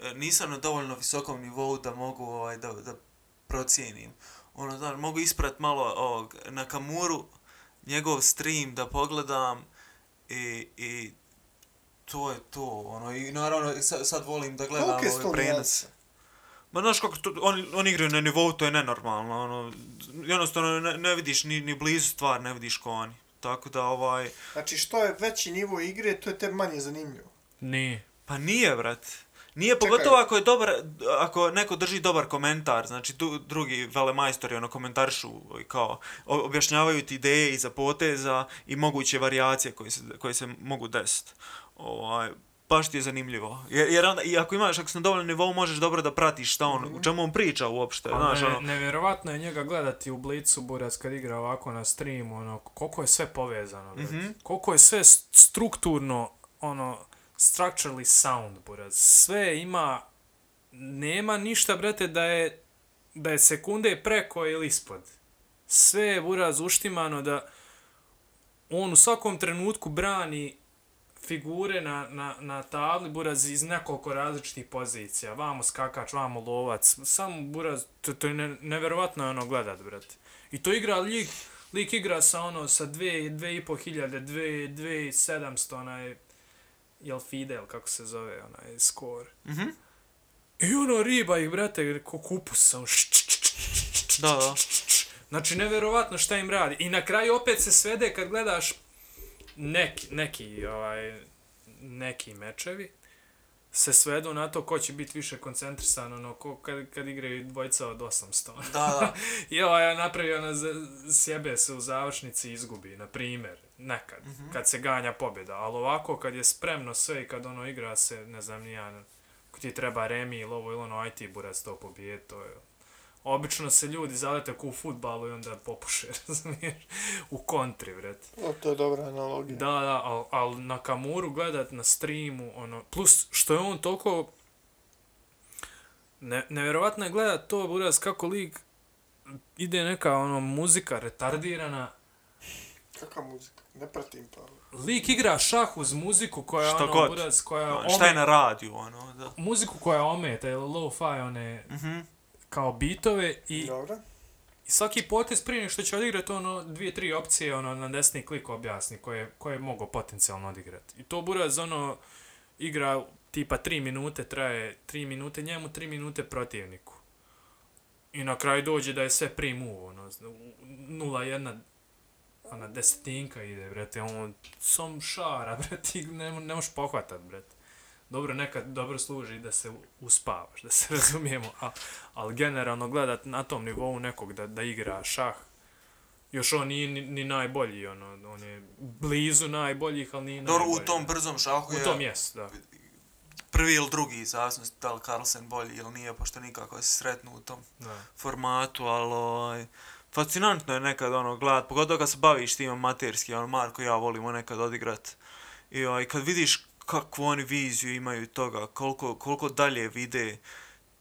e, nisam na dovoljno visokom nivou da mogu ovaj, da, da procijenim. Ono, znaš, mogu isprat malo ovog, na Kamuru, njegov stream da pogledam i, i to je to, ono, i naravno sad, sad volim da gledam ove prenose. Ma znaš kako, to, oni, oni igraju na nivou, to je nenormalno, ono, jednostavno ne, ne vidiš ni, ni blizu stvar, ne vidiš ko oni. Tako da, ovaj, Znači, što je veći nivo igre, to je te manje zanimljivo. Nije. Pa nije, brat. Nije, Čekaj. pogotovo ako je dobar, ako neko drži dobar komentar, znači tu, drugi velemajstori ono komentarišu i kao objašnjavaju ti ideje iza poteza i moguće varijacije koje se, koje se mogu desiti. Ovaj, baš ti je zanimljivo. Jer, jer onda, i ako imaš, ako si na dovoljnom nivou, možeš dobro da pratiš šta on, u čemu on priča uopšte, A znaš, ne, ono. nevjerovatno je njega gledati u Blicu, Burac, kad igra ovako na streamu, ono, koliko je sve povezano, mm Mhm. koliko je sve strukturno, ono, structurally sound, Burac. Sve ima, nema ništa, brate, da je, da je sekunde preko ili ispod. Sve je, Buraz, uštimano da on u svakom trenutku brani figure na, na, na tabli Buraz iz nekoliko različitih pozicija. Vamo skakač, vamo lovac. Samo Buraz, to, to je ne, neverovatno ono gledat, brate. I to igra lik, lik igra sa ono, sa dve, dve i po hiljade, dve, dve i sedamsto, onaj, jel Fidel, kako se zove, onaj, skor. Mhm. I ono riba ih, brate, ko č, č, Da, da. Znači, neverovatno šta im radi. I na kraju opet se svede kad gledaš neki, neki, ovaj, neki mečevi, se svedu na to ko će biti više koncentrisan, ono, ko kad, kad igraju dvojica od 800. Da, da. I ovaj napravio ono, z- sjebe se u završnici izgubi, na primjer, nekad, kad se ganja pobjeda. Ali ovako, kad je spremno sve i kad ono igra se, ne znam, nijan, ko ti treba remi ili ovo ili ono, aj ti burac to pobije, to je... Obično se ljudi zalete ko u futbalu i onda popuše, razumiješ, u kontri, vreti. O, to je dobra analogija. Da, da, ali al na Kamuru gledat na streamu, ono, plus što je on toliko... Ne, nevjerovatno je gledat to, Buras, kako lik ide neka ono muzika retardirana. Kakva muzika? Ne pratim pa. Lik igra šah uz muziku koja Šta ono, god. Buras, koja Ono, Šta je na radiju, ono, da. muziku koja ometa ili low-fi one Mhm. Kao bitove i, Dobro. i svaki potez prije što će odigrati ono dvije, tri opcije ono na desni klik objasni koje, koje mogu potencijalno odigrati. I to Buraz ono igra tipa 3 minute, traje 3 minute njemu, 3 minute protivniku. I na kraju dođe da je sve pri move, ono, 0-1, ona desetinka ide, brate, on som šara, brate, ne, ne možeš pohvatat, brate. Dobro, nekad dobro služi da se uspavaš, da se razumijemo, a, ali generalno gledat na tom nivou nekog da, da igra šah, još on nije ni, ni najbolji, ono, on je blizu najboljih, ali nije Dobro, najbolji. u tom brzom šahu U je tom jest, da. prvi ili drugi, zavisno da li Carlsen bolji ili nije, pošto nikako se sretnu u tom da. formatu, ali ovaj, fascinantno je nekad ono gledat, pogotovo kad se baviš tim amaterski, ono Marko i ja volimo nekad odigrat. I ovaj, kad vidiš kakvu oni viziju imaju toga, koliko, koliko dalje vide,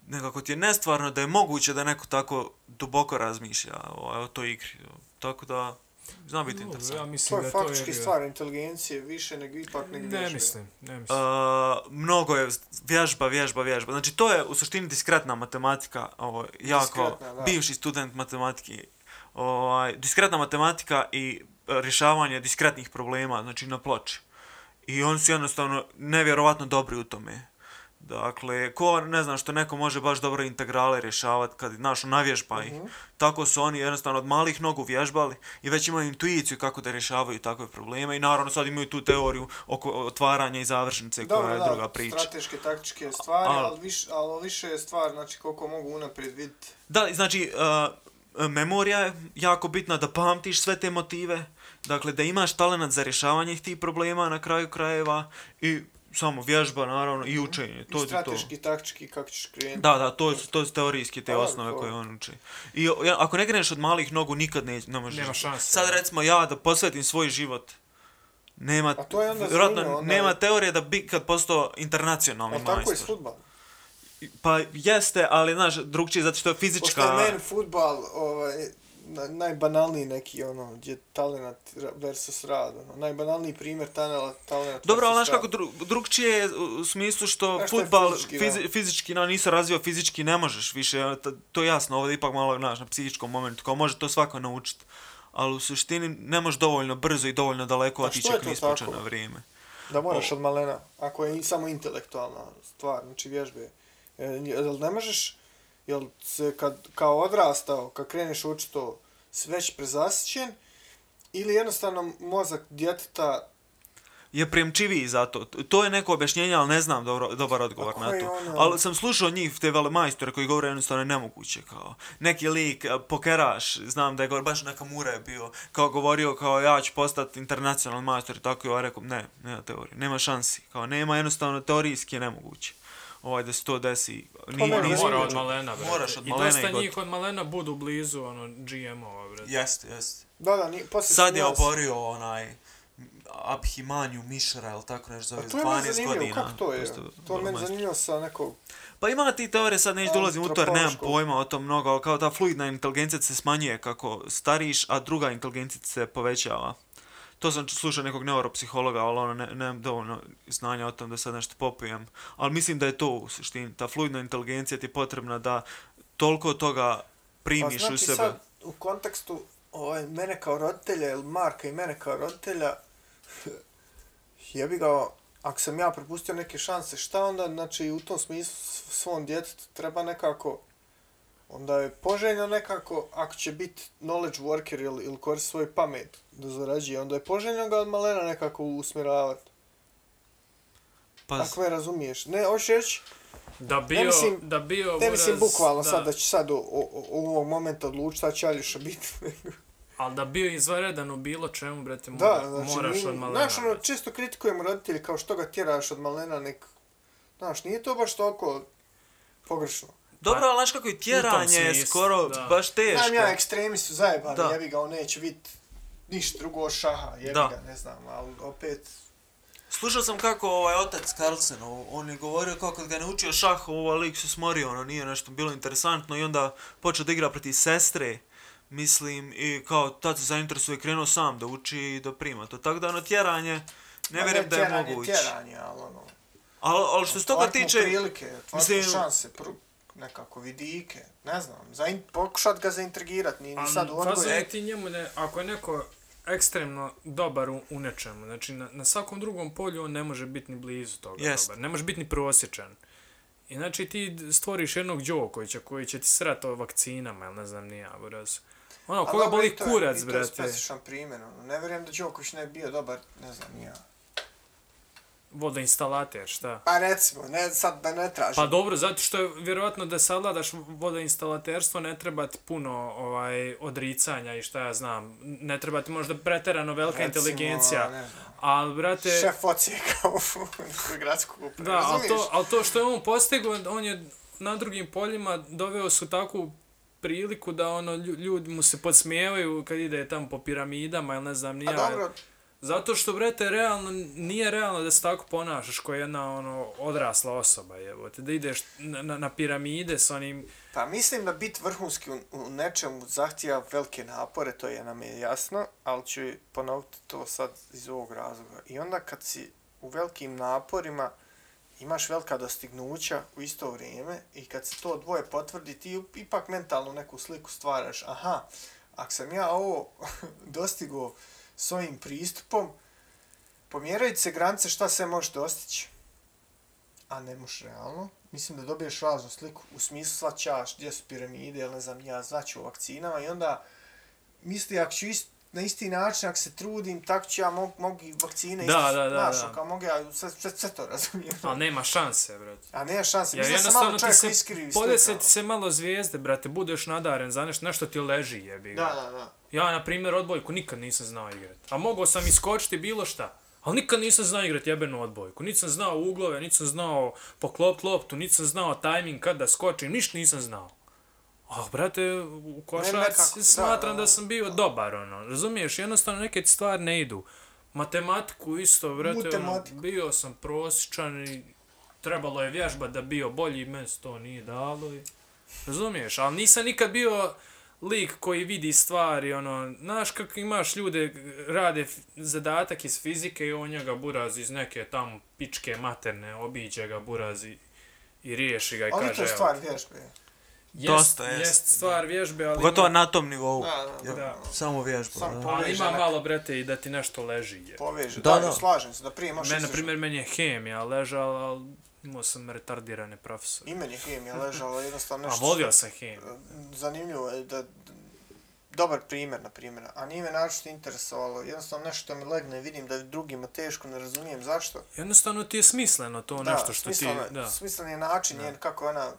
nekako ti je nestvarno da je moguće da neko tako duboko razmišlja ovaj, o toj igri. Tako da, zna biti Ja interesantno. mislim To da je to je faktički stvar inteligencije, više nego ipak nego Ne vježbe. mislim, ne mislim. Uh, mnogo je vježba, vježba, vježba. Znači to je u suštini diskretna matematika, ovo, jako Diskretna, da. bivši student matematike. Ovaj, diskretna matematika i e, rješavanje diskretnih problema, znači na ploči. I oni su jednostavno nevjerovatno dobri u tome. Dakle, ko ne znam što neko može baš dobro integrale rješavati kad znaš navježba ih. Tako su oni jednostavno od malih nogu vježbali i već imaju intuiciju kako da rješavaju takve probleme i naravno sad imaju tu teoriju oko otvaranja i završnice koja Dobro, je da, druga priča. strateške, taktičke stvari, Al- ali više, ali više je stvar, znači koliko mogu unaprijed vidjeti. Da, znači, uh, memorija je jako bitna da pamtiš sve te motive, dakle da imaš talent za rješavanje tih problema na kraju krajeva i samo vježba naravno i učenje, to I je to. strateški, taktički, kako ćeš krenuti. Da, da, to, su- to su teorijske te Pa, osnove to. koje on uči. I ja, ako ne kreneš od malih nogu, nikad ne, ne možeš. Nema šanse. Sad recimo ja da posvetim svoj život, nema, A to je onda vjerojatno zanimljivo, onda nema je- teorije da bi kad postao internacionalni Ali tako je s majstor. futbalom. Pa jeste, ali znaš, drugčije zato što je fizička... Pošto je meni futbal ovaj, na, najbanalniji neki, ono, gdje talent versus rad, ono, najbanalniji primjer talent, talent Dobro, versus znaš kako dru, drugčije je u- smislu što Znaš futbal fizički, fizi, fizički, no, nisi razvio fizički, ne možeš više, to, to je jasno, ovdje je ipak malo, znaš, na psihičkom momentu, kao može to svako naučiti, ali u suštini ne možeš dovoljno brzo i dovoljno daleko otići ako nisi počeo na vrijeme. Da moraš od malena, ako je samo intelektualna stvar, znači vježbe. E, ne možeš, jel se kad, kao odrastao, kad kreneš učiti to, si već prezasićen, ili jednostavno mozak djeteta je premčiviji za to. To je neko objašnjenje, ali ne znam dobro, dobar odgovor na to. ono- Ali sam slušao njih, te velemajstore koji govore jednostavno je nemoguće, kao neki lik, a, pokeraš, znam da je govor, baš neka mura je bio, kao govorio kao ja ću postati internacionalni majstor i tako i ovaj rekao, ne, nema teorije, nema šansi, kao nema jednostavno teorijski je nemoguće. Ovaj da se to desi. Nije, meni nije Mora od malena, brate. Moraš od I malena dosta i gotovo. njih od malena budu blizu, ono, GMO-a, brate. Jeste, jeste. Da, da, nije, poslije Sad je oborio onaj Abhimanju Mišra, ili tako nešto zove, A to je meni 12 zanimljivo, godina. kako to je? Posto- To je meni zanimljivo sa nekog... Pa ima ti teorije, sad neću dolazim u to jer nemam pojma o tom mnogo, ali kao ta fluidna inteligencija se smanjuje kako stariš, a druga inteligencija se povećava. To sam slušao nekog neuropsihologa, ali ono, ne, nemam dovoljno znanja o tom da sad nešto popujem. Ali mislim da je to u suštini, ta fluidna inteligencija ti je potrebna da toliko toga Pa primiš znači u sebe. sad, u kontekstu ovaj, mene kao roditelja ili Marka i mene kao roditelja, jebi ga, ako sam ja propustio neke šanse, šta onda, znači, u tom smislu svom djetetu treba nekako, onda je poželjno nekako, ako će biti knowledge worker ili, ili koristi svoj pamet da zarađuje, onda je poželjno ga od malena nekako usmjeravati. Pa, Ako me razumiješ. Ne, hoćeš reći, Da bio, mislim- da bio ne mislim Buraz- bukvalno sad da će sad u, u, u ovog momenta odlučiti šta će Aljuša biti. Ali da bio izvanredan u bilo čemu, brate, Da, mora, znači, moraš mi, od malena. znaš, ono, često kritikujemo roditelji kao što ga tjeraš od malena, nek, znaš, nije to baš toliko pogrešno. Dobro, ali znaš kako je tjeranje je skoro da. baš teško. Znam ja, ekstremi su zajebani, Da. jebi ga, on neće biti ništa drugo šaha, jebi Da. ga, ne znam, ali opet, Slušao sam kako ovaj otac Carlsen, on je govorio kako kad ga je naučio šah, ovaj lik se smorio, ono nije nešto bilo interesantno i onda počeo da igra protiv sestre, mislim, i kao tad se zainteresuje i krenuo sam da uči i da prima to. Tako da ono tjeranje, ne Ma vjerujem da je tjeranje, moguće. Tjeranje, ali ono, Ali, ali što se toga tiče, prilike, mislim- šanse, pru, nekako vidike, ne znam, zain, pokušat ga zaintrigirat, ni, sad u odgoju. je ti njemu, ne, ako je neko ekstremno dobar u, u nečemu, znači na, na svakom drugom polju on ne može biti ni blizu toga Jest. dobar, ne može biti ni prosječan. I znači ti stvoriš jednog Đokovića koji će ti srat o vakcinama, ili ne znam ni ja, buraz. Ono, A koga boli kurac, i to je brate. specifičan primjer, ono, ne vjerujem da Đoković ne bi bio dobar, ne znam, ni ja. Vodoinstalater, šta? Pa recimo, ne, sad da ne tražim. Pa dobro, zato što je vjerojatno da savladaš vodoinstalaterstvo ne treba ti puno ovaj, odricanja i šta ja znam. Ne treba ti možda preterano velika Recimo, inteligencija. ne znam. Ali, brate... Šef ocijeka u gradsku upravu, Da, ali to, ali to što je on postigao, on je na drugim poljima doveo su takvu priliku da ono lju- ljudi mu se podsmijevaju kad ide tamo po piramidama ili ne znam ni A dobro, Zato što, brete, realno, nije realno da se tako ponašaš kao jedna ono, odrasla osoba, jebote. Da ideš na, na, na piramide s onim... pa mislim da bit vrhunski u, u nečemu zahtija velike napore, to je nam je jasno, ali ću ponoviti to sad iz ovog razloga. I onda kad si u velikim naporima, imaš velika dostignuća u isto vrijeme i kad se to dvoje potvrdi, ti ipak mentalno neku sliku stvaraš. Aha, ako sam ja ovo dostigao svojim pristupom, pomjerajući se granice šta se može dostići, a ne možeš realno, mislim da dobiješ raznu sliku, u smislu svaćaš gdje su piramide, ili ne znam, ja zvaću o vakcinama i onda misli, ako ću ist, na isti način, ako se trudim, tako ću ja mogu mog i vakcine Da, isto, da, da, znaš, da. kao mogu ja sve, sve, sve to razumijem. Ali nema šanse, brate. A nema šanse, Ja mislim da sam malo čovjek se iskrivi podese ti se malo zvijezde, brate, budeš nadaren za nešto, nešto ti leži, jebi ga. Da, da, da. Ja, na primjer, odbojku nikad nisam znao igrat. A mogao sam iskočiti bilo šta. Ali nikad nisam znao igrat jebenu odbojku. Niti sam znao uglove, niti sam znao poklopt loptu, niti sam znao tajming kad da skočim, ništa nisam znao. A, brate, u košarci da, smatram da, da sam bio dobar, ono. Razumiješ, jednostavno neke stvari ne idu. Matematiku isto, brate, ono, bio sam prosječan i trebalo je vježba da bio bolji, meni se to nije dalo. I... Razumiješ, ali nisam nikad bio lik koji vidi stvari, ono, znaš kako imaš ljude, rade zadatak iz fizike i on njega burazi iz neke tamo pičke materne, obiđe ga burazi i riješi ga i Ali kaže, to je evo, stvar vježbe. Jest, Dosta jest, jeste, stvar vježbe, ali pogotovo ima, na tom nivou. Da, da, Jer da. Samo vježba. Samo da. ali ima malo, brate, i da ti nešto leži. Je. Poveže. Da, Da, da. da, slažem se, da prije možeš Mene, na primjer, meni je hemija ležala, ali imao sam retardirane profesore. I meni je hemija ležala, jednostavno A nešto... volio sam hemiju. Zanimljivo je da dobar primjer, na primjer, a nije me naročito interesovalo, jednostavno nešto mi legne, vidim da je drugima teško, ne razumijem zašto. Jednostavno ti je smisleno to nešto što ti... smisleno, Da, smislen je način, Da. kako je ona,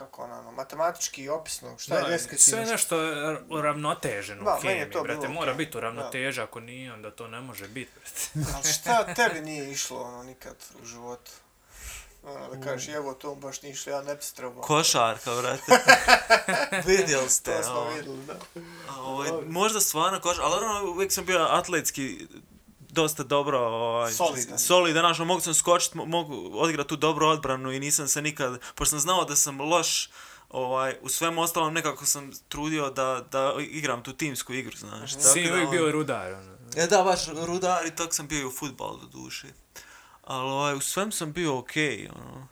kako ona, ono, matematički i opisno, šta da, je deskriptivno. sve nešto je uravnoteženo Da, u je hemiji, to brate. bilo Mora okej. biti uravnoteža, ako nije, onda to ne može biti, brate. Ali šta tebi nije išlo, ono, nikad u životu? Ono, da kažeš, evo, to baš nije išlo, ja ne bi se trebao. Košarka, brate. Vidjeli ste. To smo ovo. vidjeli, da. A, Ovaj, možda stvarno koš, ali ono, uvijek sam bio atletski dosta dobro, ovaj, Solidan. solidan, znaš, ono, mogu sam skočiti, mo- mogu odigrati tu dobru odbranu i nisam se nikad, pošto sam znao da sam loš, ovaj, u svemu ostalom nekako sam trudio da, da igram tu timsku igru, znaš. tako Si da, uvijek ono- bio rudar, ono. E da, baš rudar i tako sam bio i u futbalu do duše. Ali ovaj, u svem sam bio okej, ono.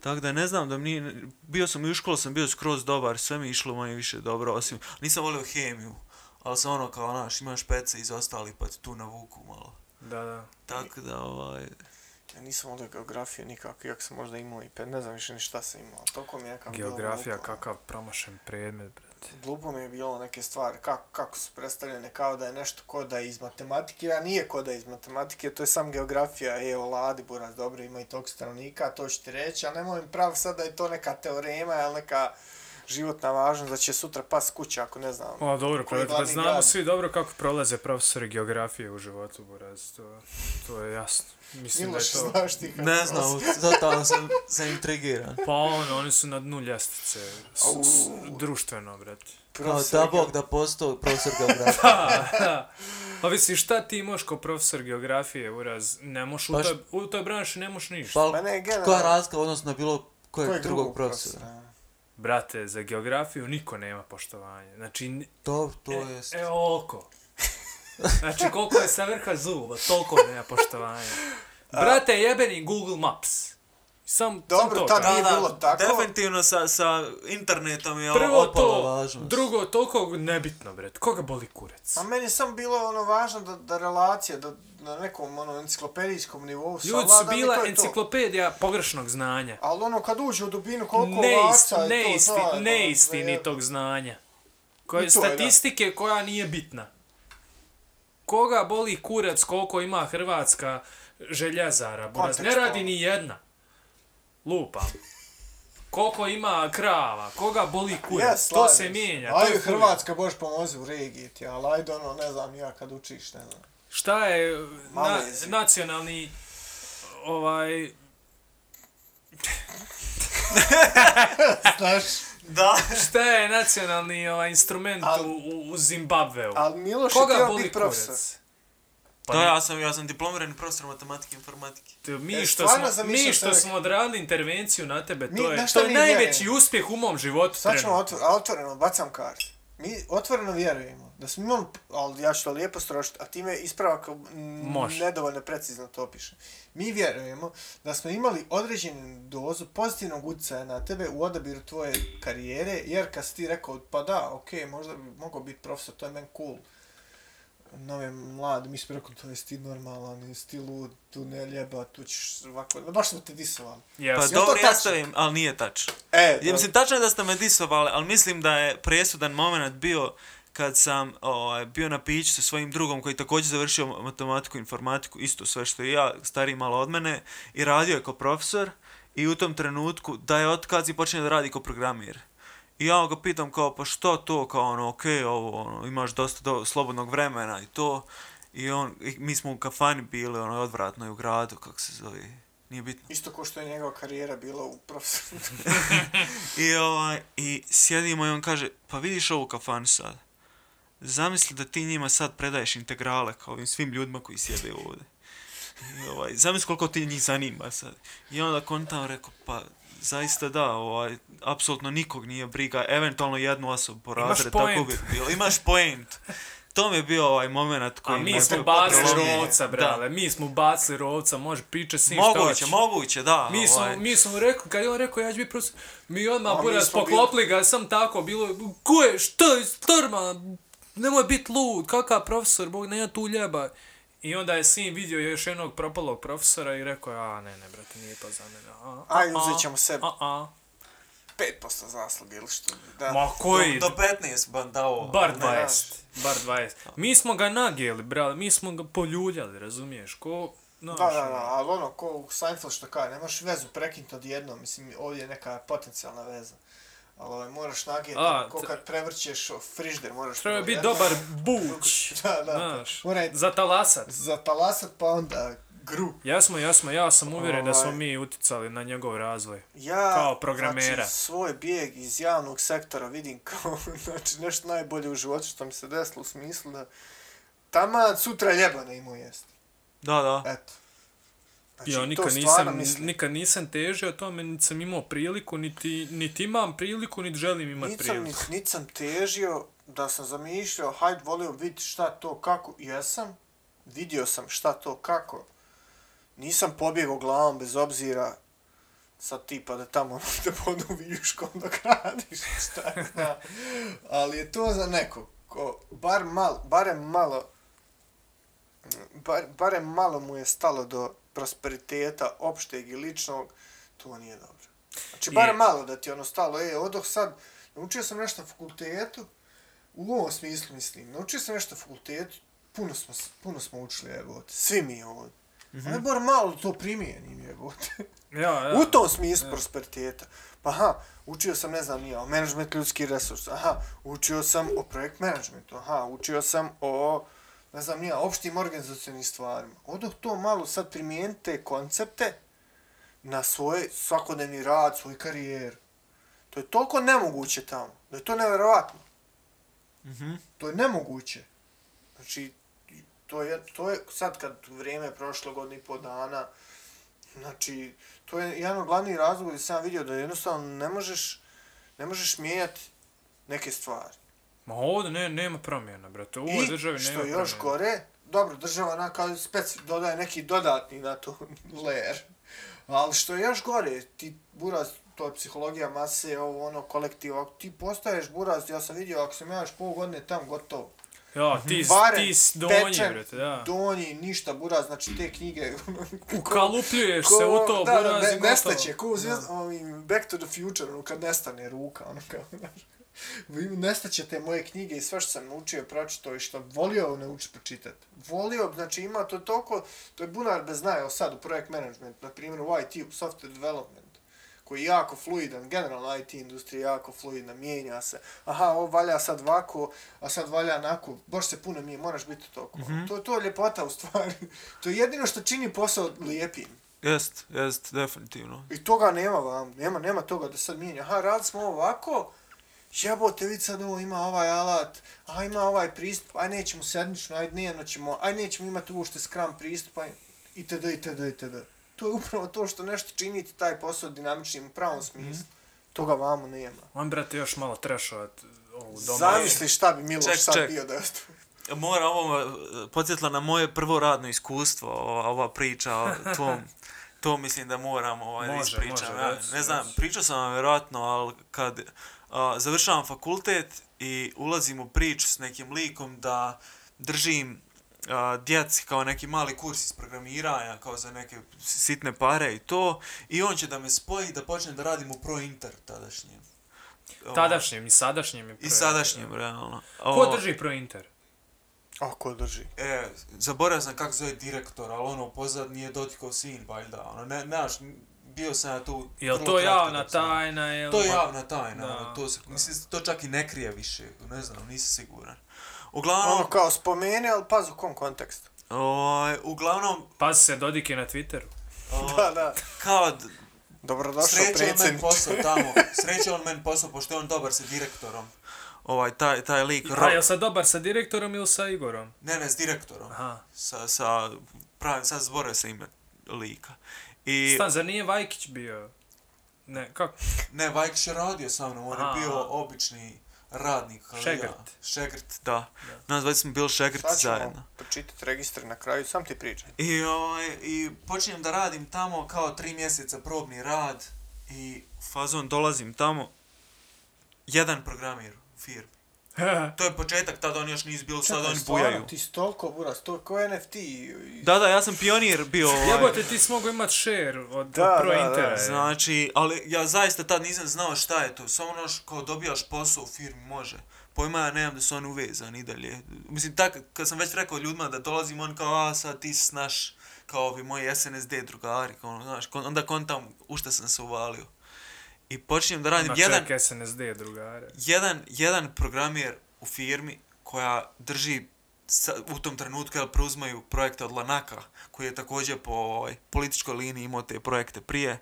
Tako da ne znam da mi bio sam i u školu sam bio skroz dobar, sve mi je išlo manje više dobro, osim, nisam volio hemiju, ali sam ono kao, naš, imaš pece iz ostalih pa ti tu navuku malo. Da, da. Tako da, ovaj, Ja nisam volio geografiju nikako, iako sam možda imao i pet, ne znam više ni šta sam imao. Toliko mi je nekako bilo Geografija, glupo. kakav promašen predmet, brate. Glupo mi je bilo neke stvari, kako, kako su predstavljene, kao da je nešto ko da je iz matematike, a nije ko da je iz matematike, to je sam geografija, evo, Ladi, Buraz, dobro, ima i tog stanovnika, to ću ti reći, a nemoj mi prav sad da je to neka teorema, ili neka životna važnost, da će sutra pas kuća, ako ne znam. O, dobro, Koji je pa, pa znamo grad? svi dobro kako prolaze profesori geografije u životu, Buraz, to, to je jasno. Mislim Miloš, da je to... znaš ti kako ne znam, totalno sam, sam intrigiran. Pa ono, oni su na dnu ljestvice, s, društveno, brate. Kao da bog da postao profesor geografije. Da, da. Pa vidi, šta ti možeš kao profesor geografije, uraz? Ne moš u, Baš- toj, u toj branši ne moš ništa. Pa, Mene je generalno... koja razlika u odnosu na bilo kojeg, kojeg drugog profesora? Brate, za geografiju niko nema poštovanja. Znači, To, to e, jest. e, oko. Znači, koliko je sa vrha zuba, toliko nema poštovanja. Brate, jebeni Google Maps. Sam, Dobro, sam to tad nije bilo tako. Definitivno sa, sa internetom je Prvo opala to, važnost. drugo, toliko nebitno, bret. Koga boli kurac? A meni je samo bilo ono važno da, da relacija, da na nekom ono enciklopedijskom nivou Ljudi su bila to je to. enciklopedija pogrešnog znanja. Ali ono kad uđe u dubinu koliko Neist, ovaca i to neisti, zajedno, neistinitog znanja. Koje, to je, statistike koja nije bitna. Koga boli kurac koliko ima Hrvatska željezara? Buraz? Ne radi ni jedna. Lupa. Koliko ima krava? Koga boli kurac? Jes, to se mijenja. to Ajde, je. Hrvatska, boš pomozi u regiji ti, ali ajde ono, ne znam, ja kad učiš, ne znam. Šta je na, nacionalni ovaj Znaš, Da. šta je nacionalni ovaj instrument Al- u, u, Zimbabveu? ali Miloš je Koga htio boli biti profesor. kurac? Pa Da, ja sam, ja sam diplomirani profesor matematike i informatike. To Mi E, što, smo, mi što smo odradili intervenciju na tebe, Mi- to je, to je najveći vjerujemo? uspjeh u mom životu Sad ćemo trenutno. otvor, a otvoreno, bacam kart. Mi otvoreno vjerujemo da smo imali, ali ja ću to lijepo strošiti, a time ispravak Može. nedovoljno precizno to piše. Mi vjerujemo da smo imali određenu dozu pozitivnog utjecaja na tebe u odabiru tvoje karijere, jer kad si ti rekao, pa da, okej, možda bi mogao biti profesor, to je meni cool. Nove mlade, mi smo rekli, to je ti normalan, nisi ti lud, tu ne ljeba, tu ćeš ovako, baš smo te disovali. Yes. Pa to dobro, ja stavim, ali nije tačno. E, Ja, mislim, tačno je da ste me disovali, ali mislim da je presudan moment bio kad sam ovaj, bio na piću sa svojim drugom koji također završio matematiku informatiku, isto sve što i ja, stariji malo od mene, i radio je kao profesor i u tom trenutku da je otkaz i počinje da radi kao programir. I ja ga pitam kao, pa što to, kao ono, okej, ovo, ono, imaš dosta do, slobodnog vremena i to. I on, i mi smo u kafani bili, ono, odvratno u gradu, kako se zove, nije bitno. Isto ko što je njegova karijera bila u profesoru. I, ovaj, I sjedimo i on kaže, pa vidiš ovu kafanu sad. Zamisli da ti njima sad predaješ integrale kao ovim svim ljudima koji sjede ovdje. I, ovaj, zamisli koliko ti njih zanima sad. I onda kontam rekao, pa zaista da, ovaj, apsolutno nikog nije briga, eventualno jednu osobu po Imaš razred, tako bi bilo. Imaš point. To mi je bio ovaj moment A koji me mi smo bacili rovca, brale. Mi smo bacili rovca, može priča s njim Moguće, hoće. moguće, da. Mi smo, ovaj. mi smo rekli, kad je on rekao ja ću biti profesor, mi odmah A, buraz smo poklopili ga, sam tako, bilo, ko je, šta je, storma, nemoj biti lud, kakav profesor, bog, nema tu ljeba. I onda je sin vidio još jednog propalog profesora i rekao, a ne, ne, brate, nije to za mene. A, a, Ajde, uzet ćemo sebi. A, a. 5% zasluge ili što. Da. Ma koji? Do, do 15 ban dao. Bar ne, 20. Bar 20. Mi smo ga nagijeli, brale, mi smo ga poljuljali, razumiješ? Ko, znaš, Da, da, da, ali ono, ko u Seinfeld što kaže, nemaš vezu prekinuti odjednom, mislim, ovdje je neka potencijalna veza. Ali ovaj, moraš nagijeti, A, ko kad prevrćeš frižder, moraš... Treba biti dobar buć, Da, da. znaš, Mora je za talasat. za talasat, pa onda gru. Jasmo, jasmo, ja sam uvjeren da smo Ovaj. mi uticali na njegov razvoj. Ja, Kao programera. Znači, svoj bijeg iz javnog sektora vidim kao znači, nešto najbolje u životu što mi se desilo u smislu da tama sutra ljebane imao jest. Da, da. Eto. Znači, ja nikad nisam, mislim. nikad nisam težio tome, niti sam imao priliku, niti, niti imam priliku, niti želim imati priliku. niti, niti sam težio da sam zamišljao, hajde volio vidjeti šta to kako, jesam, vidio sam šta to kako, nisam pobjegao glavom bez obzira sad tipa da tamo te podu vijuškom dok radiš, šta znam. Ali je to za neko ko bar malo, barem malo, bar, barem malo mu je stalo do prosperiteta opšteg i ličnog, to nije dobro. Znači, barem malo da ti ono stalo, e, odoh sad, naučio sam nešto na fakultetu, u ovom smislu mislim, naučio sam nešto na fakultetu, puno smo, puno smo učili, evo, svi mi ovdje. Mm -hmm. Ali bar malo to primijenim, evo. Ja, ja. U tom smislu prosperiteta. Pa aha, učio sam, ne znam, nije, o management ljudskih resursa. Aha, učio sam o projekt managementu. Aha, učio sam o, ne znam, nije, opštim organizacijalnim stvarima. Odoh to malo sad primijenite te koncepte na svoj svakodnevni rad, svoj karijer. To je toliko nemoguće tamo, da je to nevjerovatno. Mhm. To je nemoguće. Znači, to je, to je sad kad vrijeme je prošlo godinu i pol dana, znači, to je jedan od glavnih razloga gdje sam vidio da jednostavno ne možeš, ne možeš mijenjati neke stvari. Ma ovdje ne, nema promjena, brate. U ovoj državi što nema je još promjena. gore, dobro, država ona kao speci dodaje neki dodatni na to layer. Ali što je još gore, ti buraz, to je psihologija mase, ovo ono kolektiv, ako ti postaješ buraz, ja sam vidio, ako sam ja još pol godine tam gotovo. Ja, ti, Barem ti donji, brate, da. Donji, ništa, buraz, znači te knjige... Ukalupljuješ se u to, da, da, buraz ne, i gotovo. nestaće, ko zvijezd, ovim Back to the Future, ono kad nestane ruka, ono kao, znaš. Nestaće te moje knjige i sve što sam naučio, pročitao i što volio naučiti pročitati. Volio, znači ima to toliko, to je bunar bez znaja, evo sad u projekt management, na primjer u IT, u software development, koji je jako fluidan, generalno IT industrija jako fluidna, mijenja se. Aha, ovo valja sad ovako, a sad valja onako, baš se puno mijenja, moraš biti toliko. Mm -hmm. To, to je ljepota u stvari. to je jedino što čini posao lijepim. Jest, jest, definitivno. I toga nema vam, nema, nema toga da sad mijenja. Aha, radili smo ovako, jebote, vidi sad ovo ima ovaj alat, a ima ovaj pristup, aj nećemo sedmično, aj dnevno ćemo, aj nećemo imati uopšte skram pristup, aj itd. itd. itd. To je upravo to što nešto činiti taj posao dinamičnim u pravom smislu. Mm -hmm. Toga vamo nema. On, brate, još malo trešovat ovu domu. Zamisli šta bi Miloš Ček, sad ček. bio da je. Mora ovo eh, podsjetila na moje prvo radno iskustvo, ova, ova priča o tvom. To mislim da moram ovaj, da Može, ispričam. može, ja, reci, ne znam, pričao sam vam vjerojatno, ali kad a, završavam fakultet i ulazim u priču s nekim likom da držim a, djeci kao neki mali kurs iz programiranja, kao za neke sitne pare i to, i on će da me spoji da počnem da radim u Pro Inter tadašnjem. Ovaj, Tadašnjem i sadašnjem je I projekt. sadašnjem, realno. Ko O, drži Pro Inter? A, ko drži? E, zaboravio sam kako zove direktor, ali ono, pozad nije dotikao sin, valjda, ono, ne, znaš, bio sam ja tu... Jel to javna tajna? Jel... To je javna tajna, Da. ono, to se, mislim, to čak i ne krije više, ne znam, nisam siguran. Uglavnom, Ono kao spomeni, ali pazi u kom kontekstu. ovaj, uglavnom, Pazi se Dodik je na Twitteru. o, Da, da. kao, Dobrodošao sreće on men predsjednik. posao tamo, sreće on men posao, pošto je on dobar sa direktorom. Ovaj, taj, taj lik, A Ro- jel sad dobar sa direktorom ili sa Igorom? ne, ne, s direktorom. Aha. Sa, sa, pravim, sad zboravio se ime lika. I, Stan, zar nije Vajkić bio? Ne, kako? Ne, Vajkić je radio sa mnom, on je Aha. bio obični radnik. kao i Šegrt. Ja. Šegrt, da. Nas dvojica smo bili šegrt Sad ćemo zajedno. pročitati registar na kraju, sam ti pričaj. I, ovaj, I počinjem da radim tamo kao tri mjeseca probni rad i fazon dolazim tamo jedan programir u firmi. To je početak, tada oni još nisu bili, sad Čekaj, oni stvarno, bujaju. Ti si toliko buraz, to ko NFT. i- Da, da, ja sam pionir bio. Ovaj. Jebote, ti si mogu imat share od, Da, od Pro da, da. Znači, ali ja zaista tad nisam znao šta je to. Samo ono kao dobijaš posao u firmi, može. Pojma ja nemam da su oni uvezani i dalje. Mislim, tak, kad sam već rekao ljudima da dolazim, on kao, a sad ti si naš, kao ovi moji SNSD drugari, kao, ono, znaš, onda kontam u šta sam se uvalio. I počinjem da radim Ma jedan, SNSD, drugare. jedan, jedan programer u firmi koja drži sa, u tom trenutku jel, preuzmaju projekte od Lanaka, koji je također po ovaj, političkoj liniji imao te projekte prije,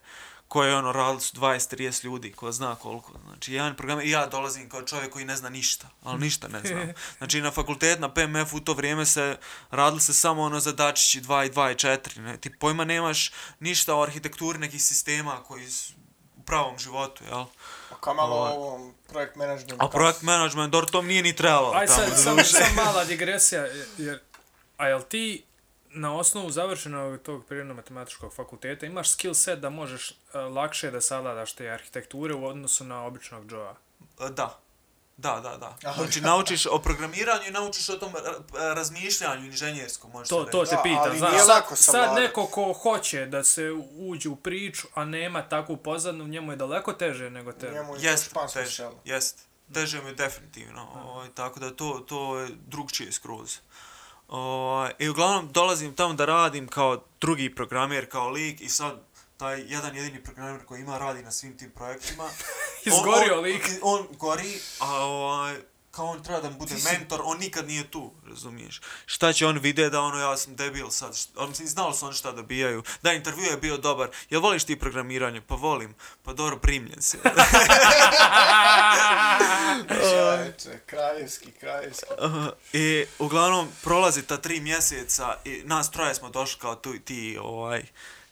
koje ono radili su 20-30 ljudi, ko zna koliko. Znači, jedan program, i ja dolazim kao čovjek koji ne zna ništa, ali ništa ne znam. Znači, na fakultet, na PMF u to vrijeme se radili se samo ono zadačići 2 i 2 i 4. Ne? Ti pojma nemaš ništa o arhitekturi nekih sistema koji su pravom životu, jel? A kamalo Ovaj. ovom projekt managementu. A projekt management, dobro, to mi nije ni trebalo. Aj sad, sam, sam mala digresija, jer, a jel ti na osnovu završenog tog prirodno-matematičkog fakulteta imaš skill set da možeš uh, lakše da savladaš te arhitekture u odnosu na običnog Joa? E, Da. Da, da, da. Aha. Znači, naučiš o programiranju i naučiš o tom ra- razmišljanju inženjerskom, možeš To, se to reći. te Da, pitam, ali znaš, sad, sad neko ko hoće da se uđe u priču, a nema takvu pozadnu, njemu je daleko teže nego tebe. Njemu je to Jest, špansko teže, jest. Teže mi je definitivno, ovaj, tako da to, to je drugčije skroz. Ovaj, I uglavnom dolazim tamo da radim kao drugi programer, kao lik i sad taj jedan jedini programer koji ima radi na svim tim projektima. Izgorio on, lik. On, on gori, a ovaj, kao on treba da bude si- mentor, on nikad nije tu, razumiješ. Šta će on vide da ono ja sam debil sad, on znali su oni šta dobijaju. Da, intervju je bio dobar. Jel voliš ti programiranje? Pa volim. Pa dobro, primljen si. Čovječe, kraljevski, kraljevski. I uglavnom prolazi ta tri mjeseca i nas troje smo došli kao tu, ti ovaj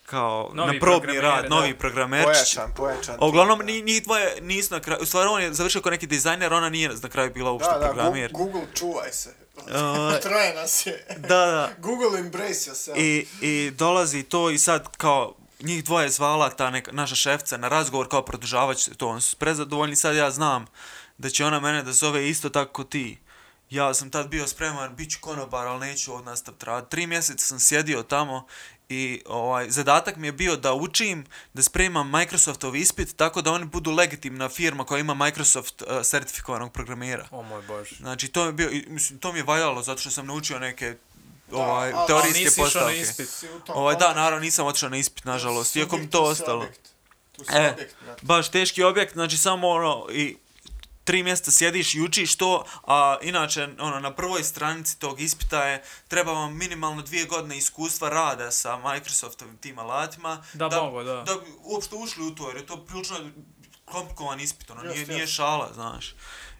kao Novi na probni rad, da. novi programerčić. Pojačan, pojačan. A uglavnom ni njih dvoje nisu na kraju, u stvari on je završio kao neki dizajner, ona nije na kraju bila uopšte Da, da, programer. Gu- Google čuvaj se. Uh, Troje nas je. Da, da. Google embrace yourself. I, I dolazi to i sad kao njih dvoje je zvala ta neka, naša šefca na razgovor kao produžavać to, oni su prezadovoljni, sad ja znam da će ona mene da zove isto tako ko ti. Ja sam tad bio spreman, bit ću konobar, ali neću od nastaviti rad. Tri mjeseca sam sjedio tamo i ovaj, zadatak mi je bio da učim, da spremam Microsoftov ispit tako da oni budu legitimna firma koja ima Microsoft uh, certifikovanog programera. O moj bože. Znači, to mi je bio, mislim, to mi je valjalo zato što sam naučio neke Da, ovaj, ali- teorijske ali nisi išao na postavke. ispit. Ovaj, da, naravno, nisam otišao na ispit, nažalost, iako mi to ostalo. objekt. Tu si E, objekt, brate. baš teški objekt, znači samo ono, i tri mjeseca sjediš i učiš to, a inače, ono, na prvoj stranici tog ispita je, treba vam minimalno dvije godine iskustva rada sa Microsoftovim tim alatima, Da, mogu, da. da bi uopšte ušli u to, jer je to prilično komplikovan ispit, ono, nije, Jest, nije šala, znaš.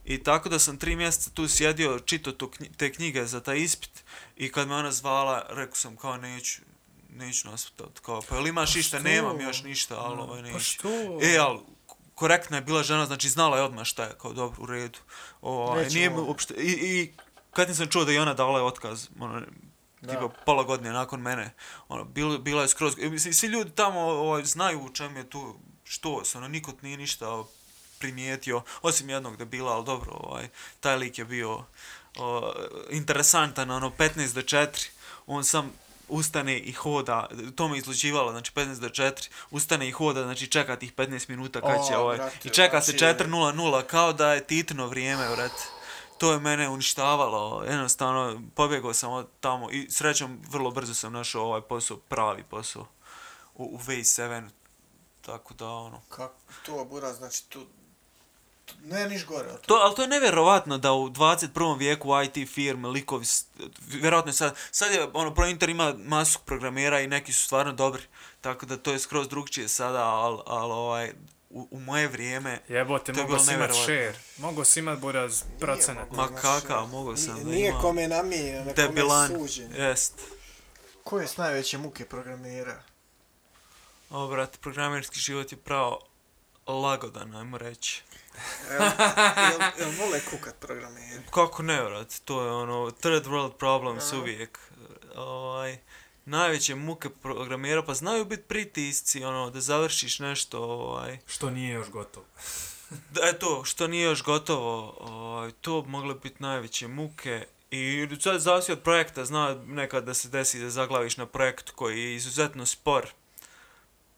I tako da sam tri mjeseca tu sjedio, čitao tu knji- te knjige za taj ispit i kad me ona zvala, rekao sam kao neću, neću naspitati, kao, pa jel imaš Pa išta, što? nemam još ništa, ali ovaj neću. Pa što? E, ali korektna je bila žena, znači znala je odmah šta je, kao dobro, u redu. Ovaj, Nećemo. nije mi uopšte, i, i kad sam čuo da je ona dala je otkaz, ono, Da. tipa pola godine nakon mene, ono, bilo, bila je skroz, mislim, svi ljudi tamo ovaj, znaju u čem je tu, što se, ono, niko nije ništa primijetio, osim jednog debila, ali dobro, ovaj, taj lik je bio o, interesantan, ono, 15 do 4, on sam ustane i hoda, to me izluđivalo, znači 15 do 4, ustane i hoda, znači čeka tih 15 minuta kad će O, ovaj, brate, i čeka se znači- 4.00 kao da je Titino vrijeme, brate. To je mene uništavalo, jednostavno pobjegao sam od tamo i srećom vrlo brzo sam našao ovaj posao, pravi posao u, u V7, tako da ono. Kako to, bura, znači tu... Ne, niš gore od To, ali to je nevjerovatno da u 21. vijeku IT firme, likovi, vjerojatno je sad, sad je, ono, ProInter ima masu programera i neki su stvarno dobri, tako da to je skroz drugčije sada, ali, ali ovaj, u, u moje vrijeme, Jebote, mogo si imat share. Mogo si imat buraz procenat. mogo. ma kakav, mogao sam Nije, da nije kome namijenjeno, nekome debilan, suđen. jest. Ko je s najveće muke programera? O, brate, programerski život je pravo lagodan, ajmo reći. Jel, jel, jel vole kukat programeri? Kako ne, brate, to je ono, third world problems Aha. uvijek. Ovaj, najveće muke programera, pa znaju biti pritisci, ono, da završiš nešto, ovaj, Što nije još gotovo. Da, eto, što nije još gotovo, ovaj, to bi mogle biti najveće muke. I sad zavisi od projekta, zna nekad da se desi da zaglaviš na projekt koji je izuzetno spor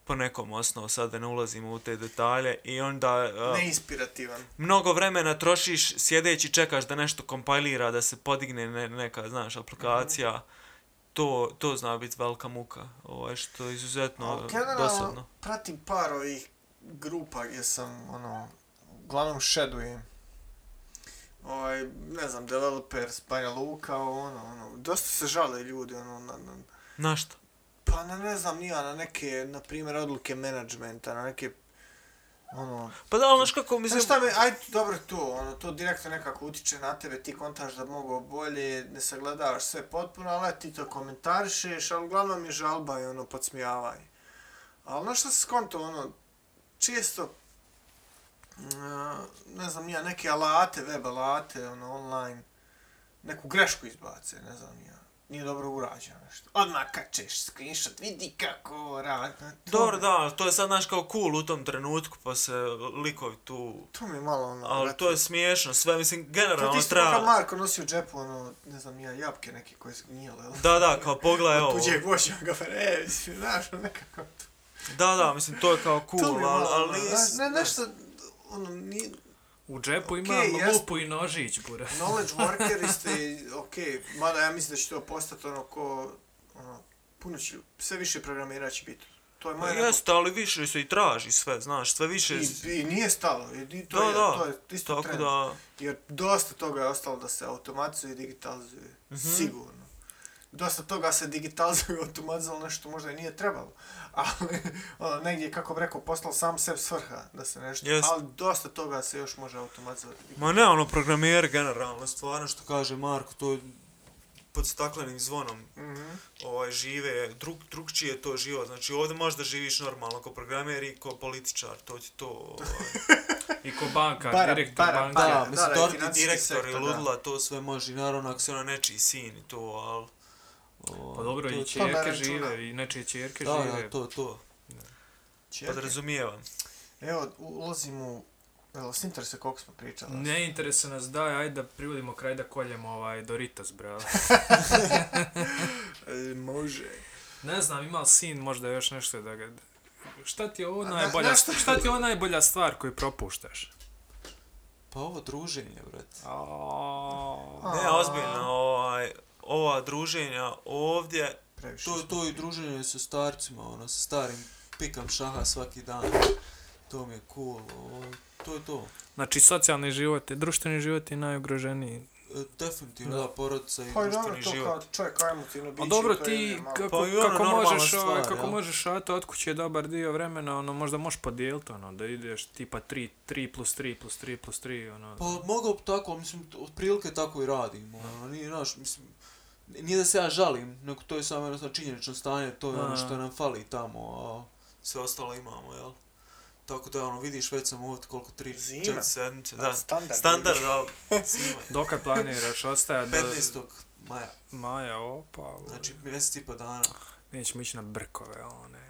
po nekom osnovu, sad da ne ulazimo u te detalje i onda a, Neinspirativan. mnogo vremena trošiš sjedeći čekaš da nešto kompilira, da se podigne ne, neka, znaš, aplikacija. To, to zna biti velika muka, ovaj, što je izuzetno Ali generalno, dosadno. pratim par ovih grupa gdje sam, ono, uglavnom šedujem. Ovaj, ne znam, developers, Banja Luka, ono, ono, dosta se žale ljudi, ono, na, na, Na što? Pa na ne znam, nija, na neke, na primjer, odluke menadžmenta, na neke, ono, Pa da, znaš kako, mislim... Znaš šta me, ajde, dobro to, ono, to direktno nekako utiče na tebe, ti kontaš da mogu bolje, ne sagledavaš sve potpuno, ali ti to komentarišeš, ali uglavnom je žalba i ono, podsmijavanje. Ali znaš šta se skonto, ono, često, mm, ne znam, ja neke alate, web alate, ono, online, neku grešku izbace, ne znam, ja, nije dobro urađeno nešto. Odmah kačeš screenshot, vidi kako radi. Dobro, da, to je sad, znaš, kao cool u tom trenutku, pa se likovi tu... To mi je malo, ono, Ali to je smiješno, sve, mislim, To ti generalno isto treba... treba... Marko nosio džepu, ono, ne znam, ja, jabke neke koje su gnjile, jel? Da, da, kao pogledaj ovo. Od tuđeg voća ga e, mislim, znaš, ono, nekako. Da, da, mislim, to je kao to cool, ali, ono, ne, nešto, ono, ni, U džepu Okej, imam jest- lupu i nožić, bure. knowledge workeri ste, okej, mada ja mislim da će to postati ono ko, ono, puno će, sve više programira će biti. To je Pa moja jeste, ali više se i traži sve, znaš, sve više... I, I nije stalo, i, to, Da, je, da, to je isto Tako trend. da, Jer dosta toga je ostalo da se automatizuje i digitalizuje. Mhm. Sigurno. Dosta toga se digitalizuje i automatizalo nešto možda i nije trebalo. Ali, ono, negdje, kako bi rekao, postalo sam sebi svrha da se nešto... Jest. Ali dosta toga se još može automatizovati. ma ne, ono, programer generalno, stvarno što kaže Marko, to je pod staklenim zvonom Mhm. ovaj, žive, drug, drugčije je to život. Znači ovdje možda živiš normalno kao programer i kao političar, to ti to... Ovaj, I ko bankar, Bara, direktor bara, banke. bara. da, da, mislim, da, to i ti financijski direktor i sektor, ludla, to sve može. I naravno ako se ono nečiji sin i to, ali... Pa dobro, to- i čerke žive, i nečije čerke Da, žive. da, to, to. Čekaj. Podrazumijevam. Evo, ulazim u... Evo, s interese koliko smo pričali. Ne interesuje nas, daj, ajde da privodimo kraj da koljemo ovaj Doritos, brale. E, može. Ne znam, ima li sin možda još nešto da ga... Šta ti je ovo najbolja, na- na što- šta ti je ovo najbolja stvar koju propuštaš? Pa ovo druženje, brate. Ne, ozbiljno, ovaj, ova druženja ovdje, Previše. to, to i druženje sa starcima, ono, sa starim pikam šaha svaki dan. To mi je cool, ovaj, to je to. Znači, socijalni život i društveni život je najugroženiji. E, Definitivno, Da. da, porodica i Pa i dobro, društveni to život. kao čovjek kao emotivno biće. A dobro, to ti je kako, Pa i ono kako normalna možeš, ovaj, stvar, kako jel? možeš šato od kuće dobar dio vremena, ono, možda možeš podijeliti, ono, da ideš tipa 3, 3 plus 3 plus 3 plus 3, ono. Pa mogao bi tako, mislim, otprilike tako i radimo. Ono, nije, znaš, mislim, nije da se ja žalim, nego to je samo jednostavno činjenično stanje, to je ono što nam fali tamo, a sve ostalo imamo, jel? Tako da, ono, vidiš, već sam ovdje koliko, tri, Zima. četiri sedmice, da. standard. Standard, ali zima. Dokad planiraš, ostaje do 15. maja, maja, opa, znači mjesec i po dana. nećemo ići na brkove, one,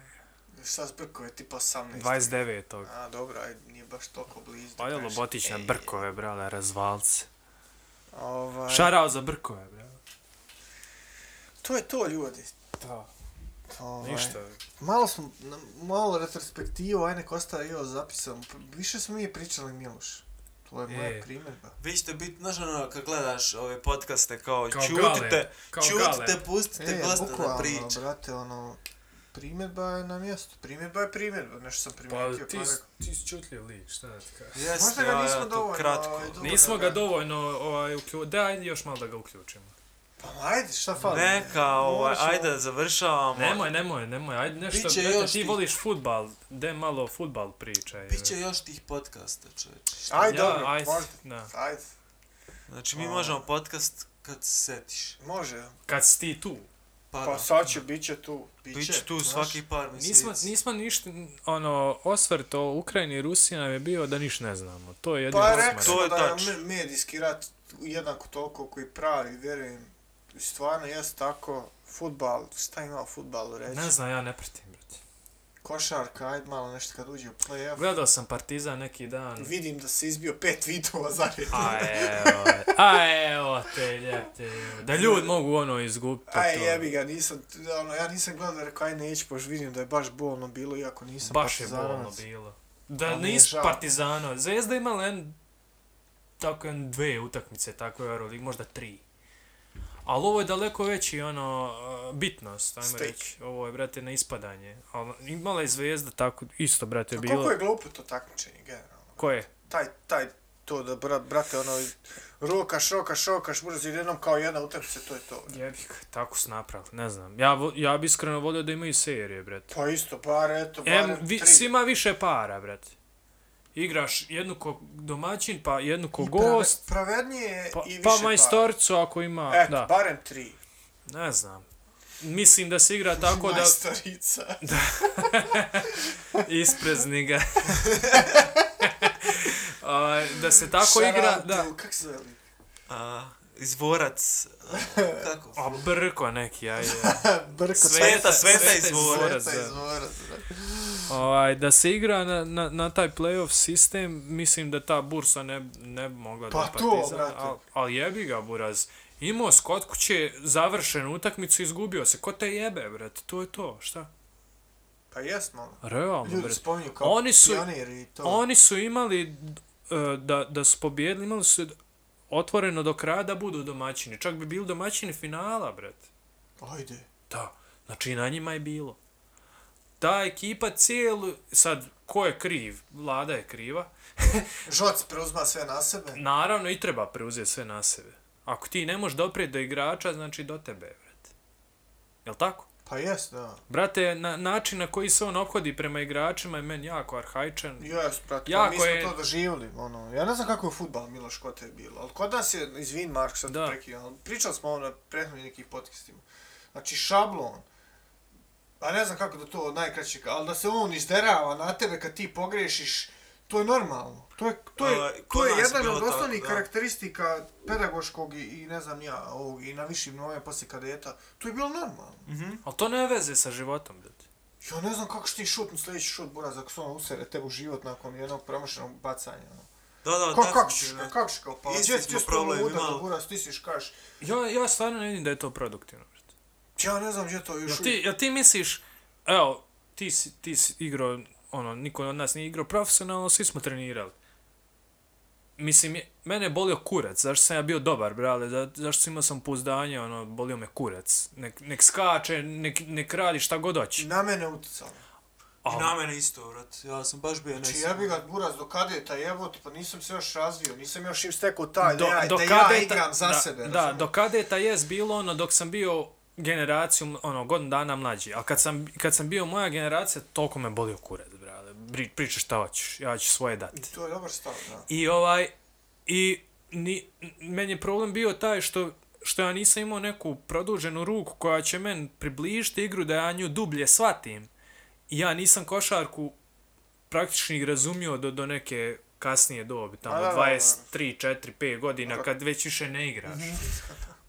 Šta s brkove, tipa 18. 29. A, dobro, ajde, nije baš toliko blizu. Pa je. Lobotić na Ej, brkove, brale, razvalce. Ovaj, Šarao za brkove, brale. To je to, ljudi. Da. Ovaj, Ništa. Malo smo, na- malo retrospektivu, aj nek ostaje i. P- Više smo mi pričali Miloš. To je moja Je. primjedba. Vi ćete biti, znaš ono, kad gledaš ove podcaste, kao, Kao čutite, gale, kao čutite, gale. pustite E, gosta da priča. brate, ono, primjedba je na mjestu. Primjedba je primjedba, nešto sam Pa primijetio. ti, pa s- rekao. ti si čutljiv lik, šta da ti kažem. Jeste, Možda ga nismo ja, dovoljno, kratko. ovaj, dovoljno Nismo ga dovoljno ovaj, uključili, da ajde još malo da ga uključimo. Pa ajde, šta fali? Neka, ovaj, ajde da završavamo. Nemoj, nemoj, nemoj, ajde nešto, Biće brate, još ti tih- voliš futbal, de malo futbal pričaj. Biće još tih podcasta, čovječe. Ajde, ja, dobro, ajde, da. Ajde, Znači, mi A. možemo podcast kad se setiš. može. Kad si ti tu. Pa, Pa sad će, bit će tu. Biće tu znaš. svaki par mjeseci. Nismo, nismo ništa, ono, osvrt o Ukrajini i Rusiji nam je bio da niš ne znamo. To je jedino Pa rekao je smo da je medijski rat jednako toliko koji pravi, vjerujem. Stvarno jest tako, futbal, šta ima futbalu reći? Ne znam, ja ne pratim, brate. košarka, ajde malo nešto kad uđe u play-off. Gledao sam Partizan neki dan. Vidim da se izbio pet vidova za red. A evo, a evo te ljepte. Da ljudi mogu ono izgubiti. Aj to. jebi ga, nisam, ono, ja nisam gledao, rekao, aj neću, vidim da je baš bolno bilo, iako nisam Baš je partizanovac. bolno bilo. Da je nis. Partizano. Zvezda imala en, tako en dve utakmice, tako je Euroleague, možda tri. Ali ovo je daleko veći, ono, uh, bitnost, ajmo reći. Ovo je, brate, na ispadanje. Ali imala je Zvezda tako, isto, brate, A bilo. koliko je glupo to takmičenje, generalno? Ko je? Taj, taj, to da, brat, brate, ono, rokaš, rokaš, rokaš, brzo jednom kao jedna utakmica, to je to. Jebi ga, tako su napravili, ne znam. Ja, ja bi iskreno volio da imaju serije, brate. Pa isto, bar, eto, Em, barem vi, tri. svima više para, brate. Igraš jednu ko domaćin, pa jednu ko I prave- gost, Pravednije pa, i više pa majstorcu ako ima, Eto, da. barem tri. Ne znam. Mislim da se igra tako da Majstorica. isprezni ga. A, da se tako Shout igra, da. to- Kak se zove? A, izvorac, kako? A brko neki, ajde. Brko Sveta, sveta izvorac, Sveta da. izvorac, brate. Ovaj, da se igra na, na, na taj playoff sistem, mislim da ta bursa ne, ne mogla Pa da to, partizan, brate. al, al jebi ga buraz. Imao s kod kuće završenu utakmicu, izgubio se. Ko te jebe, brate? To je to, šta? Pa jest malo. Realno, Ljudi spominju kao Oni su- pioniri i to. Oni su imali, e, da, da su pobjedili, imali su otvoreno do kraja da budu domaćini. Čak bi bili domaćini finala, brate. Ajde. Da, znači na njima je bilo. Ta ekipa cijelu, sad, ko je kriv? Vlada je kriva. Žoc preuzma sve na sebe. Naravno i treba preuzeti sve na sebe. Ako ti ne možeš doprijeti do igrača, znači do tebe, brate. Jel tako? Pa jest, da. Brate, na, način na koji se on obhodi prema igračima je meni jako arhaičan. Jes, brate, Jako pa mi smo je- to doživjeli, ono, ja ne znam kako je futbal Miloš Kote je bilo, ali kod nas je, izvin Mark, sad Da. pričali smo ovo na prethodnih nekih podcastima. Znači, šablon, a ne znam kako da to najkraće, ali da se on izderava na tebe kad ti pogrešiš, to je normalno. To je, to je, Ovaj, to je jedan od osnovnih karakteristika pedagoškog i, i ne znam ja, ovog, i na višim nivoima poslije kadeta. To je bilo normalno. Ali to ne veze sa životom, brate. Ja ne znam kako će ti šutnu sljedeći šut, buraz, ako se ono usere tebe u život nakon jednog promašenog bacanja. Ono. Da, da, Kako, kako ćeš, kako ćeš kao pa? Isti smo to problem imali. buraz, ti si kažeš, Ja, ja stvarno ne vidim da je to produktivno. Ja ne znam gdje to još Jel ti, jel ti misliš, evo, ti si, ti si igrao, ono, niko od nas nije igrao profesionalno, svi smo trenirali. Mislim, je- mene je bolio kurac, zašto sam ja bio dobar, brale, za, zašto sam imao sam pouzdanje, ono, bolio me kurac. Nek, nek skače, nek, nek radi šta god hoće. na mene utjecalo. I na mene isto, vrat. Ja sam baš bio Znači nesiguran. ja bi ga buraz do kadeta jebote, pa nisam se još razvio, nisam još im stekao taj, Do, da, ja, do da ja igram za da, sebe. Da, razumiješ? do kadeta jest bilo ono dok sam bio generaciju, ono, godinu dana mlađi. Ali kad sam, kad sam bio moja generacija, toliko me bolio kurac, brale. Pri, pričaš šta hoćeš, ja ću svoje dati. I to je dobar stav, da. I ovaj, i ni, meni je problem bio taj što, što ja nisam imao neku produženu ruku koja će men približiti igru da ja nju dublje shvatim. I ja nisam košarku praktični razumio do, do neke kasnije dobi, tamo A, da, da, da. 23, 4, 5 godina, kad već više ne igraš.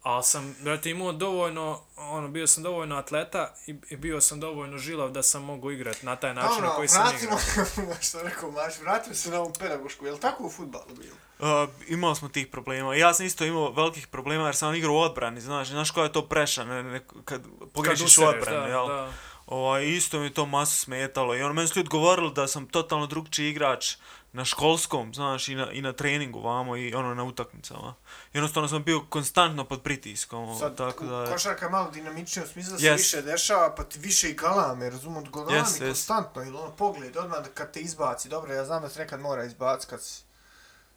Ali sam, brate, imao dovoljno, ono, bio sam dovoljno atleta i, i bio sam dovoljno žilav da sam mogu igrati na taj način na Dobro, koji sam vratimo, igrao. što je rekao Maš, vratimo se na ovu pedagošku, je li tako u futbalu bilo? Uh, imali smo tih problema. Ja sam isto imao velikih problema jer sam igrao u odbrani, znaš, znaš koja je to preša, ne, ne, kad pogrešiš u usereš, odbrani, da, jel? da. Ovaj, isto mi to masu smetalo i ono, meni su ljudi govorili da sam totalno drugčiji igrač na školskom, znaš, i na, i na treningu vamo i ono na utakmicama. I jednostavno sam bio konstantno pod pritiskom, Sad, tako da... košarka je malo dinamičnija u smislu da se više dešava, pa ti više i galame, razumom, od galame Yes, konstantno, ili ono pogled, odmah kad te izbaci, dobro, ja znam da se nekad mora izbaci kad si,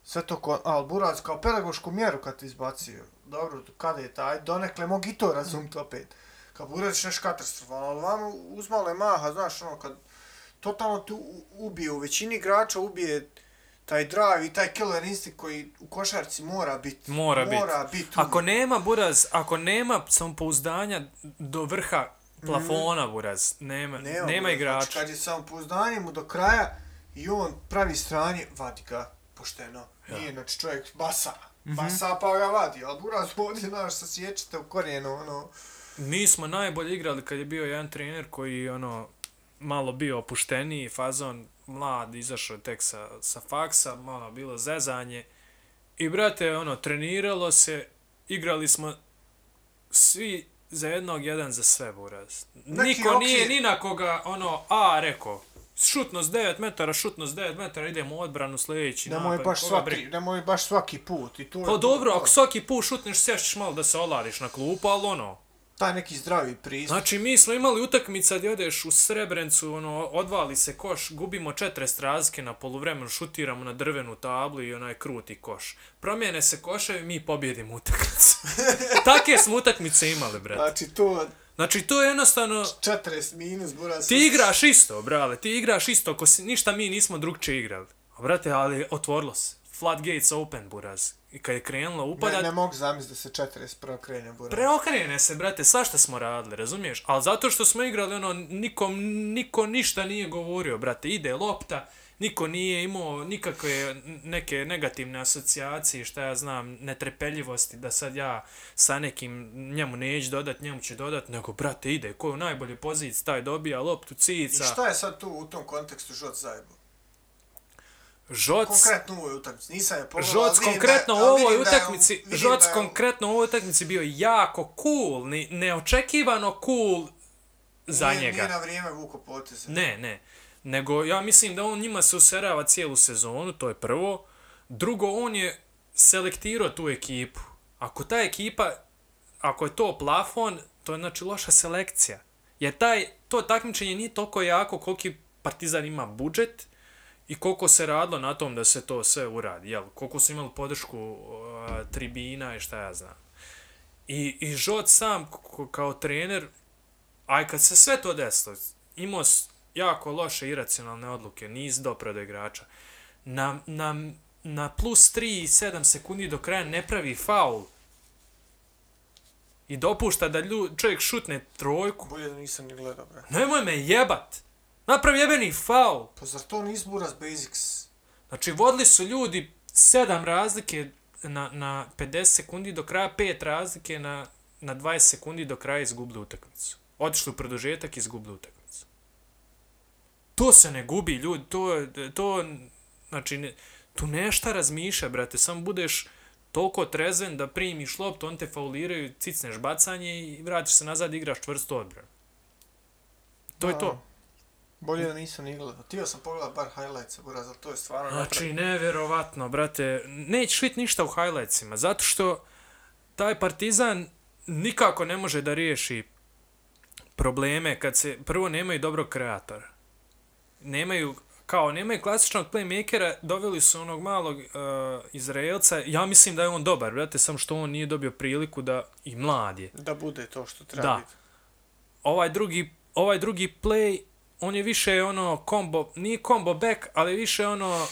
sve to, ko, ali Burac kao pedagošku mjeru kad te izbacio, dobro, kada je taj, donekle mogu i to razumiti opet, kad Burac nešto katastrofalno, ali vamo uzmalo je maha, znaš, ono, kad totalno tu u- ubije, u većini igrača ubije taj drive i taj killer instinct koji u košarci mora biti. Mora bit. Mora biti. Ako nema buraz, ako nema samopouzdanja do vrha plafona buraz, nema, nema, nema buraz. igrača. Znači, kad je samopouzdanje mu do kraja i on pravi stranje, vadi ga pošteno. Ja. Nije, znači čovjek basa. Mm -hmm. Basa pa ga vadi, ali buraz ovdje, znaš, sa sječete u korijenu, ono. Mi smo najbolje igrali kad je bio jedan trener koji, ono, malo bio opušteniji fazon, mlad, izašao tek sa, sa faksa, malo bilo zezanje. I, brate, ono, treniralo se, igrali smo svi za jednog, jedan za sve, buraz. Neki Niko okvir. nije ni na koga, ono, a, rekao, šutno s 9 metara, šutno s 9 metara, idemo u odbranu sljedeći Nemoj napad, baš koga svaki, nemoj baš svaki put. I to je Pa dobro, ako svaki put šutneš, sješćeš malo da se oladiš na klupu, ali ono, Taj neki zdravi pristup. Znači, mi smo imali utakmica gdje odeš u Srebrencu, ono, odvali se koš, gubimo 40 razlike na poluvremenu, šutiramo na drvenu tablu i onaj kruti koš. Promijene se koševi, mi pobjedimo utakmicu. Take smo utakmice imali, brate. Znači to Znači, to je jednostavno... 40 minus, buraz. Ti igraš isto, brale, ti igraš isto, ko si, ništa mi nismo drugčije igrali. A, brate, ali otvorilo se. Floodgates open, buraz. I kad je krenulo upadat, Ne, ne mogu zamisliti da se 40 krene, buraz. Preokrene se, brate, svašta smo radili, razumiješ? Ali zato što smo igrali, ono, nikom, niko ništa nije govorio, brate, ide lopta, niko nije imao nikakve neke negativne asocijacije, šta ja znam, netrepeljivosti, da sad ja sa nekim njemu neću dodat, njemu ću dodat, nego, brate, ide, ko je u najbolje poziciji, taj dobija loptu, I cica, šta je sad tu u tom kontekstu Žoc zajebo? Žoc, Konkretno u ovoj utakmici. Nisam je pogledao, Žoc konkretno u ovoj je utakmici, Žoc je konkretno u ovoj utakmici bio jako cool, ni, neočekivano cool za nije, njega. Nije na vrijeme vuko poteze. Ne, ne. Nego ja mislim da on njima se userava cijelu sezonu, to je prvo. Drugo, on je selektirao tu ekipu. Ako ta ekipa, ako je to plafon, to je znači loša selekcija. Jer taj, to takmičenje nije toliko jako koliki Partizan ima budžet i koliko se radilo na tom da se to sve uradi. Jel? Koliko su imali podršku uh, tribina i šta ja znam. I, i Žot sam kao trener, aj kad se sve to desilo, imao jako loše iracionalne odluke, niz dobro do igrača. Na, na, na plus 3 i 7 sekundi do kraja ne pravi faul i dopušta da lju, čovjek šutne trojku. Bolje da nisam ni gledao, bre. Nemoj me jebat! Napravi jebeni faul! Pa zar to nisu buraz basics? Znači, vodili su ljudi sedam razlike na, na 50 sekundi do kraja, pet razlike na, na 20 sekundi do kraja izgubili utakmicu. Otišli u produžetak i izgubili utakmicu. To se ne gubi, ljudi, to, to, znači, ne, tu nešta razmišlja, brate, samo budeš toliko trezen da primiš loptu, on te fauliraju, cicneš bacanje i vratiš se nazad i igraš čvrstu odbranu. To je to. Bolje da nisam ni gledao. Tio sam pogledao bar highlights, buraz, ali to je stvarno. Znači, nevjerovatno, brate. Nećeš vidjeti ništa u highlightsima, zato što taj Partizan nikako ne može da riješi probleme kad se, prvo nemaju dobrog kreatora. Nemaju, kao, nemaju klasičnog playmakera, doveli su onog malog uh, Izraelca, ja mislim da je on dobar, brate, samo što on nije dobio priliku da, i mlad je. Da bude to što treba Da. biti. ovaj drugi, ovaj drugi play, on je više ono combo, nije combo back, ali više ono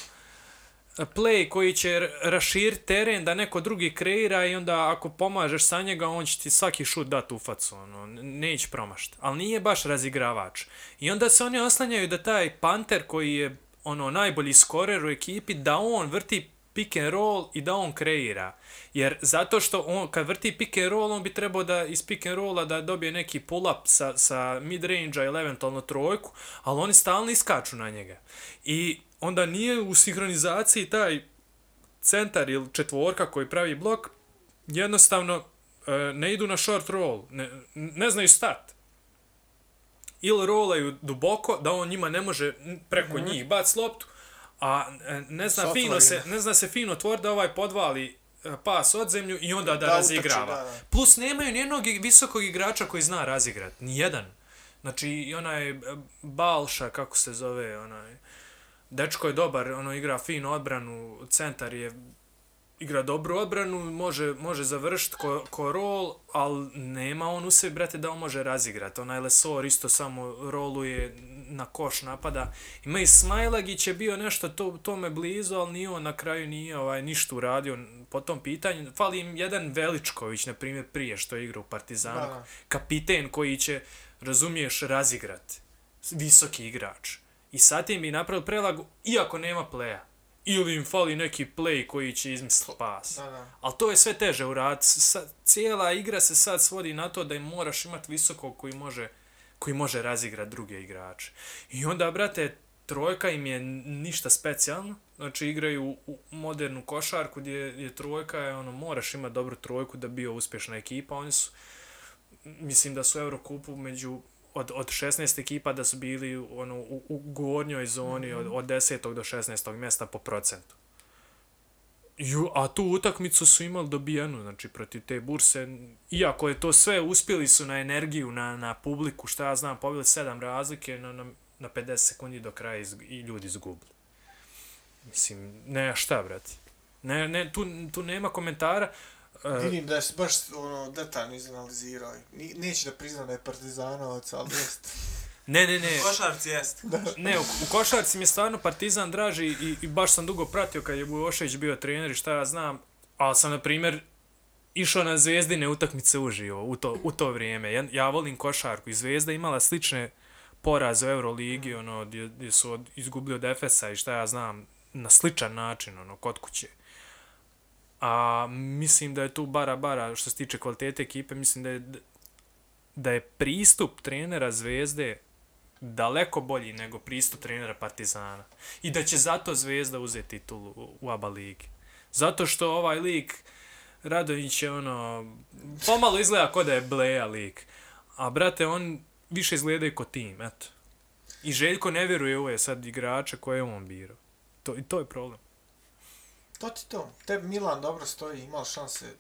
eh, play koji će rašir teren da neko drugi kreira i onda ako pomažeš sa njega, on će ti svaki šut dati u facu, ono, neće promašt. Ali nije baš razigravač. I onda se oni oslanjaju da taj Panter koji je ono najbolji skorer u ekipi, da on vrti pick and roll i da on kreira. Jer zato što on kad vrti pick and roll, on bi trebao da iz pick and rolla da dobije neki pull-up sa, sa mid-range-a ili eventualno trojku, ali oni stalno iskaču na njega. I onda nije u sinhronizaciji taj centar ili četvorka koji pravi blok, jednostavno e, ne idu na short roll, ne, ne znaju start. Ili rolaju duboko, da on njima ne može preko Mhm. njih bac loptu, a e, ne zna, fino se, ne zna se fino tvor da ovaj podvali e, pas od zemlju i onda da, Da da utrči, razigrava. da, da. Plus nemaju nijednog visokog igrača koji zna razigrat, ni jedan. Znači i onaj e, Balša, kako se zove, onaj dečko je dobar, ono igra fino odbranu, centar je igra dobru odbranu, može, može završiti ko, ko rol, ali nema on u sebi, brate, da on može razigrati. Onaj Lesor isto samo roluje na koš napada. Ima i Smajlagić je bio nešto to, tome blizu, ali nije on na kraju nije ovaj, ništa uradio po tom pitanju. Fali im jedan Veličković, na primjer, prije što igra u Partizanu. Da, da. Kapiten koji će, razumiješ, razigrat. Visoki igrač. I sad im bi napravili prelagu, iako nema pleja. Ili im fali neki play koji će izmisliti pas. Da, da. Ali to je sve teže uraditi. Sa- Cijela igra se sad svodi na to da im moraš imati visokog koji može koji može razigrat druge igrače. I onda, brate, trojka im je ništa specijalno, znači igraju u modernu košarku gdje je trojka, je ono, moraš imati dobru trojku da bio uspješna ekipa, oni su, mislim da su u Eurokupu među od, od 16 ekipa da su bili ono, u, u gornjoj zoni mm -hmm. od, od 10. do 16. mjesta po procentu. Ju, a tu utakmicu su imali dobijenu, znači protiv te burse, iako je to sve, uspjeli su na energiju, na, na publiku, šta ja znam, pobili sedam razlike na, na, na 50 sekundi do kraja iz, i ljudi izgubili. Mislim, ne, šta, brati? Ne, ne, tu, tu nema komentara. Uh, Vidim da je baš ono, detaljno izanalizirao. Neće da priznam da je partizanovac, ali jest. Ne, ne, ne. U košarci jest. ne, u, u košarci mi je stvarno Partizan draži i, i baš sam dugo pratio kad je Bujošević bio trener i šta ja znam. Ali sam, na primjer, išao na zvezdine utakmice uživo u to, u to vrijeme. Ja, ja volim košarku i zvezda imala slične poraze u Euroligi, ono, gdje, gdje su od, izgubili od Efesa i šta ja znam, na sličan način, ono, kod kuće. A mislim da je tu bara bara što se tiče kvalitete ekipe, mislim da je da je pristup trenera Zvezde daleko bolji nego pristup trenera Partizana. I da će zato Zvezda uzeti titulu u ABA ligi. Zato što ovaj lik Radonjić je ono pomalo izgleda kao da je Bleja lik. A brate, on više izgleda i kod tim, eto. I Željko ne vjeruje u ove sad igrače koje je on birao. To, I to je problem. To ti to. Te Milan dobro stoji, imao šanse.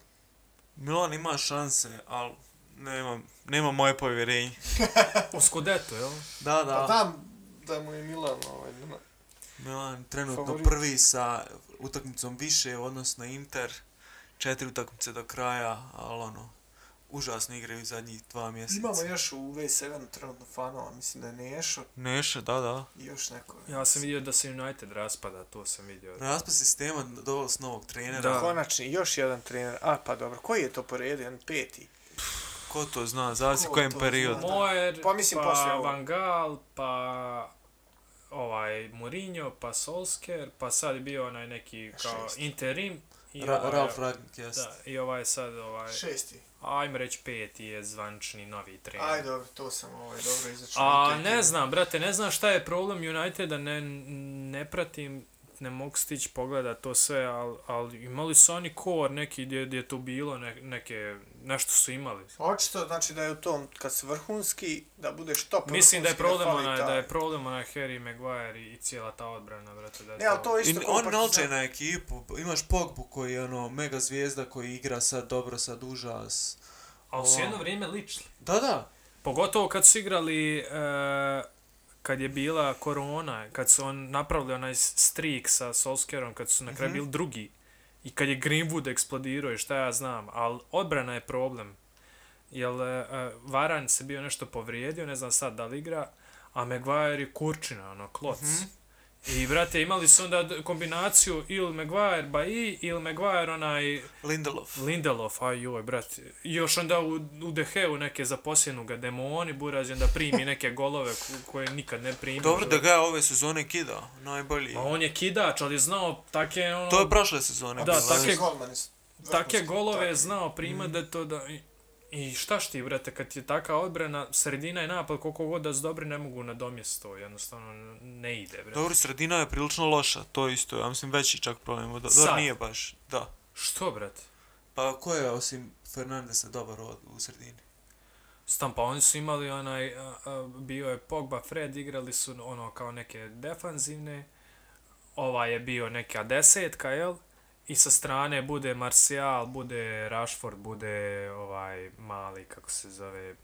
Milan ima šanse, ali nema, nema moje povjerenje. U Skodeto, jel? Da, da. Pa tam da mu je Milan ovaj, nema. Milan trenutno Favorit. prvi sa utakmicom više, odnosno Inter. Četiri utakmice do kraja, ali ono, užasno igraju zadnjih dva mjeseca. Imamo još u V7 trenutno fanova, mislim da je Nešo Neše, da, da. i još neko. Ja sam vidio da se United raspada, to sam vidio. Raspad sistema doveli s novog trenera. Da. Konačni, još jedan trener. A, pa dobro, koji je to po redu? Jedan peti? Ko to zna, zavisi Ko kojem periodu. zna? Moer, Pa mislim pa poslije. Van Gaal, pa ovaj Mourinho, pa Solskjaer, pa sad je bio onaj neki kao Šesti. interim. I Ra ovaj, Ralf Ragnik, jest. Da, i ovaj sad, ovaj, Šesti. Ajmo reći peti je zvančni novi trener. Aj, dobro, to sam ovaj, dobro izačao. A ne znam, brate, ne znam šta je problem Uniteda, ne, ne pratim, ne mogu stići pogledat to sve, ali al imali su oni kor neki gdje, gdje je tu bilo, ne, neke, nešto su imali. Očito, znači da je u tom, kad se vrhunski, da budeš top Mislim da je problem onaj, da je problem onaj Harry Maguire i, i cijela ta odbrana, brate, da je Ne, ali to isto kao on nalče na ekipu, imaš Pogbu koji je ono mega zvijezda koji igra sad dobro, sad užas. Ali su jedno vrijeme ličili. Da, da. Pogotovo kad su igrali, e, kad je bila korona, kad su on napravili onaj streak sa Solskjaerom, kad su na kraju Mhm. bili drugi. I kad je Greenwood eksplodirao i šta ja znam, ali odbrana je problem. Jel e, e, uh, Varan se bio nešto povrijedio, ne znam sad da li igra, a Maguire je kurčina, ono, kloc. Mhm. I, brate, imali su onda kombinaciju ili Maguire Bailly ili Maguire onaj Lindelof. Lindelof, aj joj, brate. I još onda u, u Deheu neke zaposjenu ga demoni, Buraz i onda primi neke golove ko- koje nikad ne primi. Dobro da ga je ove sezone kida, najbolji. A on je kidač, ali znao take, ono, To je prošle sezone. Da, take- take vrhunski, golove znao prima da je to da... I, šta šti, brate, kad je taka odbrana, sredina i napad, koliko god da su dobri, ne mogu nadomjesti to, jednostavno ne ide, brate. Dobro, sredina je prilično loša, to isto, ja mislim veći čak problem. Do, Sad. dobro, nije baš, da. Što, brate? Pa ko je osim Fernandesa dobar od, u sredini? Stam, pa oni su imali onaj, a, a, bio je Pogba, Fred, igrali su ono kao neke defanzivne, ovaj je bio neka desetka, jel? I sa strane bude Martial, bude Rashford, bude ovaj mali, kako se zove,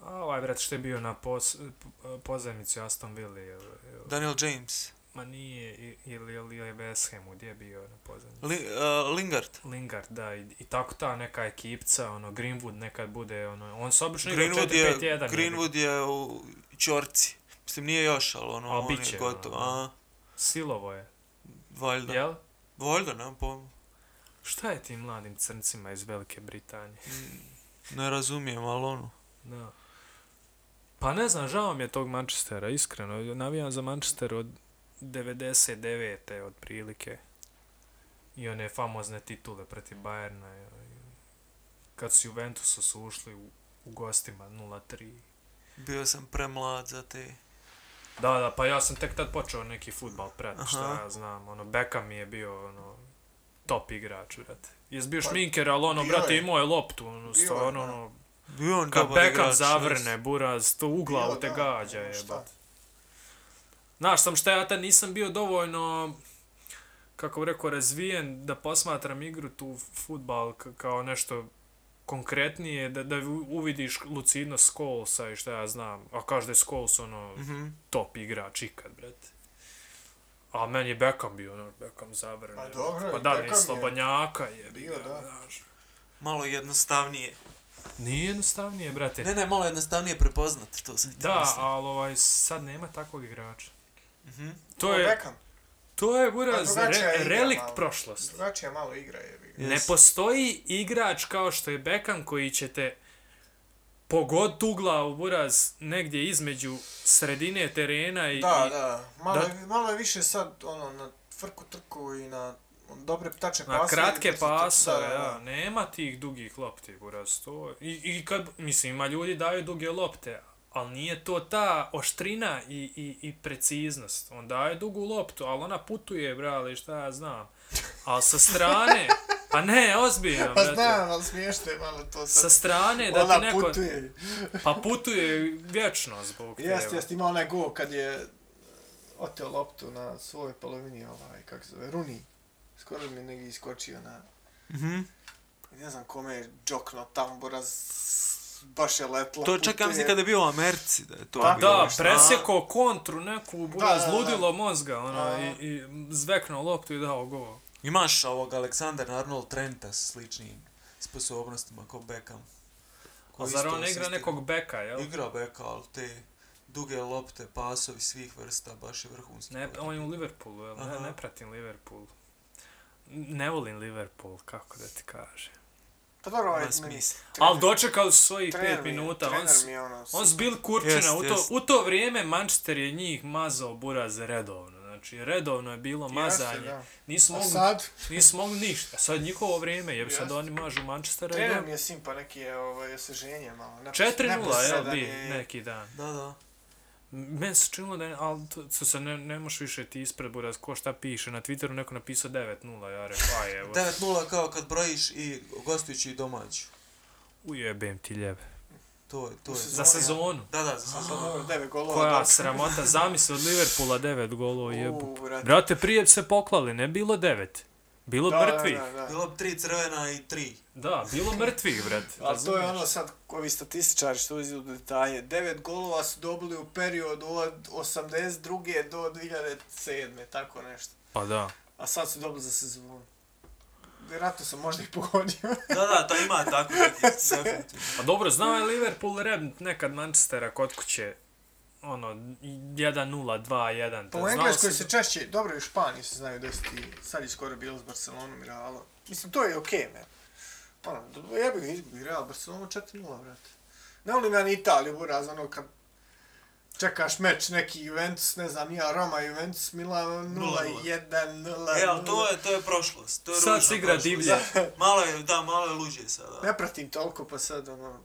a ovaj vrat što je bio na pos, pozajmici Aston Villa, jel, Daniel James. ma nije, ili, ili je West Hamu, gdje je bio na pozajmici? Li, uh, Lingard. Lingard, da, i, i tako ta neka ekipca, ono, Greenwood nekad bude, ono, on se obično igra Greenwood 4-5-1. je, jebi. Greenwood je u Čorci. Mislim, nije još, ali ono, on je gotov. ono, Silovo je, valjda. jel? Valjda, nemam pojma. Šta je tim mladim crncima iz Velike Britanije? Ne razumijem, ali ono. Da. Pa ne znam, žao mi je tog Manchestera, iskreno. Navijam za Manchester od 99. otprilike. I one famozne titule protiv Bayerna. Kad su Juventusu su ušli u, u gostima 0-3. Bio sam premlad za te. Da, da, pa ja sam tek tad počeo neki futbal pred, Aha. šta ja znam, ono, Beckham mi je bio, ono, top igrač, brate. Jes bio Pa, šminker, ali ono, brate, imao je loptu, ono, stvarno, da. ono, Bio on kad Beckham igrač, zavrne, buraz, to u glavu te gađa je. Znaš, sam šta ja tad nisam bio dovoljno, kako bi rekao, razvijen da posmatram igru tu futbal kao nešto konkretnije, da, da uvidiš lucidnost Scholesa i šta ja znam. A kaže da je Scholes ono Mhm. top igrač ikad, brate. A meni je Beckham bio, ono, Beckham zavrne. Pa dobro, Pa da, Beckham ni je bio, da. Znaš. Malo jednostavnije. Nije jednostavnije, brate. Ne, ne, malo jednostavnije prepoznat, to sam ti Da, mislio. ali ovaj, sad nema takvog igrača. Mhm. To je, Beckham. to je buraz, Pa re, relikt malo. prošlosti. Drugačija malo igra je. Yes. Ne postoji igrač kao što je Beckham koji će te pogod u glavu, buraz, negdje između sredine terena i... Da, i da. Malo, da- Je, malo je više sad ono na frku trku i na dobre Na pasove. kratke brzo trku. pasove, ja, nema tih dugih lopti, buraz, to... I, I kad, mislim, ima ljudi daju duge lopte, ali nije to ta oštrina i, i, i preciznost. On daje dugu loptu, ali ona putuje, brale, šta ja znam. Ali sa strane, pa ne, ozbiljno, Pa znam, ali smiješno je malo to Sa sad. strane da Ona ti neko... putuje. Pa putuje vječno zbog Jeste, tebe. jeste, ima onaj gol kad je oteo loptu na svojoj polovini, ovaj, kako se zove, Runi. Skoro mi je negdje iskočio na, Mhm. ne znam kome je džokno tambura, baš je letla. To čak ja mislim kada je bio u Americi da je to Pa bilo. Da, presjekao kontru neku, buraz, Da, da, da. ludilo mozga, ono, A. i, i zveknuo loptu i dao gol. Imaš ovog Aleksandar Arnold Trenta s sličnim sposobnostima kao Beckham. A Koji zar on igra asistira. nekog beka, jel? Igra beka, ali te duge lopte, pasovi svih vrsta, baš je vrhunski. Ne, on je u Liverpoolu, jel? Ne, Aha. ne pratim Liverpool. Ne volim Liverpool, kako da ti kažem. Pa dobro, ovaj meni... smisla. Ali dočekali su svojih trener pet mi minuta, on mi je ono... on su bili kurčina, Jest, u, to, jest. u to vrijeme Manchester je njih mazao buraz redovno. Znači, redovno je bilo mazanje. da. Nisu mogli, sad, nisu mogli ništa. Sad njihovo vrijeme, jer sad oni mažu Manchestera. i trener mi je simpa, neki je ovaj, osveženje malo. nepos- 4-0, jel, neposredan bi je. neki dan. Da, da. Meni se činilo da je, ali to, se ne, ne možeš više ti ispred buraz, ko šta piše, na Twitteru neko napisao 9-0, ja rekao, aj evo, 9-0 kao kad brojiš i gostujući i domaću. ujebem ti ljebe. To je, to je. Za Za sezonu. Da, da, za sezonu. dobro, devet golova. Koja dobro. sramota, zamisli od Liverpoola 9 golova jebu. U, brate. Brate, prije se poklali, ne bilo 9. Bilo Da, mrtvih. Da, da, da. Bilo bi tri crvena i tri. Da, bilo mrtvih, brate. Ali to je ono sad, ovi statističari što uziju detalje. Devet golova su dobili u periodu od 82. do 2007. Tako nešto. Pa da. A sad su dobili za sezonu. Vjerojatno sam možda ih pogodio. Da, da, to ima tako neki. Pa dobro, znao je Liverpool Red nekad Manchestera kod kuće. Ono, 1-0, 2-1. Pa u Engleskoj se- češće, dobro i u Španiji se znaju desiti, sad je skoro bilo s Barcelonom i Realom. Mislim, to je okej, okay, man. Ono, do- jebi ga izgubi Real, Barcelona 4-0, brate. Ne volim ja ni Italiju, buraz, ono, kad čekaš meč, neki Juventus, ne znam, ja, Roma, Juventus, Milan, 0-1, 0 E, ali to je, to je prošlost. To je Sad se igra divlje. Malo je, da, malo je luđe sada. Ne pratim toliko, pa sad, ono...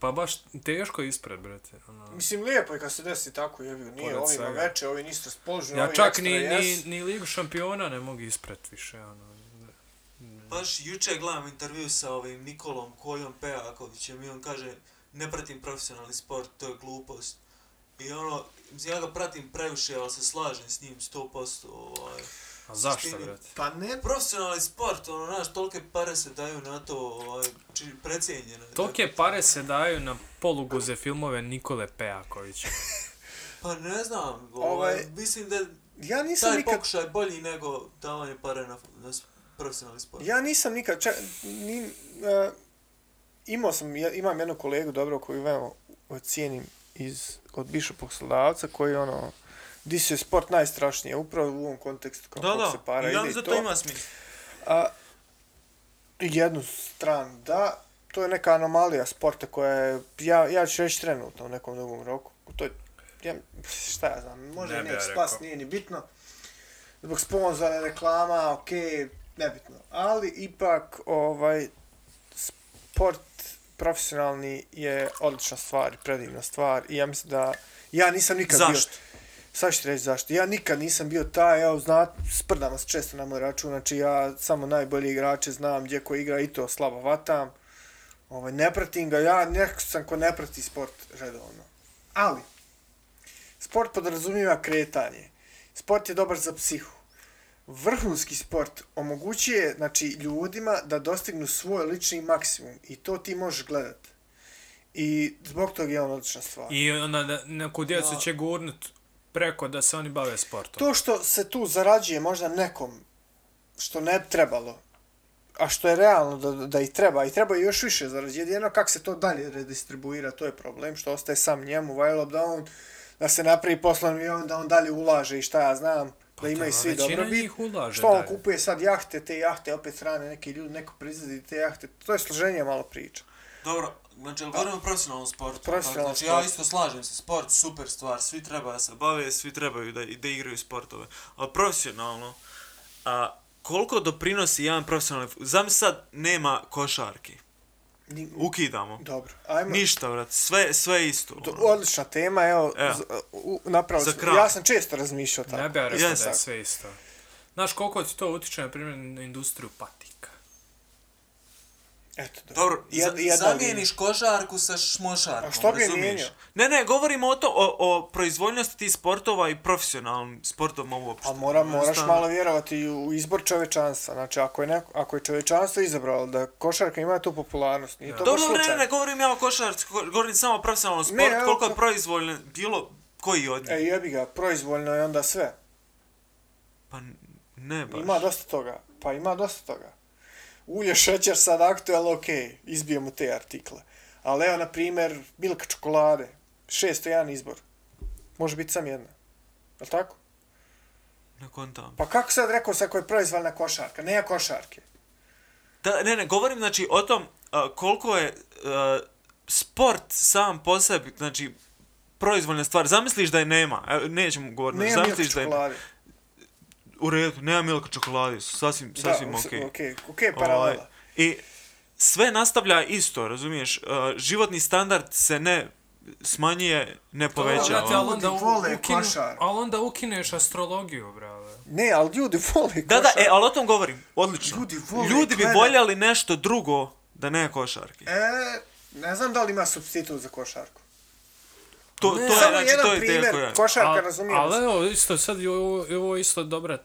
Pa baš teško je ispred, brate. Ono. Mislim, lijepo je kad se desi tako, jebi nije Pored ovima svega. veče, ovi nisu raspoloženi, Ja ovi čak ni, ni, ni Ligu šampiona ne mogu ispred više, ono. Baš juče gledam intervju sa ovim Nikolom Kojom Pejakovićem i on kaže ne pratim profesionalni sport, to je glupost. I ono, mislim, ja ga pratim previše, ali se slažem s njim 100%. Ovaj. A zašto, brate? Pa ne, Profesionalni sport, ono, znaš, tolike pare se daju na to, ovaj, či, precijenjeno. je. Tolike pare se daju na poluguze filmove Nikole Pejakovića. Pa ne znam, ovaj, Ovaj- mislim da ja nisam taj nikad pokušaj bolji nego davanje pare na, na profesionalni sport. Ja nisam nikad, čak, ni, uh, imao sam, ja, imam jednog kolegu dobro koju veoma cijenim iz, od bivšeg poslodavca koji ono, di se sport najstrašnije, upravo u ovom kontekstu kao da, da, se para ide i mislim da to. to ima smisla. A, jednu stranu, da, to je neka anomalija sporta koja je, ja, ja ću reći trenutno u nekom drugom roku. To je, ja, šta ja znam, možda Ne spas, nije ni bitno. Zbog sponzora, reklama, okej, nebitno. Ali ipak, ovaj, sport profesionalni je odlična stvar, predivna stvar i ja mislim da ja nisam nikad bio... Zašto? Sad ću reći zašto. Ja nikad nisam bio taj, evo, zna, sprdam se često na moj račun, znači ja samo najbolji igrače znam gdje ko igra i to slabo vatam. Ovaj, ne pratim ga, ja nekako sam ko ne prati sport redovno. Ali, sport podrazumijeva kretanje. Sport je dobar za psihu. Vrhunski sport omogućuje znači, ljudima da dostignu svoj lični maksimum i to ti možeš gledat. I zbog toga je on odlična stvar. I onda da, neku djecu Da. će gurnut preko da se oni bave sportom. To što se tu zarađuje možda nekom što ne bi trebalo, a što je realno da, da i treba, i treba još više zarađuje, jedino kako se to dalje redistribuira, to je problem, što ostaje sam njemu, vajlo da on, da se napravi poslovni i on, da on dalje ulaže i šta ja znam, da imaju svi dobrobit. njih ulaže Što on kupuje sad jahte, te jahte opet strane neki ljudi, neko proizvodi te jahte, to je složenije malo priča. Dobro, znači, ali govorimo o profesionalnom sportu. Profesionalnom znači, ja sportu. isto slažem se, sport, super stvar, svi treba da se bave, svi trebaju da, da igraju sportove. Ali profesionalno, a, koliko doprinosi jedan profesionalni... Znam sad, nema košarki. Ni- Ukidamo. Dobro, ajmo. Ništa, vrat, sve, sve isto. Do- ono. Odlična tema, evo, Evo. z- u- napravo, Za sam- kraj. ja sam često razmišljao tako. Ne bi ja rekao da je sve isto. Znaš koliko ti to utiče, na primjer, na industriju patika? Eto, Dobro, Jed- za, jedna zamijeniš košarku sa šmošarkom, A što bi je razumiješ? mijenjao? Ne, ne, govorimo o to, o, o proizvoljnosti tih sportova i profesionalnim sportom uopšte. A mora, moraš Jednostavno- malo vjerovati u izbor čovečanstva. Znači, ako je, neko, ako je čovečanstvo izabralo da košarka ima tu popularnost, nije to baš Dobro, ne, ne, govorim ja o košarci, go- govorim samo o profesionalnom sportu, koliko je proizvoljno bilo koji od njih. E, jebi ga, proizvoljno je onda sve. Pa ne baš. Ima dosta toga. Pa ima dosta toga. Ulje, šećer, sad aktuelno, ok, izbijemo te artikle. Ali evo, na primjer, bilka čokolade. 601 izbor. Može biti sam jedna. Je tako? Ne kontam. Pa kako sad rekao sa je proizvoljna košarka? Nema košarke. Da, ne, ne, govorim znači o tom a, koliko je a, sport sam po sebi, znači proizvoljna stvar. Zamisliš da je nema, e, nećemo govoriti, Nema zamisliš da je čokolade. U redu, nema milka čokolade, sasvim, sasvim da, okej. okej. Okej, paralela. Ovaj, I sve nastavlja isto, razumiješ? Uh, životni standard se ne smanjuje, ne povećava. Brate, ali onda, vole ukinu, ali onda ukineš astrologiju, brale. Ne, ali ljudi vole Da, da, e, ali o tom govorim, odlično. Ljudi vole Ljudi bi gledat. voljeli nešto drugo da ne košarke. E, ne znam da li ima substitut za košarku. To, Ne, to je, znači, jedan to je primjer, koja... košarka, Al- razumijem. Ali evo, isto, sad je ovo, je ovo isto dobra...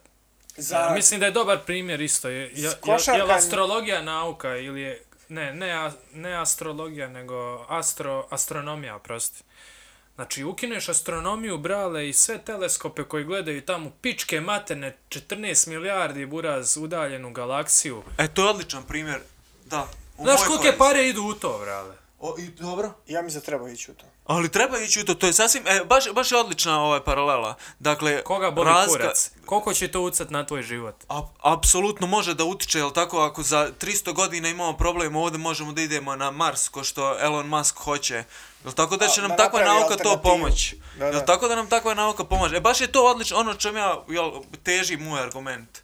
za, Ja, mislim da je dobar primjer isto. Je, je, je, Košarka- je li astrologija nauka ili je... Ne, ne, a- ne astrologija, nego astro, astronomija, prosti. Znači, ukineš astronomiju, brale, i sve teleskope koji gledaju tamo pičke materne 14 milijardi buraz udaljenu galaksiju. E, to je odličan primjer. Da. Znaš kolike pare idu u to, brale? O, i, dobro. ja mi za treba ići u to. Ali treba ići u to, to je sasvim, e, baš, baš je odlična ovaj paralela. Dakle, Koga boli razga- kurac? Koliko će to ucat na tvoj život? A, apsolutno može da utiče, jel tako, ako za 300 godina imamo problem ovdje, možemo da idemo na Mars, ko što Elon Musk hoće. Jel tako da A, će nam da takva nauka to pomoći? Da, Jel tako da nam takva nauka pomaže? E, baš je to odlično, ono čem ja, jel, teži moj argument.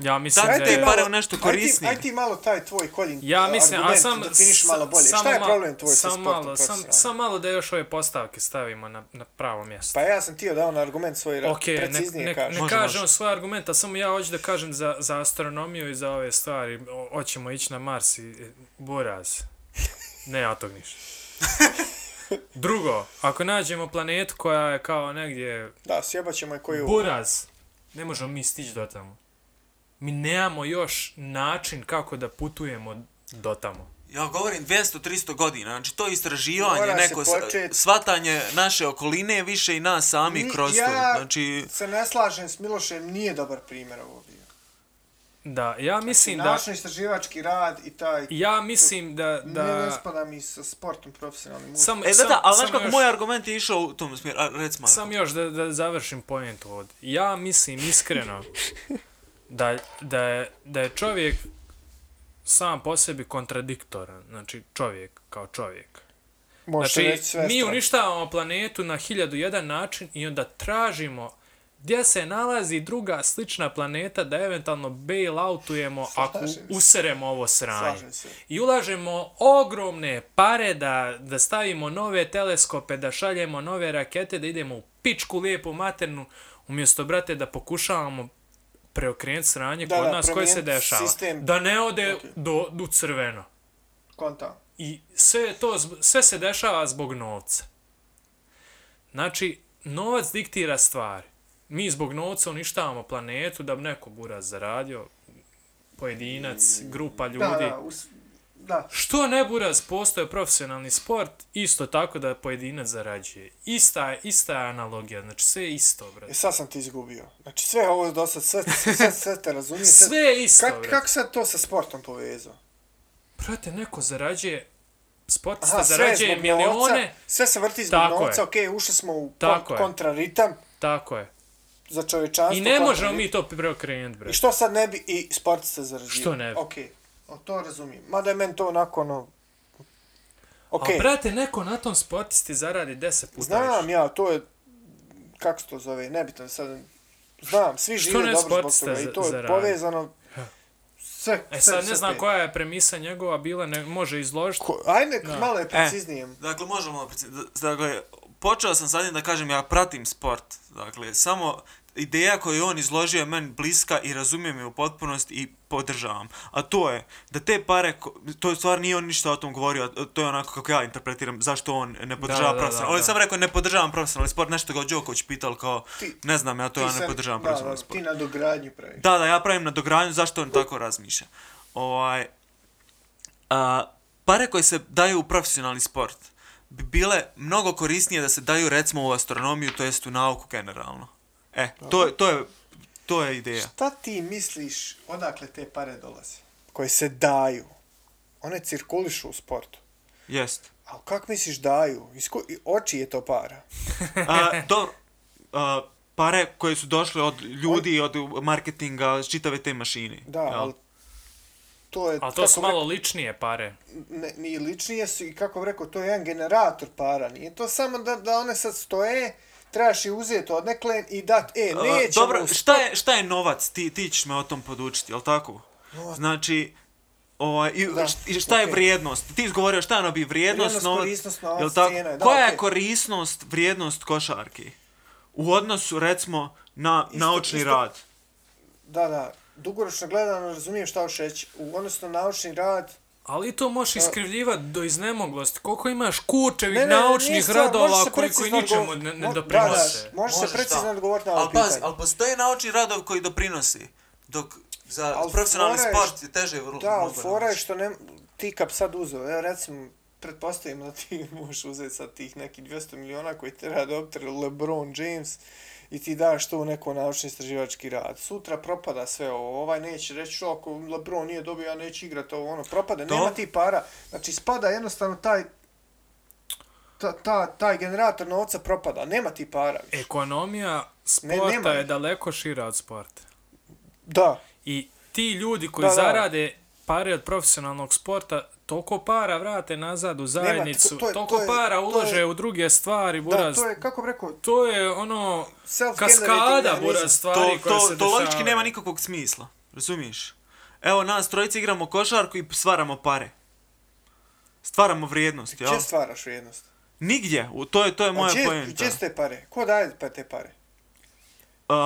Ja mislim da je... pare u nešto aj ti- korisnije. Aj ti malo taj tvoj koljin Ja mislim, a sam... definiš malo bolje. samo Šta je problem tvoj sa sam sportom malo, sam, sam malo da još ove postavke stavimo na, na pravo mjesto. Pa ja sam tio da on argument svoj Ok, ne, preciznije ne, kaže. ne Može, kažem može. svoj argument, a samo ja hoću da kažem za, za astronomiju i za ove stvari. O, hoćemo ići na Mars i buraz. Ne, ja tog ništa. Drugo, ako nađemo planetu koja je kao negdje Da, sjebat ćemo je koju... buraz, ne možemo mi stići do tamo. Mi nemamo još način kako da putujemo do tamo. Ja govorim 200-300 godina, znači to istraživanje, Mora neko počet- svatanje naše okoline više i nas sami Ni- kroz to. ja Znači, se ne slažem s Milošem, nije dobar primjer ovo bio. Da, ja mislim da... Naučno istraživački rad i taj... Ja mislim da... Da... Ne, ne da spada mi sa sportom profesionalnim. sam, e, da, sam, da, ali znaš kako još- moj argument je išao u tom smjeru, a rec Marko. Sam još da, da završim point ovdje. Ja mislim iskreno da, da, je, da je čovjek sam po sebi kontradiktoran. Znači čovjek kao čovjek. Možete Znači sve mi uništavamo planetu na hiljadu jedan način i onda tražimo gdje se nalazi druga slična planeta da eventualno bailoutujemo ako Slažem se. useremo ovo sranje. I ulažemo ogromne pare da, da stavimo nove teleskope, da šaljemo nove rakete, da idemo u pičku lijepu maternu, umjesto, brate, da pokušavamo preokrenuti sranje Da, kod da, nas koje se dešava. sistem. Da ne ode Ok. do, do crveno. Konta. I sve, to, sve se dešava zbog novca. Znači, novac diktira stvari. Mi zbog novca uništavamo planetu da bi neko buraz zaradio, pojedinac, grupa ljudi. Da, da, us, da. Što ne buraz postoje profesionalni sport, isto tako da pojedinac zarađuje. Ista, ista je analogija, znači sve je isto, E brate. sad sam ti izgubio. Znači sve ovo do sad, sve, sve, sve te razumijem. sve- Sve je isto, Kak, brate. kako sad to sa sportom povezao? Brate, neko zarađuje, sportista Aha, zarađuje milione, novca, sve se vrti zbog Tako novca, okej, ušli smo u Tako kon, kontraritam tako je. za čovječanstvo. I ne možemo mi to preokrenuti, I brate. što sad ne bi i sportista zarađivao? Što ne bi? Okej, o, to razumijem. Mada je meni to onako ono... Okej, A brate, neko na tom sportisti zaradi 10 puta znam više. ja, to je... Kako se to zove, nebitno sad... Znam, svi žive dobro zbog sportista toga i to je zaradi? povezano... Sve, E sve, sad sve ne znam pet. koja je premisa njegova bila, ne može izložiti. Ko, ajde, Da. malo je E, preciznije. Dakle, možemo Dakle, počeo sam sad da kažem ja pratim sport. Dakle, samo ideja koju je on izložio je meni bliska i razumijem je u potpunosti i podržavam. A to je da te pare, to je stvar nije on ništa o tom govorio, to je onako kako ja interpretiram zašto on ne podržava profesionalni. On je sam rekao ne podržavam profesionalni sport, nešto ga Đoković pital kao, Ti- ne znam, ja to ja ne sad- podržavam da, profesionalni da, sport. Ti na dogradnju praviš. Da, da, ja pravim na dogradnju, zašto on tako razmišlja. Ovaj, a, pare koje se daju u profesionalni sport bi bile mnogo korisnije da se daju recimo u astronomiju, to jest u nauku generalno. E, to, je- to, je, to je ideja. Šta ti misliš odakle te pare dolaze? Koje se daju. One cirkulišu u sportu. Jest. A kako misliš daju? Isku... i Oči je to para. A, dobro, a, pare koje su došle od ljudi, od marketinga, čitave te mašine. Da, jel? ali to je... Ali to su malo ličnije pare. Ne, ni ličnije su i kako bi rekao, to je jedan generator para. Nije to samo da, da one sad stoje, trebaš i uzeti odnekle i dat, e, nećemo... Dobro, šta je, šta je novac? Ti, ti ćeš me o tom podučiti, jel tako? Novac. Znači, ovaj, i, Da, šta je vrijednost? Ti izgovorio šta je ono bi vrijednost, Vrijednost, novac, korisnost, novac, jel tako? cijena, da, Koja je okej. korisnost, vrijednost košarke? U odnosu, recimo, na Isto- naučni isto- rad. Da, da, dugoročno gledano razumijem šta hoćeš reći. U odnosno na naučni rad, Ali to možeš iskrivljivati do iznemoglosti. Koliko imaš kurčevih Ne, ne, nije naučnih stvar, radova koji, koji ničemu ne, ne doprinose. Da, da, može se precizno da. odgovoriti na ovo Ali pazi, pitanje. ali postoje naučni radovi koji doprinosi. Dok za Al profesionalni je sport je teže vrlo. Da, ali fora je što ne, ti kad bi sad uzeo, evo recimo, pretpostavimo da ti možeš uzeti sad tih nekih 200 miliona koji treba dobiti LeBron James i ti daš to u neko naučni istraživački rad. Sutra propada sve ovo, ovaj neće reći što ako LeBron nije dobio, ja neću igrati ovo, ono, propade, To? nema ti para. Znači, spada jednostavno taj, ta, ta, taj generator novca propada, nema ti para. više. Ekonomija Ne, sporta nema je daleko šira od sporta. Da, I ti ljudi koji Da, da. zarade pare od profesionalnog sporta, toliko para vrate nazad u zajednicu, to je- toliko to je- para to je- ulože u druge stvari, da, buraz. to je, kako bi rekao, to je ono kaskada buraz stvari to, koje to, se to logički nema nikakvog smisla. Razumiješ? Evo, nas trojice igramo košarku i stvaramo pare. Stvaramo vrijednost, jel? Gdje stvaraš vrijednost? Nigdje. To je, to je moja pojenta. gdje su te pare? Ko daje pa te pare? Uh,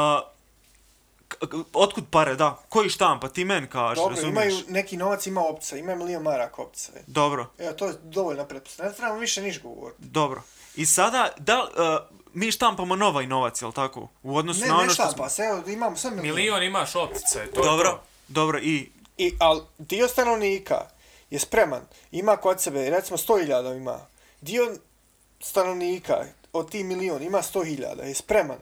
otkud pare, da. Koji štampa? Ti meni kažeš, Dobro, razumiješ? imaju, neki novac ima opca, ima milion maraka opca. e. Dobro, Evo, to je dovoljna pretpostavka. Ne trebamo više niš govoriti. dobro. I sada, da, uh, mi štampamo novaj novac, jel tako? U odnosu Ne, na ne ono što štampa smo... se, evo, imamo sad milion. Milion imaš optice, to je Dobro, to. dobro, i... I, al, dio stanovnika je spreman, ima kod sebe, recimo 100.000 ima. Dio stanovnika od ti milion ima 100.000, je spreman.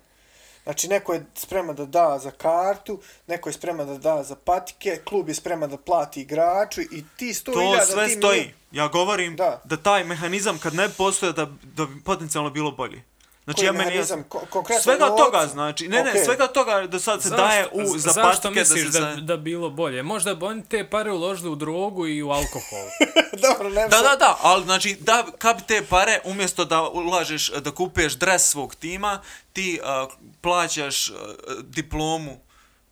Znači, neko je spreman da da za kartu, neko je spreman da da za patike, klub je spreman da plati igraču i ti 100.000... To sve ti stoji. milion- Ja govorim Da. da. taj mehanizam kad ne postoje da, da bi potencijalno bilo bolje. Znači, Koji ja meni mehanizam? Ko- konkretno Svega novcu? toga, znači, ne, ne, Okej. svega toga da sad se daje u, za zašto patike da misliš se... da, da, bilo bolje? Možda bi oni te pare uložili u drogu i u alkohol. Dobro, ne Da, da, da, ali znači, da, kad bi te pare, umjesto da ulažeš, da kupuješ dres svog tima, ti uh, plaćaš uh, diplomu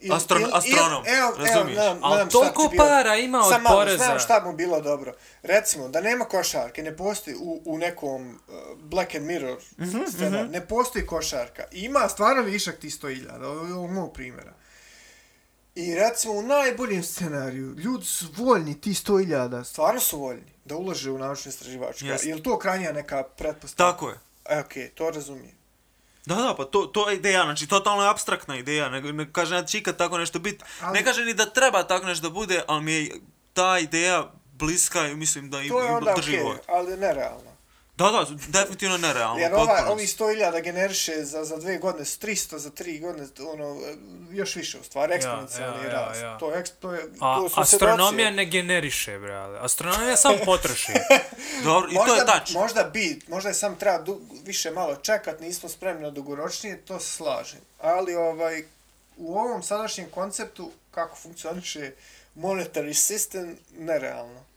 Il- astron, il- astronom, il- evo, razumiješ? Evo, znam, Al znam šta toliko para ima od Sam poreza. Znam šta mu bilo dobro. Recimo, da nema košarke, ne postoji u, u nekom uh, Black and Mirror Mhm, scenar, ne postoji košarka. I ima stvarno višak ti 100.000, ovo je mog primjera. I recimo u najboljem scenariju, ljudi su voljni, ti 100.000, stvarno su voljni da ulože u naučno istraživačka. Jeste. Je li to krajnja neka pretpostavka? Tako je. E, okej, to razumijem. Da, da, pa to, to je ideja, znači totalno je abstraktna ideja, ne, ne kaže da će ikad tako nešto biti, Ali- ne kaže ni da treba tako nešto da bude, ali mi je ta ideja bliska i mislim da i, To je onda drži vod. ali nerealno. Da, da, definitivno nerealno, Jer ova, ovi 100.000 generiše za, za dve godine, s 300 za tri godine, ono, još više u stvari, eksponencijalni ja, rast. ja. To, je, eks- to je, A to smo astronomija svjedoci. ne generiše, brale. Astronomija samo potroši. Dobro, i to možda, je tačno. Možda bi, možda je sam treba du, više malo čekat, nismo spremni na dugoročnije, to se slažem. Ali ovaj, u ovom sadašnjem konceptu, kako funkcioniše monetary system, nerealno.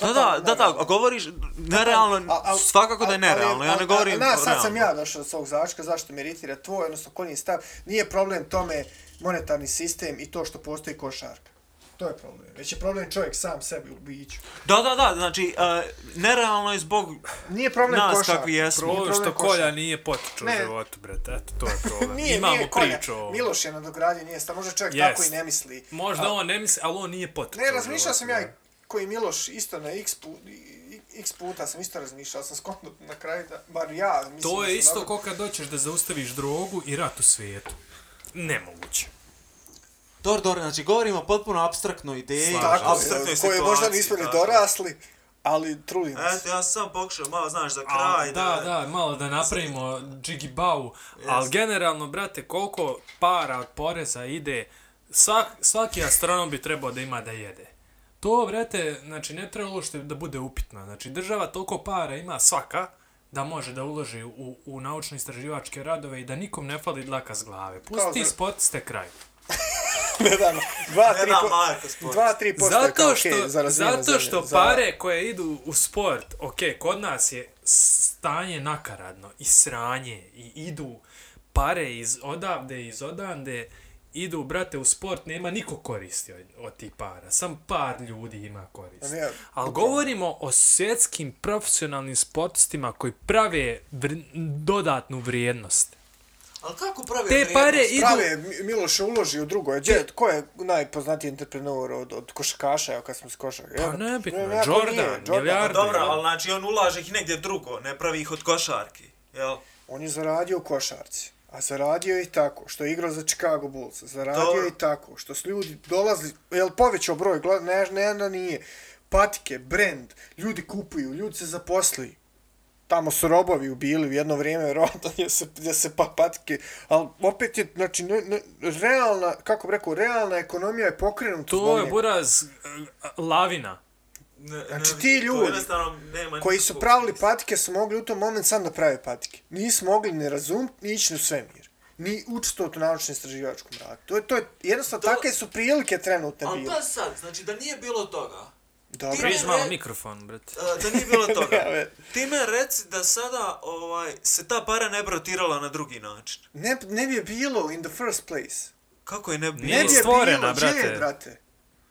Da, da, da, da, nerealno. a govoriš nerealno, A- al- svakako da je al- nerealno, ja ne govorim Na, sad sam realno. ja došao do svog zaključka, zašto me iritira tvoj, odnosno koji je stav. Nije problem tome monetarni sistem i to što postoji košarka. To je problem. Već je problem čovjek sam sebi u biću. Da, da, da, znači, uh, nerealno je zbog Nije problem nas košarka. kakvi jesmo. Nije Problem što problem košarka. kolja nije potiču u Ne. životu, brate. Eto, to je problem. Nije, Imamo nije priču o ovom. Miloš je na dogradnji, nije sta. Možda čovjek Jest. tako i ne misli. Možda A- on ne misli, ali on nije potiču Ne, razmišljao sam ja i. koji Miloš isto na x, pu, x puta sam isto razmišljao, sam skontno na kraju da, bar ja mislim To da je isto dobro- ko kad doćeš da zaustaviš drogu i rat u svijetu. Nemoguće. Dor, dor, znači govorimo potpuno abstraktnoj ideji, Slažem Tako, apstraktnoj je, situaciji. koje možda nismo ni dorasli, ali trudimo se. Eto, ja sam pokušao malo, znaš, za A, kraj da, da, malo da napravimo džigi bau, ali generalno, brate, koliko para od poreza ide, svak, svaki astronom bi trebao da ima da jede. To, brate, znači, ne treba uložiti da bude upitno. Znači, država toliko para ima svaka, da može da uloži u, u naučno-istraživačke radove i da nikom ne fali dlaka s glave. Kao Pusti za- sport, ste kraj. ne da, dva, Ne tri, da po, Marko sport. dva, tri posto je kao Zato okej što, za razvijene zato zemlje, što za- pare koje idu u sport, ok, kod nas je stanje nakaradno i sranje i idu pare iz odavde iz odande, idu, brate, u sport, nema niko koristi od, od tih para. Sam par ljudi ima korist. A ne, Ali govorimo o svjetskim profesionalnim sportistima koji prave vr dodatnu vrijednost. Ali kako pravi Te pare idu... Prave, Mi- Miloš je uloži u drugo. Gdje, ko je najpoznatiji entrepreneur od, od košakaša, evo kad smo s košaka? Pa nebitno, neko Jordan, nije, milijarde. Dobro, ali znači on ulaže ih negdje drugo, ne pravi ih od košarki, jel? On je zaradio u košarci. A zaradio je i tako, što je igrao za Chicago Bulls. Zaradio je i tako, što su ljudi dolazili, jel povećao broj, ne, ne, ne, nije. Patike, brand, ljudi kupuju, ljudi se zaposli. Tamo su robovi ubili u jedno vrijeme, vjerovatno, gdje se, gdje se pa patike, ali opet je, znači, ne, ne, realna, kako bi rekao, realna ekonomija je pokrenuta To je buraz eh, lavina. Ne, Znači, ne, ti to ljudi nema koji su pravili patike su mogli u tom moment sam da prave patike. Nisu mogli ni razumiti, ni ići u svemir. Ni učestvovati u naučno istraživačkom radu. To je, to je, jednostavno, To- takve su prilike trenutne Ali bile. pa sad, znači da nije bilo toga, Dobro. Ne, malo ne. mikrofon, brate. uh, da nije bilo toga, ti me reci da sada ovaj, se ta para ne bi rotirala na drugi način. Ne, ne bi je bilo in the first place. Kako je ne bi Nije Ne bi je stvorena, bilo, gdje je, brate. brate?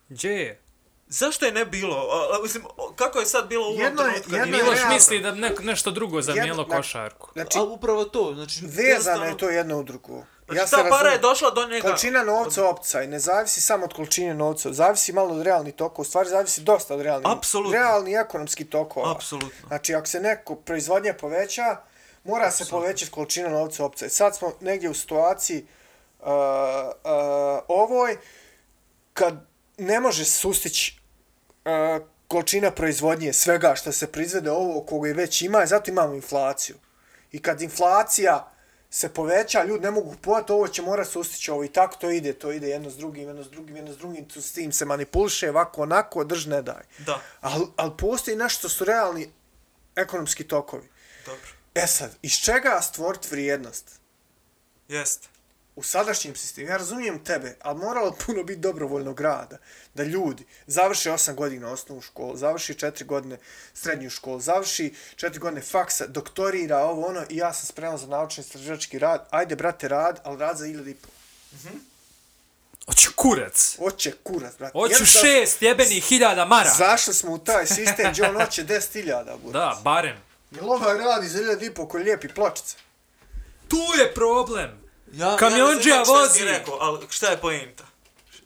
Gdje je? Zašto je ne bilo? A, mislim, kako je sad bilo u ovom Jedno je- trenutku? jedno je Miloš realno. misli da ne, nešto drugo zamijenilo Jedno- košarku. Znači, A upravo to, znači... vezano je to jedno u drugo. Znači, se ta para je došla do njega... Količina novca opca i ne zavisi samo od količine novca, zavisi malo od realnih tokova, u stvari zavisi dosta od realnih. Apsolutno. Realni ekonomski tokova. Apsolutno. Znači, ako se neko proizvodnja poveća, mora se povećati količina novca opca. I sad smo negdje u situaciji uh, uh, ovoj, kad ne može sustići uh, količina proizvodnje svega što se proizvede ovo koga i već ima, i zato imamo inflaciju. I kad inflacija se poveća, ljudi ne mogu kupovati, ovo će morati sustići ovo i tako to ide, to ide jedno s drugim, jedno s drugim, jedno s drugim, tu s tim se manipuliše, ovako, onako, drž ne daj. Da, Ali al postoji nešto što su realni ekonomski tokovi. dobro. E sad, iz čega stvoriti vrijednost? Jest. U sadašnjem sistemu, ja razumijem tebe, ali moralo puno biti dobrovoljnog rada, da ljudi završe 8 godina osnovnu školu, završi 4 godine srednju školu, završi 4 godine faksa, doktorira ovo ono i ja sam spreman za naučni istraživački rad, ajde brate rad, ali rad za 1000 i pol. Hoću kurac. Oće kurac, brate. Hoću Jednostavno, šest jebenih hiljada mara. Zašli smo u taj sistem gdje on hoće 10.000, bude. Da, barem. Jel ovaj radi za 1000 i pol koji lijepi pločice? Tu je problem. Ja, Kamionđija ja razumijem šta si vozi. rekao, ali šta je poenta?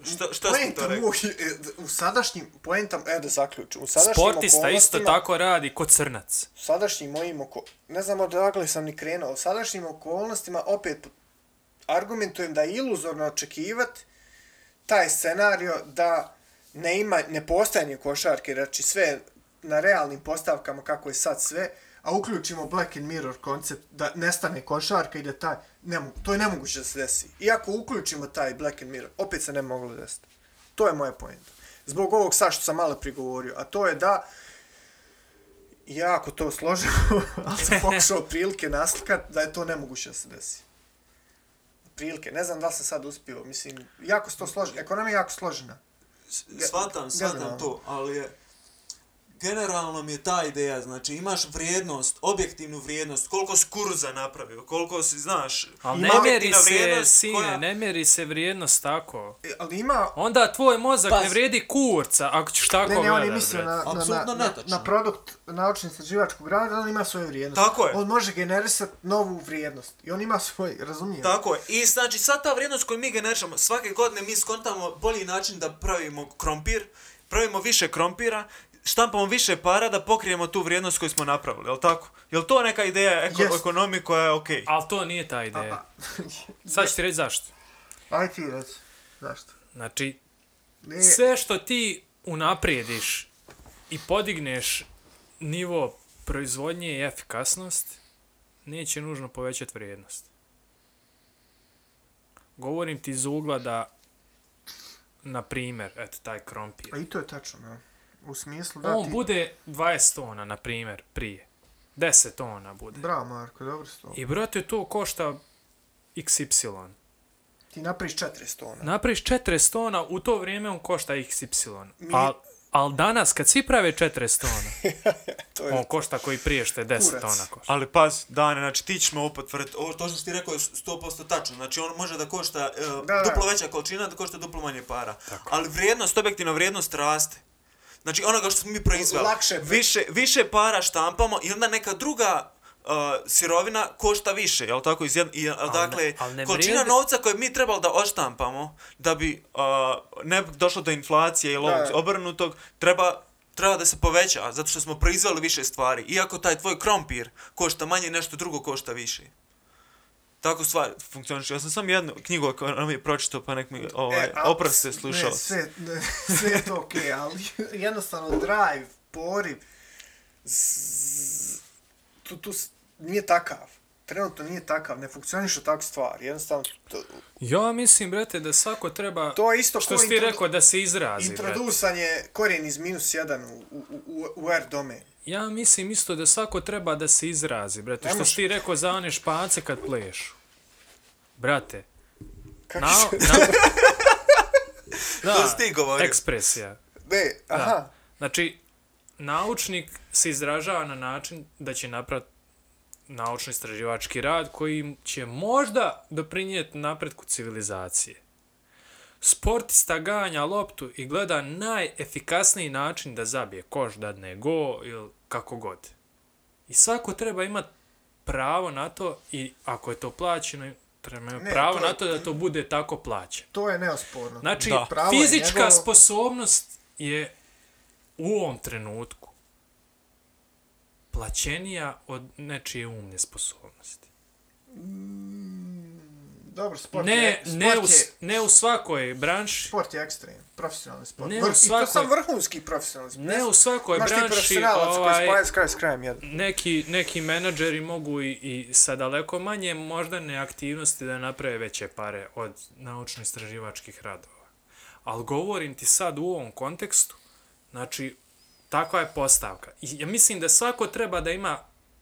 Šta, šta smo to Poenta rekli? u sadašnjim, poentam, e da zaključim, u sadašnjim Sportista isto tako radi kod crnac. u sadašnjim mojim oko... Ne znam odakle sam ni krenuo. U sadašnjim okolnostima opet argumentujem da je iluzorno očekivati taj scenario da ne ima, ne postajanje košarke, znači sve na realnim postavkama kako je sad sve, a uključimo Black and Mirror koncept da nestane košarka i da taj, ne, to je nemoguće da se desi. Iako uključimo taj Black and Mirror, opet se ne moglo desiti. To je moja poenta. Zbog ovog sad što sam malo prigovorio, a to je da jako to složeno, ali sam pokušao prilike naslikat da je to nemoguće da se desi. Prilike, ne znam da li sam sad uspio, mislim, jako se to složeno, ekonomija je jako složena. Shvatam generalno. to, ali je... Generalno mi je ta ideja, znači imaš vrijednost, objektivnu vrijednost, koliko si kurza napravio, koliko si, znaš, Ali ne mjeri se, sine, koja- ne mjeri se vrijednost tako. E, ali ima, Onda tvoj mozak Pazi. ne vrijedi kurca, ako ćeš tako ne, ne, on je mislio na, na, na, na, na produkt naučno istraživačkog rada, on ima svoju vrijednost. Tako je. On može generisati novu vrijednost. I on ima svoj, razumijem. Tako je. I znači sad ta vrijednost koju mi generišamo, svake godine mi skontamo bolji način da pravimo krompir, pravimo više krompira, štampamo više para da pokrijemo tu vrijednost koju smo napravili, jel tako? Jel to neka ideja eko Jest. ekonomije koja je okej? Ali to nije ta ideja. Sad ću ti reći zašto. Aj ti reci. Zašto? Znači, Ne, sve što ti unaprijediš i podigneš nivo proizvodnje i efikasnost, neće nužno povećati vrijednost. Govorim ti iz ugla da, na primjer, eto, taj krompir. A i to je tačno, ja. U smislu da On ti... bude 20 tona, na primjer, prije. 10 tona bude. Bravo, Marko, dobro si to. I, brate, to košta XY. Ti napraviš 400 tona. Napraviš 40 tona, u to vrijeme on košta XY. Mi- Al, al danas, kad svi prave 40 tona, to je on košta koji prije što je 10 Kurac. tona košta. Ali paz, Dane, znači ti ćeš me opet tvrditi, ovo to što si ti rekao je 100% tačno, znači on može da košta uh, Da, da. duplo veća količina, da košta duplo manje para. Ali vrijednost, objektivna vrijednost raste. Znači onoga što smo mi proizveli, Lakše- više, više para štampamo i onda neka druga uh, sirovina košta više, jel tako? Iz jed, i, dakle, al ne količina vrijedi- novca koju mi trebali da odštampamo, da bi uh, ne došlo do inflacije ili ovog obrnutog, treba treba da se poveća, zato što smo proizveli više stvari. Iako taj tvoj krompir košta manje, nešto drugo košta više. Tako stvari funkcioniše. Ja sam sam jednu knjigu o ekonomiji pročitao, pa nek mi ovaj, E, a- oproste slušao. Ne, sve, ne, sve je to okej, okay, ali jednostavno drive, poriv, z, tu, tu nije takav. Trenutno nije takav, ne funkcionišu tako stvari. Jednostavno, to, Ja mislim, brate, da svako treba, to je isto što ko si ti rekao, da se izrazi, brate. introdusanje korijen iz minus 1 u, u, u, u R domen. Ja mislim isto da svako treba da se izrazi, brate. Što si ti rekao za one špace kad plešu. Brate, Kako na, se... na, da, To si ti govorio. ekspresija. Ne, aha. Da. Znači, naučnik se izražava na način da će napraviti naučno-istraživački rad koji će možda doprinijeti napretku civilizacije. Sportista ganja loptu i gleda najefikasniji način da zabije koš, dadne go ili kako god. I svako treba imati pravo na to i ako je to plaćeno, treba imati Ne, pravo to je- na to da to bude tako plaćeno. To je neosporno. Znači, Da. Pravo je fizička njegovo. sposobnost je u ovom trenutku plaćenija od nečije umne sposobnosti. Dobro, sport Ne, je... ne, sport u, je, ne u svakoj branši, Sport je ekstrem, profesionalni sport. Ne u Vrh, I to svakoj- sam vrhunski profesionalni sport. ne u svakoj Imaš ti branši, profesionalac koji ovaj, spaja s kraj s krajem jedan. neki, neki menadžeri mogu i, i sa daleko manje moždane aktivnosti da naprave veće pare od naučno-istraživačkih radova. Ali govorim ti sad u ovom kontekstu, znači, takva je postavka. I ja mislim da svako treba da ima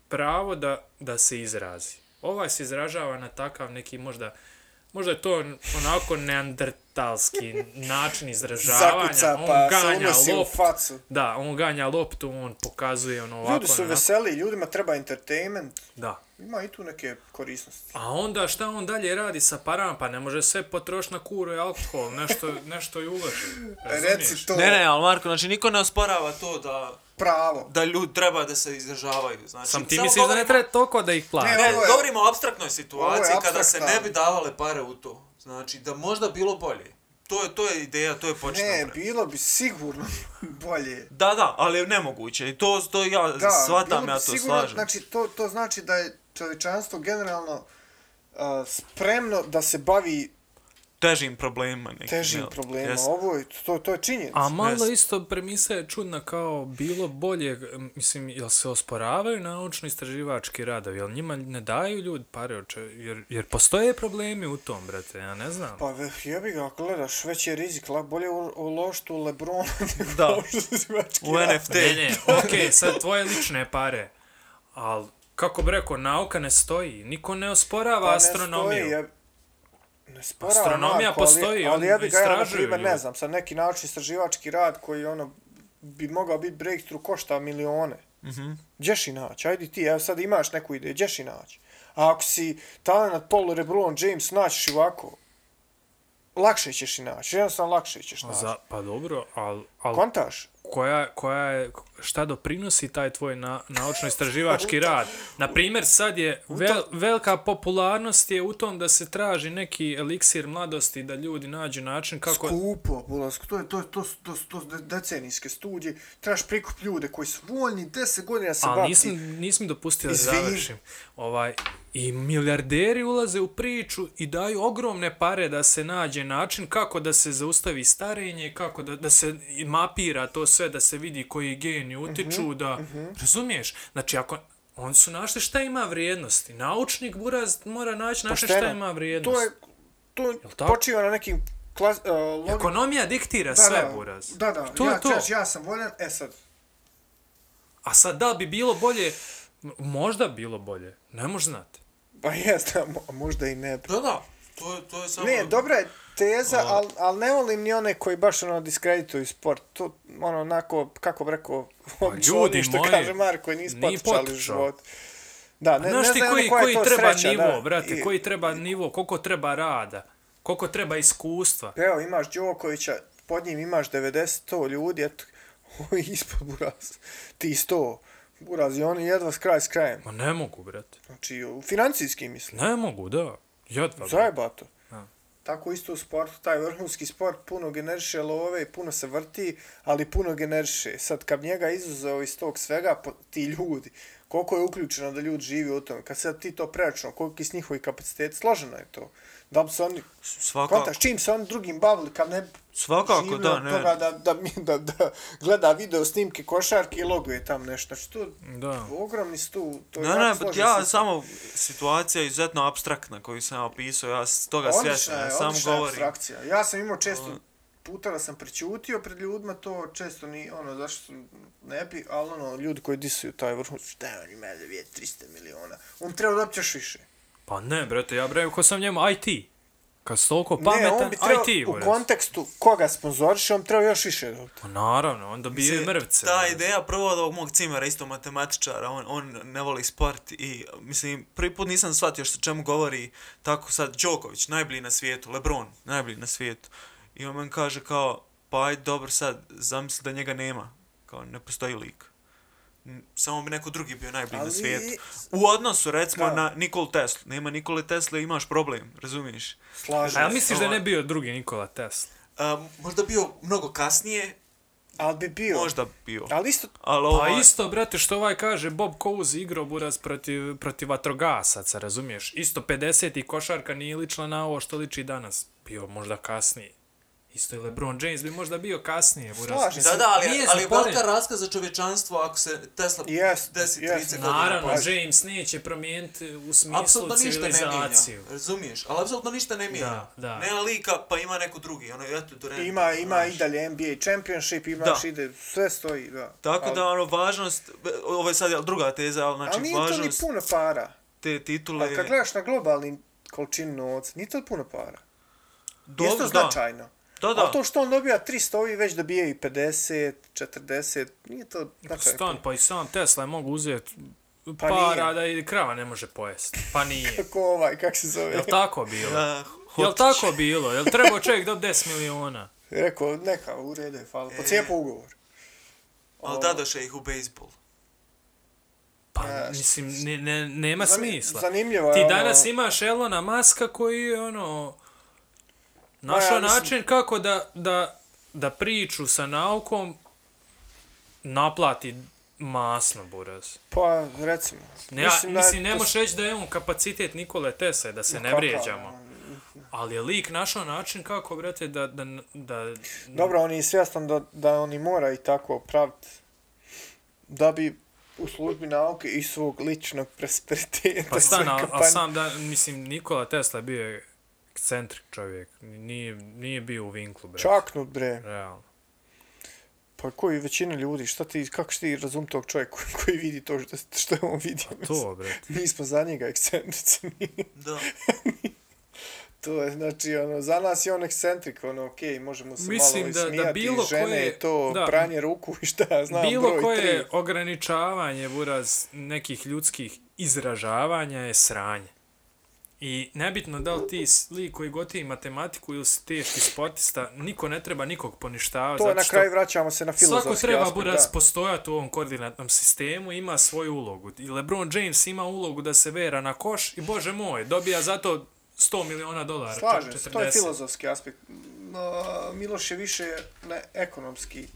pravo da, da se izrazi. Ovaj se izražava na takav neki možda, možda je to onako neandertalski način izražavanja. Zakuca on pa se ganja u loptu. facu. Da, on ganja loptu, on pokazuje ono ovako. Ljudi su onako. veseli, ljudima treba entertainment. Da. Ima i tu neke korisnosti. A onda šta on dalje radi sa parama? Pa ne može sve potrošiti na kuru i alkohol, nešto, nešto i uloži. Reci to Ne, ne, ali Marko, znači niko ne osporava to da, pravo. da ljudi treba da se izražavaju. Znači, Sam ti samo misliš da ne govorimo- treba toliko da ih plati? Ne, Ne, govorimo o abstraktnoj situaciji kada se ne bi davale pare u to. Znači, da možda bilo bolje. To je, to je ideja, to je početna Ne, pre- bilo bi sigurno bolje. Da, da, ali je nemoguće. I to, to ja Da, shvatam, ja to sigurno, slažem. Znači, to, to znači da je čovječanstvo generalno uh, spremno da se bavi Težim problemima. Nekim, težim jel? problemima. Jest. Ovo je, to, to je činjenica. A malo Jeste. isto premisa je čudna kao bilo bolje, mislim, jel se osporavaju naučno-istraživački radovi, jel njima ne daju ljudi pare, oče, jer, jer postoje problemi u tom, brate, ja ne znam. Pa ve- jebi ga, ako gledaš, veći je rizik, la- bolje u- uložiti u Lebrona nego Da. u U rad. NFT. Ne, ne, okej, sad tvoje lične pare, ali kako bi rekao, nauka ne stoji, niko ne osporava Pa ne astronomiju. stoji, je- Ne sporava, Astronomija Marko, ali- postoji, ali oni ja ga, ja, na primjer, ne znam, sad neki naučni istraživački rad koji ono bi mogao biti breakthrough košta milione. Mhm. Gdješ i naći? Ajde ti, evo sad imaš neku ideju, gdješ i naći? A ako si talent Paul LeBron James, naćiš i ovako, lakše ćeš i naći, jednostavno lakše ćeš naći. Za, pa dobro, ali al, Kontaš? Koja, koja je, šta doprinosi taj tvoj na, naučno-istraživački rad? Na primjer, sad je vel, velika popularnost je u tom da se traži neki eliksir mladosti, da ljudi nađu način kako... Skupo, ulazko, to je to, to, to, to, to decenijske studije, trebaš prikup ljude koji su voljni 10 godina se Ali baviti. nisam, nisam dopustio da završim. Ovaj, I milijarderi ulaze u priču i daju ogromne pare da se nađe način kako da se zaustavi starenje, kako da, da se mapira to sve, da se vidi koji geni utiču, Mhm, da... Razumiješ? Znači, ako... Oni su našli šta ima vrijednosti. Naučnik buraz mora naći način šta Pošteno. ima vrijednost. To je, to počiva na nekim klas, uh, logi... Ekonomija diktira sve, buraz. Da, da, To ja, je to. Češ, ja sam voljan, e sad, A sad da bi bilo bolje? Možda bilo bolje. Ne može znati. Pa jest, a mo- možda i ne. Da, da. To, je- to je samo... Ne, dobra je teza, ali al ne volim ni one koji baš ono diskredituju sport. To, ono, onako, kako bi rekao, Pa ljudi što moji, kaže Marko, nisu nije potičali život. Da, ne, Znaš ne ti koji, koja koji je to treba sreća, nivo, da. brate, I- koji treba nivo, koliko treba rada, koliko treba iskustva. Evo, imaš Đokovića, pod njim imaš 90-100 ljudi, eto, ispod Buraz. Ti 100. Buraz i oni jedva s kraj s krajem. Ma ne mogu, brate. Znači, u financijski mislim. Ne mogu, da. Jedva. Zajebato. Tako isto u sportu, taj vrhunski sport puno generiše love, puno se vrti, ali puno generiše. Sad, kad njega izuzeo iz tog svega, po, ti ljudi, koliko je uključeno da ljudi živi u tome, kad sad ti to preračunao, koliko je s njihovi kapaciteti, složeno je to. Da bi se oni, Svakako. kontaš, čim se oni drugim bavili, kad ne Svakako, da, ne. toga da, da, da, da, gleda video snimke košarke i loguje tam nešto. Znači, to, Da. ogromni su tu, to je Ne, ne, ja sistem. samo situacija je izuzetno abstraktna koju sam opisao, ja s toga je, ja je govorim. abstrakcija. Ja sam imao često puta da sam prećutio pred ljudima, to često ni, ono, zašto ne bi, ali ono, ljudi koji disuju taj vrhunac, šta on ima da vije 300 miliona, on treba dobiti još više. Pa ne, brate, ja bre, ko sam njemu IT. Kad si toliko ne, pametan, on bi trebao, IT, u kontekstu koga sponzoriše, on treba još više dobiti. Pa naravno, onda bi je Mislim, mrvice. Ta buraz. ideja prvo od ovog mog cimera, isto matematičara, on, on ne voli sport i, mislim, prvi put nisam shvatio što čemu govori tako sad Đoković, najbolji na svijetu, Lebron, najbolji na svijetu. I on meni kaže kao, pa ajde, dobro sad, zamisli da njega nema, kao ne postoji lik. Samo bi neko drugi bio najbolji na Ali- svijetu. U odnosu, recimo, Da. na Nikolu Teslu. Nema Nikole Tesla, imaš problem, razumiješ? Slažem A ja misliš da ne bio drugi Nikola Tesla? Um, možda bio mnogo kasnije, Ali bi bio. možda bio. Ali isto, Ali Pa ovaj, isto, brate, što ovaj kaže, Bob Cousy igrao buraz protiv, protiv vatrogasaca, razumiješ? Isto 50 i košarka nije ličila na ovo što liči danas. Bio možda kasnije. Isto i LeBron James bi možda bio kasnije. Slažem se. Da, da, ali, Nije ali zaporen- velika razlika za čovječanstvo ako se Tesla Jest, 10, jest. 30 godina Naravno, pazi. James neće promijeniti u smislu Apsolutno ništa ne mijenja, civilizaciju. razumiješ? Ali apsolutno ništa ne mijenja. Da, da. Nema lika, pa ima neko drugi, ono, eto, Durant. Ima, ima znaš. i dalje NBA Championship, imaš Da. ide, sve stoji, da. Tako Ali- da, ono, važnost, ovo je sad druga teza, ali znači ali nije to ni važnost puno para. te titule... Ali kad gledaš na globalni količinu novca, nije to puno para. Dobro, Isto značajno. Da, da. A to što on dobija 300, ovi već dobijaju 50, 40, nije to značajno. Stan, pa i sam Tesla je mogu uzeti Pa para nije. da i krava ne može pojesti. Pa nije. Kako ovaj, kak se zove? Jel tako bilo? Da, Jel tako bilo? Jel trebao čovjek do 10 miliona? Rekao, neka, u redu je, hvala. E. Pocijepo ugovor. Ali dadoše ih u bejsbol. Pa, E, mislim, ne, ne, nema Zani- smisla. Zanimljivo Ti je danas ono, imaš Elona Maska koji je ono našao ja mislim- način kako da, da, da priču sa naukom naplati masno, buraz. Pa, recimo. Ne, mislim, da je mislim ne to možeš reći da je on kapacitet Nikole Tesla, da se Ma ne kakav, vrijeđamo. Ali je lik našao način kako, brate, da... da, da Dobro, on je svjestan da, da oni mora i tako praviti da bi u službi nauke i svog ličnog prosperiteta. Pa stan, svoje a, a kampanje- sam da, mislim, Nikola Tesla je bio ekscentrik čovjek. Nije, nije bio u vinklu, brate. Čaknut, bre. Realno. Pa koji većina ljudi, šta ti, kako ti razum tog čovjeka koji, koji vidi to što, što je on vidio? To, brate. Mi smo za njega ekscentrici. Da. to je, znači, ono, za nas je on ekscentrik, ono, okej, možemo se Mislim malo da- da smijati, bilo žene, koje- to, da. pranje ruku i šta znam, Bilo broj koje tri. ograničavanje, buraz, nekih ljudskih izražavanja je sranje. I nebitno da li ti lik koji gotivi matematiku ili si teški sportista, niko ne treba nikog poništavati. To na kraju vraćamo se na filozofski Svako treba aspekt, buraz da. postojati u ovom koordinatnom sistemu, ima svoju ulogu. I LeBron James ima ulogu da se vera na koš i bože moj, dobija zato 100 miliona dolara. Slažem se, to je 40. filozofski aspekt. No, Miloš je više ne ekonomski,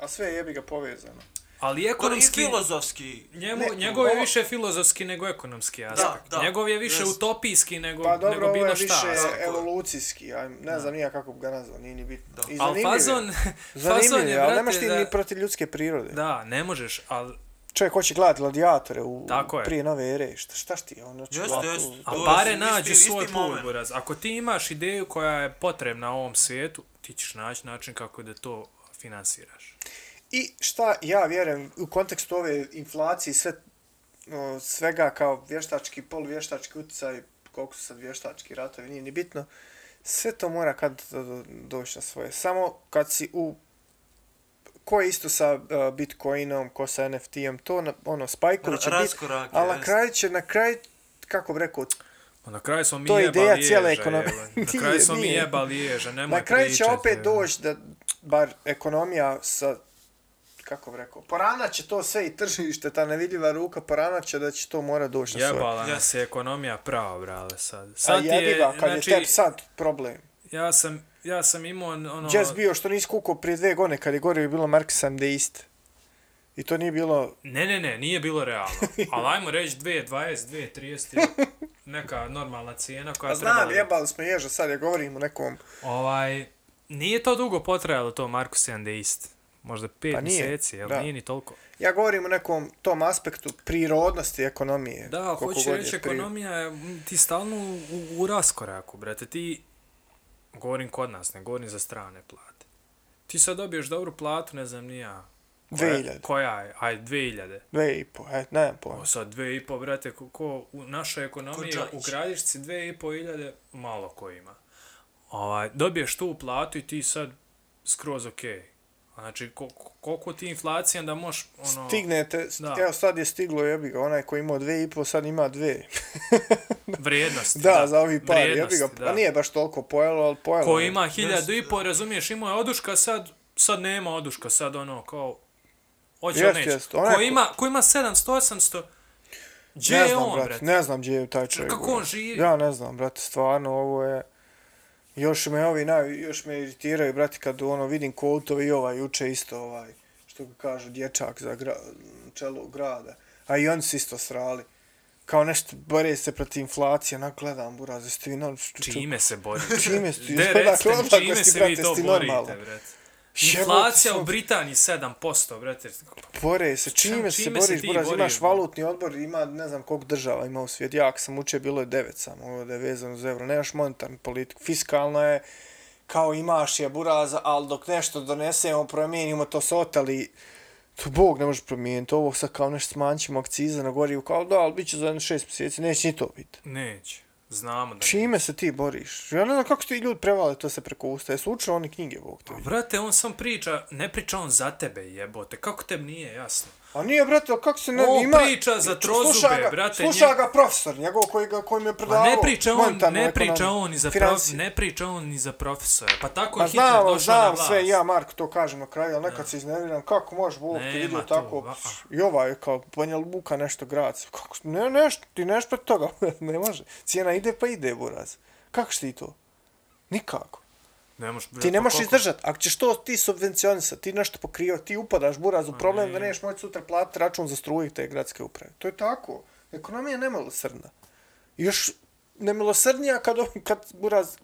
a sve je jebi ga povezano. Ali ekonomski... filozofski. Njemu, Ne, njegov je ovo- više filozofski nego ekonomski aspekt. da, njegov je više jest. utopijski nego, Pa dobro, nego ovo bilo je šta. više aspekt. evolucijski, a ne znam nija kako bi ga nazvao, nije ni bitno. Da. I Ali zanimljiv je. fazon, Zanimljiv fazon je, je, ali brate, nemaš ti da, ni protiv ljudske prirode. da, ne možeš, ali Čovjek hoće gledati gladiatore u, Tako je. prije nove ere. Šta, šta ti je? Ono, Jeste, ovako- jeste. A pare je nađu isti- svoj isti put, moment. buraz. Ako ti imaš ideju koja je potrebna ovom svijetu, ti ćeš naći način kako da to finansiraš. I šta ja vjerujem u kontekstu ove inflacije sve, o, svega kao vještački, poluvještački utjecaj, koliko su sad vještački ratovi, nije ni bitno, sve to mora kad do- doći na svoje. Samo kad si u ko je isto sa uh, Bitcoinom, ko sa NFT-om, to na, ono, spajkovi će biti, ali na kraju će, na kraju, kako bi rekao, Pa na kraju smo mi To je jebali ideja cijele ekonomije. jele. Na kraju smo mi jebali ježa, nemoj na kraju će opet doći da, bar ekonomija sa, kako bi rekao, poranat će to sve i tržište, ta nevidljiva ruka, poranat će da će to mora doći na svoje. Jebala nas je ekonomija prava, brale, sad. A Sad jebi ga, kad znači, je tebi sad problem. ja sam, ja sam imao ono... Jazz bio što nisi kukao prije dve godine kad je gore bilo Marksan deist. I to nije bilo... Ne, ne, ne, nije bilo realno. Ali ajmo reći 2.20, 2.30 je neka normalna cijena koja A treba... znam, jebali smo ježa, sad ja govorim o nekom... Ovaj, nije to dugo potrajalo to Markus Deist. Možda pet Pa nije, mjeseci, jel da. nije ni toliko. Ja govorim o nekom tom aspektu prirodnosti ekonomije. Da, hoću je reći, pri- ekonomija ti stalno u, u, raskoraku, brate. Ti, govorim kod nas, ne govorim za strane plate. Ti sad dobiješ dobru platu, ne znam ni ja. Koja- 2000. Koja je? Aj, 2000. Dve i po, et, nemam pojma. O, sad dve i po, brate, ko, ko u našoj ekonomiji Ko u gradišci dve i po iljade, malo ko ima. Ovaj, dobiješ tu platu i ti sad skroz okej. Znači, ko, ko- koliko ti inflacija da možeš, ono... Stignete, Da. evo sad je stiglo jebi ga, onaj koji imao dve i po, sad ima dve. Vrijednost. Da, za ovi par, jebi ga, da. pa nije baš toliko pojelo, ali pojelo. Ko je. ima hiljadu i po, razumiješ, imao je oduška, sad, sad nema oduška, sad ono, kao... Hoće Jest, neće. jest, onaj Ko ima, ko ima 700, 800, gdje ne je znam, on, brate, ne znam gdje je taj čovjek. Kako on živi? Ja ne znam, brate, stvarno, ovo je... Još me ovi, naj, još me iritiraju, brate, kad ono vidim koltove i ovaj juče isto ovaj, što ga kažu, dječak za gra, čelo grada. A i oni su isto srali. kao nešto, bore se protiv inflacije, onak gledam, buraz, jeste vi normalni? Čime se borite? Čime ste? De, Odakle, recite čime se vi to borite, brate? Inflacija u Britaniji 7%, brate. Bore se, čime, se čime se boriš, ti buraz, boriš, imaš valutni odbor, ima ne znam koliko država ima u svijetu, ja sam učio bilo je devet samo, ovo da je vezano za euro, nemaš monetarnu politiku, fiskalno je, kao imaš je buraza, ali dok nešto donesemo, promijenimo to se otali, to Bog ne može promijeniti, ovo sad kao nešto smanjit ćemo akcize na gorivu, kao da, ali bit će za jedno šest mjeseci, neće ni to biti. Neće. Znamo da Čime se ti boriš? Ja ne znam kako ti ljudi prevale to se preko usta, jesu učili oni knjige, Bog te vidi. Brate, on sam priča, ne priča on za tebe, jebote. Kako tebi nije jasno? A nije, brate, ali kako se ne On ima... priča za trozube, sluša ga, brate, Sluša nje- ga profesor, njegov koji, ga, koji mi je predavao ne priča on, ne priča on ni za prof, ne priča on ni za profesora. Pa tako je Hitler znam, došao na znam vlast. sve, ja Marko to kažem na kraju, ali nekad se iznerviram, kako može Bog te Nema vidio tako, i ovaj kao Banja Luka nešto grad, kako, ne, nešto, ti nešto pred toga, ne može, cijena ide pa ide, buraz. Kako će ti to? Nikako. Ne možeš, Ti ne možeš izdržati. Ako ćeš to ti subvencionisati, ti nešto pokrivati, ti upadaš buraz u problem da neš moći sutra platiti račun za struju te gradske uprave. To je tako. Ekonomija je nemilosrdna. Još nemilosrdnija kad, kad buraz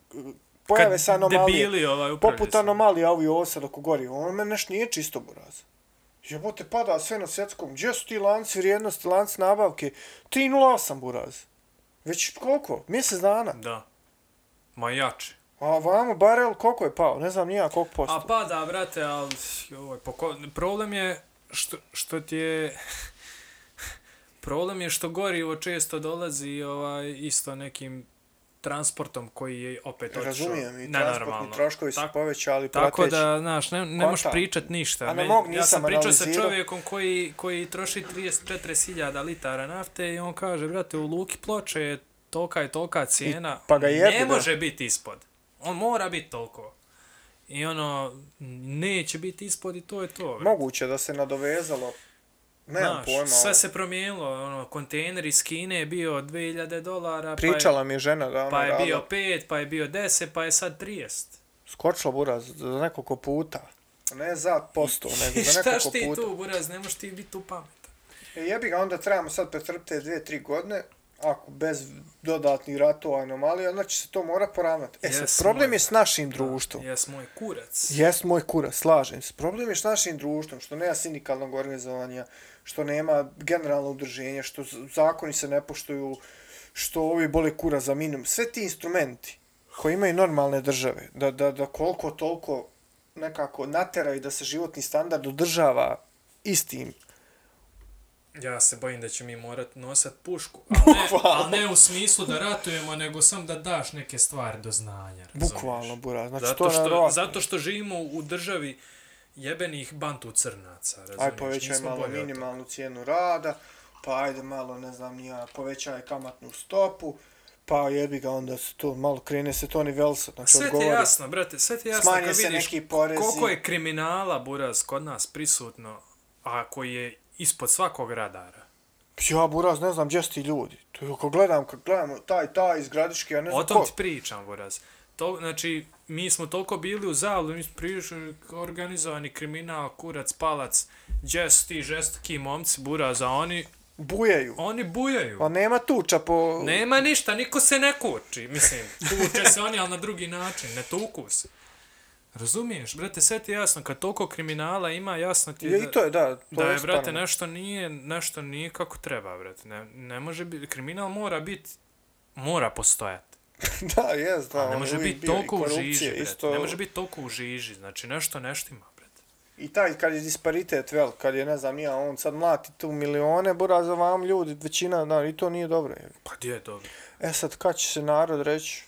pojave Kad se anomalije. debili, ovaj, poput se. anomalija ovi ovo sad oko gori. Ono meni nešto nije čisto buraz. Jebote, pada sve na svjetskom. Gdje su ti lanci vrijednosti, lanci nabavke? 3.08 buraz. Već koliko? Mjesec dana. Da. Ma jače. A vamo barel koliko je pao? Ne znam nija koliko posto. A pa da, brate, ali ovaj, poko... problem je što, što ti je... problem je što gorivo često dolazi ovaj, isto nekim transportom koji je opet otišao Razumijem, i transportni troškovi su povećali, Tako da, znaš, ne, ne možeš pričat ništa. A ne Me- mogu, ja nisam sam pričao sa čovjekom koji, koji troši 34.000 litara nafte i on kaže, brate, u Luki Ploče je tolika i tolika cijena. pa ga jebi, ne da. može biti ispod. On mora biti toliko. I ono, neće biti ispod i to je to. brate. Moguće da se nadovezalo. Nemam Znaš, pojma. sve se promijenilo, ono, kontejner iz Kine je bio 2000 dolara, pa je, Pričala mi je žena da ona pa je radila- bio 5, pa je bio 10, pa je sad 30. Skočila buraz za nekoliko puta. Ne za posto, nego za Šta nekoliko ti puta. tu, buraz, ne možeš ti biti tu pametan. E, jebi ga, onda trebamo sad pretrpiti dvije, tri godine, ako bez dodatnih ratova, anomalija, znači se to mora poravnati. E sad, Jes, problem moj. je s našim društvom. Jes moj kurac. Jes moj kurac, slažem se. Problem je s našim društvom, što nema sindikalnog organizovanja, što nema generalno udruženja, što zakoni se ne poštuju, što ovi boli kura za minimum. Sve ti instrumenti koji imaju normalne države, da, da, da koliko toliko nekako nateraju da se životni standard održava istim. Ja se bojim da će mi morat nosat pušku. Ali ne, ali ne u smislu da ratujemo, nego sam da daš neke stvari do znanja. razumiješ? Bukvalno, bura. Znači, to Zato je što, zato što živimo u državi jebenih bantu crnaca, razumiješ? Aj povećaj Nismo malo minimalnu cijenu rada, pa ajde malo, ne znam, nija, povećaj kamatnu stopu, pa jebi ga, onda se to, malo krene se to nivelsa, znači Sve ti je jasno, brate, sve ti je jasno Smanje kad vidiš neki porezi. koliko je kriminala, buraz, kod nas prisutno, a koji je ispod svakog radara. Ja, buraz, ne znam gdje su ti ljudi. To je, ako gledam, kad gledamo taj, taj iz Gradiške, ja ne znam O tom ko. ti pričam, buraz. To, znači, mi smo toliko bili u zavlu, mi smo prišli organizovani kriminal, kurac, palac, gdje su ti žestoki momci, buraz, a oni, Bujaju. oni bujaju. Pa nema tuča po... Nema ništa, niko se ne kuči, mislim, tuče se oni, ali na drugi način, ne tuku se. Razumiješ, brate, sve ti je jasno, kad toliko kriminala ima, jasno ti je Je, I to je, da. To da je, stvarno. brate, nešto nije, nešto nije kako treba, brate. Ne, ne može biti, kriminal mora biti, mora postojati. da, jes, da. A ne on može biti toliko u žiži, brate. Isto... Ne može biti toliko u žiži, znači nešto nešto ima, brate. I taj, kad je disparitet vel, kad je, ne znam, ja, on sad mlati tu milione, buraz, a vam ljudi, većina, da, i to nije dobro. je. Pa gdje je dobro? E sad, kad će se narod reći?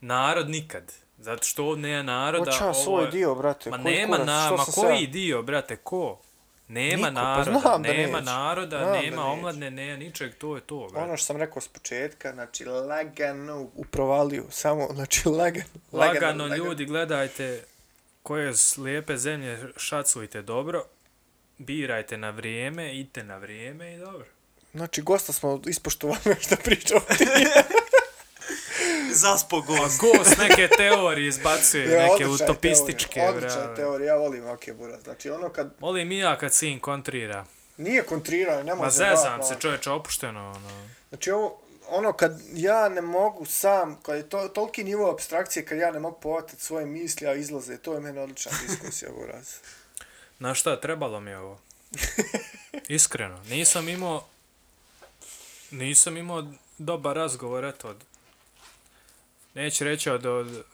Narod nikad. Zato što ovdje nema naroda. Ja ovo svoj je- dio, brate. Ma koji nema kurac, na, ma sam koji ja- dio, brate, ko? Nema Niko, pa naroda, da nema naroda, Znam nema omladne, nema ničeg, to je to, brate. Ono što sam rekao s početka, znači lagano u provaliju, samo, znači lagano, Lagano, ljudi, gledajte koje lijepe zemlje šacujte dobro, birajte na vrijeme, idite na vrijeme i dobro. Znači, gosta smo ispoštovali što Zaspo gost. gost neke teorije izbacuje, Ja, neke utopističke. teorija, Odlična brate. teorija, ja volim ovakve buraz. Znači, ono kad, Volim i ja kad sin kontrira. Nije kontriranje, nemoj Ma zajebavati, zezam se čovječe, opušteno, ono. Znači ovo, ono kad ja ne mogu sam, kad je to, toliki nivo abstrakcije, kad ja ne mogu povatiti svoje misli, a izlaze, to je meni odlična diskusija raz. Znaš šta, trebalo mi je ovo. Iskreno, nisam imao, nisam imao dobar razgovor, eto, neću reći od, od,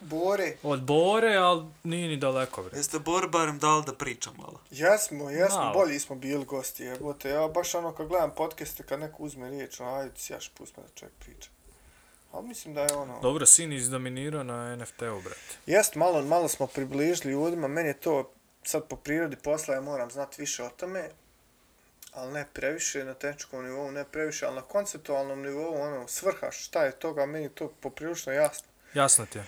Bore, od Bore, ali nije ni daleko, bre. Jeste Bor barem dal da pričam malo? jesmo, jesmo, Malo. bolji smo bili gosti, jebote. Ja baš ono kad gledam podcaste, kad neko uzme riječ, ono, ajde si jaš, pusti me da čovjek priča. Ali mislim da je ono... Dobro, sin izdominirao na NFT-u, brate. Jest, malo, malo smo približili ljudima, meni je to sad po prirodi posla, ja moram znati više o tome, ali ne previše na tehničkom nivou, ne previše, ali na konceptualnom nivou, ono, svrha, šta je toga, meni to poprilično jasno. Jasno ti je.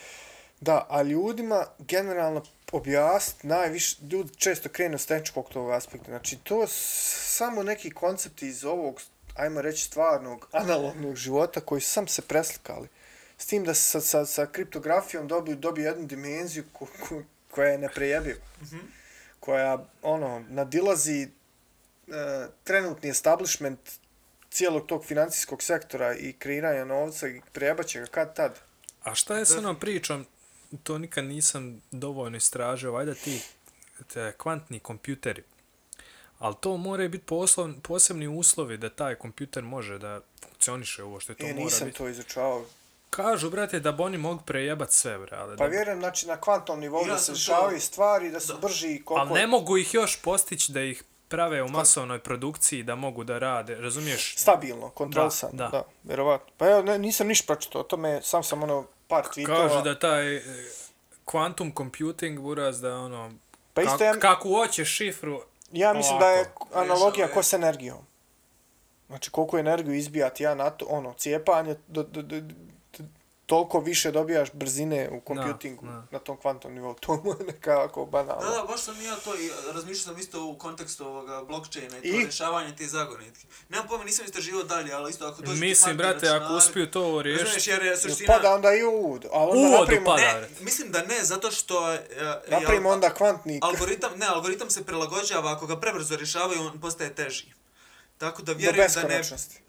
Da, a ljudima generalno objasniti najviše, ljudi često krenu s tehničkog tog aspekta, znači to samo neki koncepti iz ovog, ajmo reći, stvarnog, analognog života koji sam se preslikali. S tim da sa, sa, sa kriptografijom dobiju, dobiju jednu dimenziju ko, ko, koja je neprejebiva. Koja, ono, nadilazi trenutni establishment cijelog tog financijskog sektora i kreiranja novca i prejebaće ga kad tad. A šta je s onom pričom, to nikad nisam dovoljno istražio, valjda ti te kvantni kompjuteri. Ali to moraju biti poslov, posebni uslovi da taj kompjuter može da funkcioniše ovo što je to E, mora nisam biti. to izučavao. Kažu, brate, da bi oni mogu prejebat sve, bre, ali, Pa da, vjerujem, znači, na kvantnom nivou Ja da se to- dešavaju stvari, da su Da. brži i koliko... ali ne mogu ih još postići da ih prave u masovnoj produkciji da mogu da rade, razumiješ? Stabilno, kontrolisano, Da, da, da. vjerovatno. Pa ja ne, nisam niš pročitao o tome, sam sam ono par tweetova. Kažu da taj e, quantum computing, buraz, da ono, Pa isto kako, ja, kako hoćeš šifru, ja mislim da je ovako, analogija ko s energijom. Znači, koliko energiju izbijati ja na to, ono, cijepanje, do, do, do, toliko više dobijaš brzine u kompjutingu da. na tom kvantnom nivou. To mu je nekako banalno. Da, da, baš sam ja to i razmišljao sam isto u kontekstu ovoga blockchaina i to I? rješavanje te zagonetke. Nemam pojma, nisam istraživao dalje, ali isto ako dođe mislim, brate, ako uspiju to riješiti, jer je suština... Pada onda i u uvod, ali onda Uvodu napravimo, pada. Ne, brate. mislim da ne, zato što... e, e, napravimo onda kvantni... Algoritam, ne, algoritam se prilagođava, ako ga prebrzo rješavaju, on postaje teži. Tako da vjerujem da ne...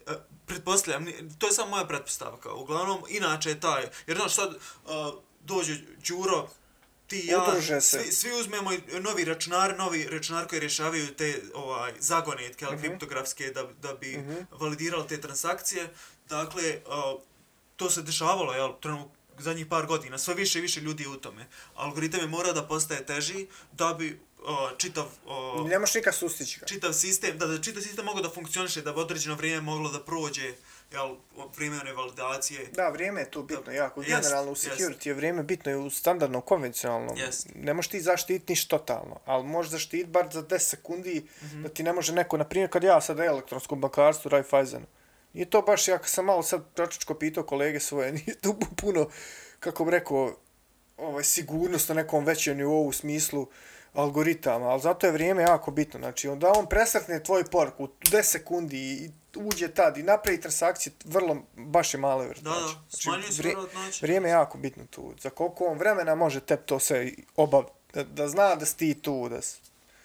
e, Pretpostavljam, to je samo moja pretpostavka. Uglavnom, inače je taj, jer znaš sad, uh, dođe Đuro, ti i ja, Udruže se. svi, svi uzmemo novi računar, novi računar koji rješavaju te ovaj, zagonetke, Mhm. ali kriptografske, da, da bi validirali te transakcije. Dakle, uh, to se dešavalo, jel, trenutno zadnjih par godina, sve više i više ljudi u tome. Algoritam je mora da postaje teži da bi uh, čitav uh, Ne možeš nikad sustići ga. čitav sistem, da, da čitav sistem mogao da funkcioniše, da bi određeno vrijeme moglo da prođe, jel, vrijeme one validacije. Da, vrijeme je tu bitno jako. Jest, Generalno u jest. security je vrijeme bitno i u standardnom, konvencionalnom. Jest. Ne možeš ti zaštiti niš totalno, ali možeš zaštiti bar za 10 sekundi Mhm. da ti ne može neko, na primjer kad ja sad elektronskom bankarstvu Raiffeisenu, nije to baš, ja sam malo sad pročičko pitao kolege svoje, nije to puno, kako bi rekao, ovaj, sigurnost na nekom većem nivou u smislu algoritama, ali zato je vrijeme jako bitno. Znači, onda on presretne tvoj poruku u 10 sekundi i uđe tad i napravi transakciju, vrlo, baš je male Da, vrtače. da, smanjuje se vjerojatnoća. Vrijeme je jako bitno tu. Za koliko on vremena može tep to sve obav... Da, da zna da si ti tu, da si...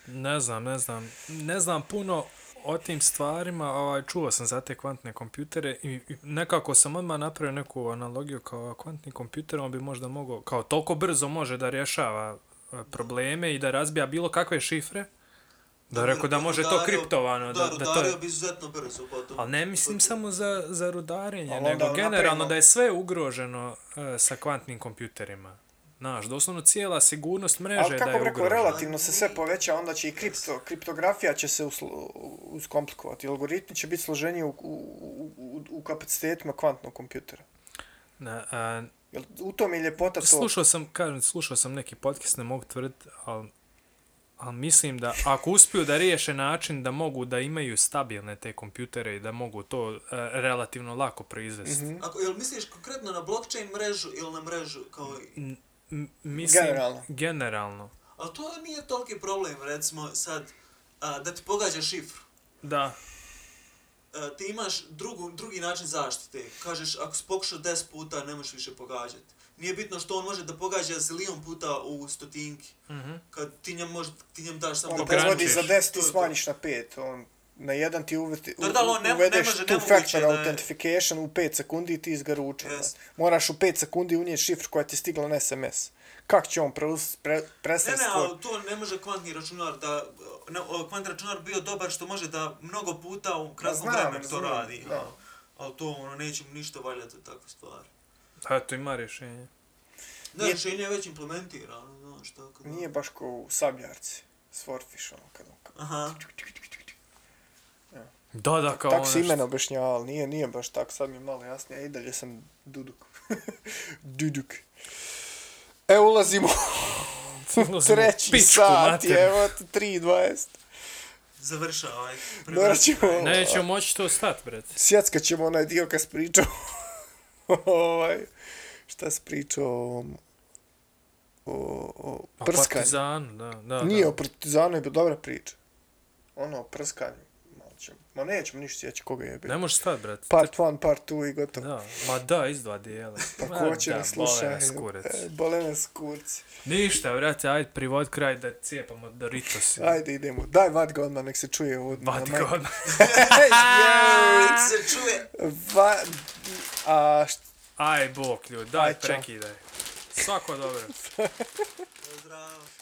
ne znam, ne znam, ne znam puno o tim stvarima, ovaj, čuo sam za te kvantne kompjutere i, i nekako sam odmah napravio neku analogiju kao kvantni kompjuter, on bi možda mogao, kao toliko brzo može da rješava e, probleme i da razbija bilo kakve šifre, da rekao da može to kriptovano, da, da, da to rudario bi izuzetno brzo potom. Ali ne mislim samo za, za rudarenje, nego generalno napravimo- da je sve ugroženo e, sa kvantnim kompjuterima. Znaš, doslovno cijela sigurnost mreže Ali da kako je bi rekao, ugrožena. relativno se sve poveća, onda će i kripto, kriptografija će se uslo, uskomplikovati. Algoritmi će biti složeniji u, u, u, u kapacitetima kvantnog kompjutera. Na, a, Jel, u tom je ljepota to... slušao sam, kažem, slušao sam neki podcast, ne mogu tvrditi, ali ali mislim da ako uspiju da riješe način da mogu da imaju stabilne te kompjutere i da mogu to e, relativno lako proizvesti. Mm Mhm. Ako, jel misliš konkretno na blockchain mrežu ili na mrežu kao i... Mislim, Generalno. Generalno. Ali to nije toliki problem, recimo sad, a, da ti pogađa šifru. Da. e, ti imaš drugu, drugi način zaštite. Kažeš, ako si pokušao 10 puta, ne možeš više pogađati. Nije bitno što on može da pogađa zilion puta u stotinki. Mhm. Kad ti njem, može, ti njem daš samo On da proizvodi za 10 ti smanjiš na 5. On na jedan ti uveti, Da, da, on ne- ne uvedeš može, two nemoguće factor da je- authentication u 5 sekundi i ti izgaruča. Jest. Moraš u 5 sekundi unijeti šifru koja ti je stigla na SMS. Kako će on preus, pre, Ne, presrest ne, tvoj? ali to ne može kvantni računar da... Ne, kvantni računar bio dobar što može da mnogo puta u kratkom znam, vremenu to radi. da. ali- Ali to ono, neće mu ništa valjati od takve stvari. Eto, ima rješenje. Da, Nije- rješenje je već implementirano, znaš, tako da... Nije baš ko u sabljarci. Swordfish, ono kad on kao... Aha. Da, da, kao Tako ono si što- objašnjavali, nije, nije baš tako, sad mi je malo jasnije, i dalje sam Duduk. Duduk. E, ulazimo u treći pičku sat, evo ti 3.20. Završavaj. Morat ćemo, Nećemo moći to stat, bret. sjeckat ćemo onaj dio kad si pričao, ovaj, šta si pričao o, o, o O prskanju. Partizanu, da, da. Nije da. o partizanu, je bila dobra priča. Ono, o prskanju. Ma nećemo ništa sjeći koga je bio. Ne može stat, bret. Part 1, part 2 i gotovo. Da, ma da, iz dva dijela. Pa ko će da, da sluša? bole nas kurac. E. Ništa, brate, ajde privod kraj da cijepamo Doritos. Ajde, idemo. Daj vat ga odmah, nek se čuje ovo. Vati ga odmah. se čuje. Va... A, št... Aj, bok, ljudi, daj, Aj, prekidaj. Svako dobro. Zdravo.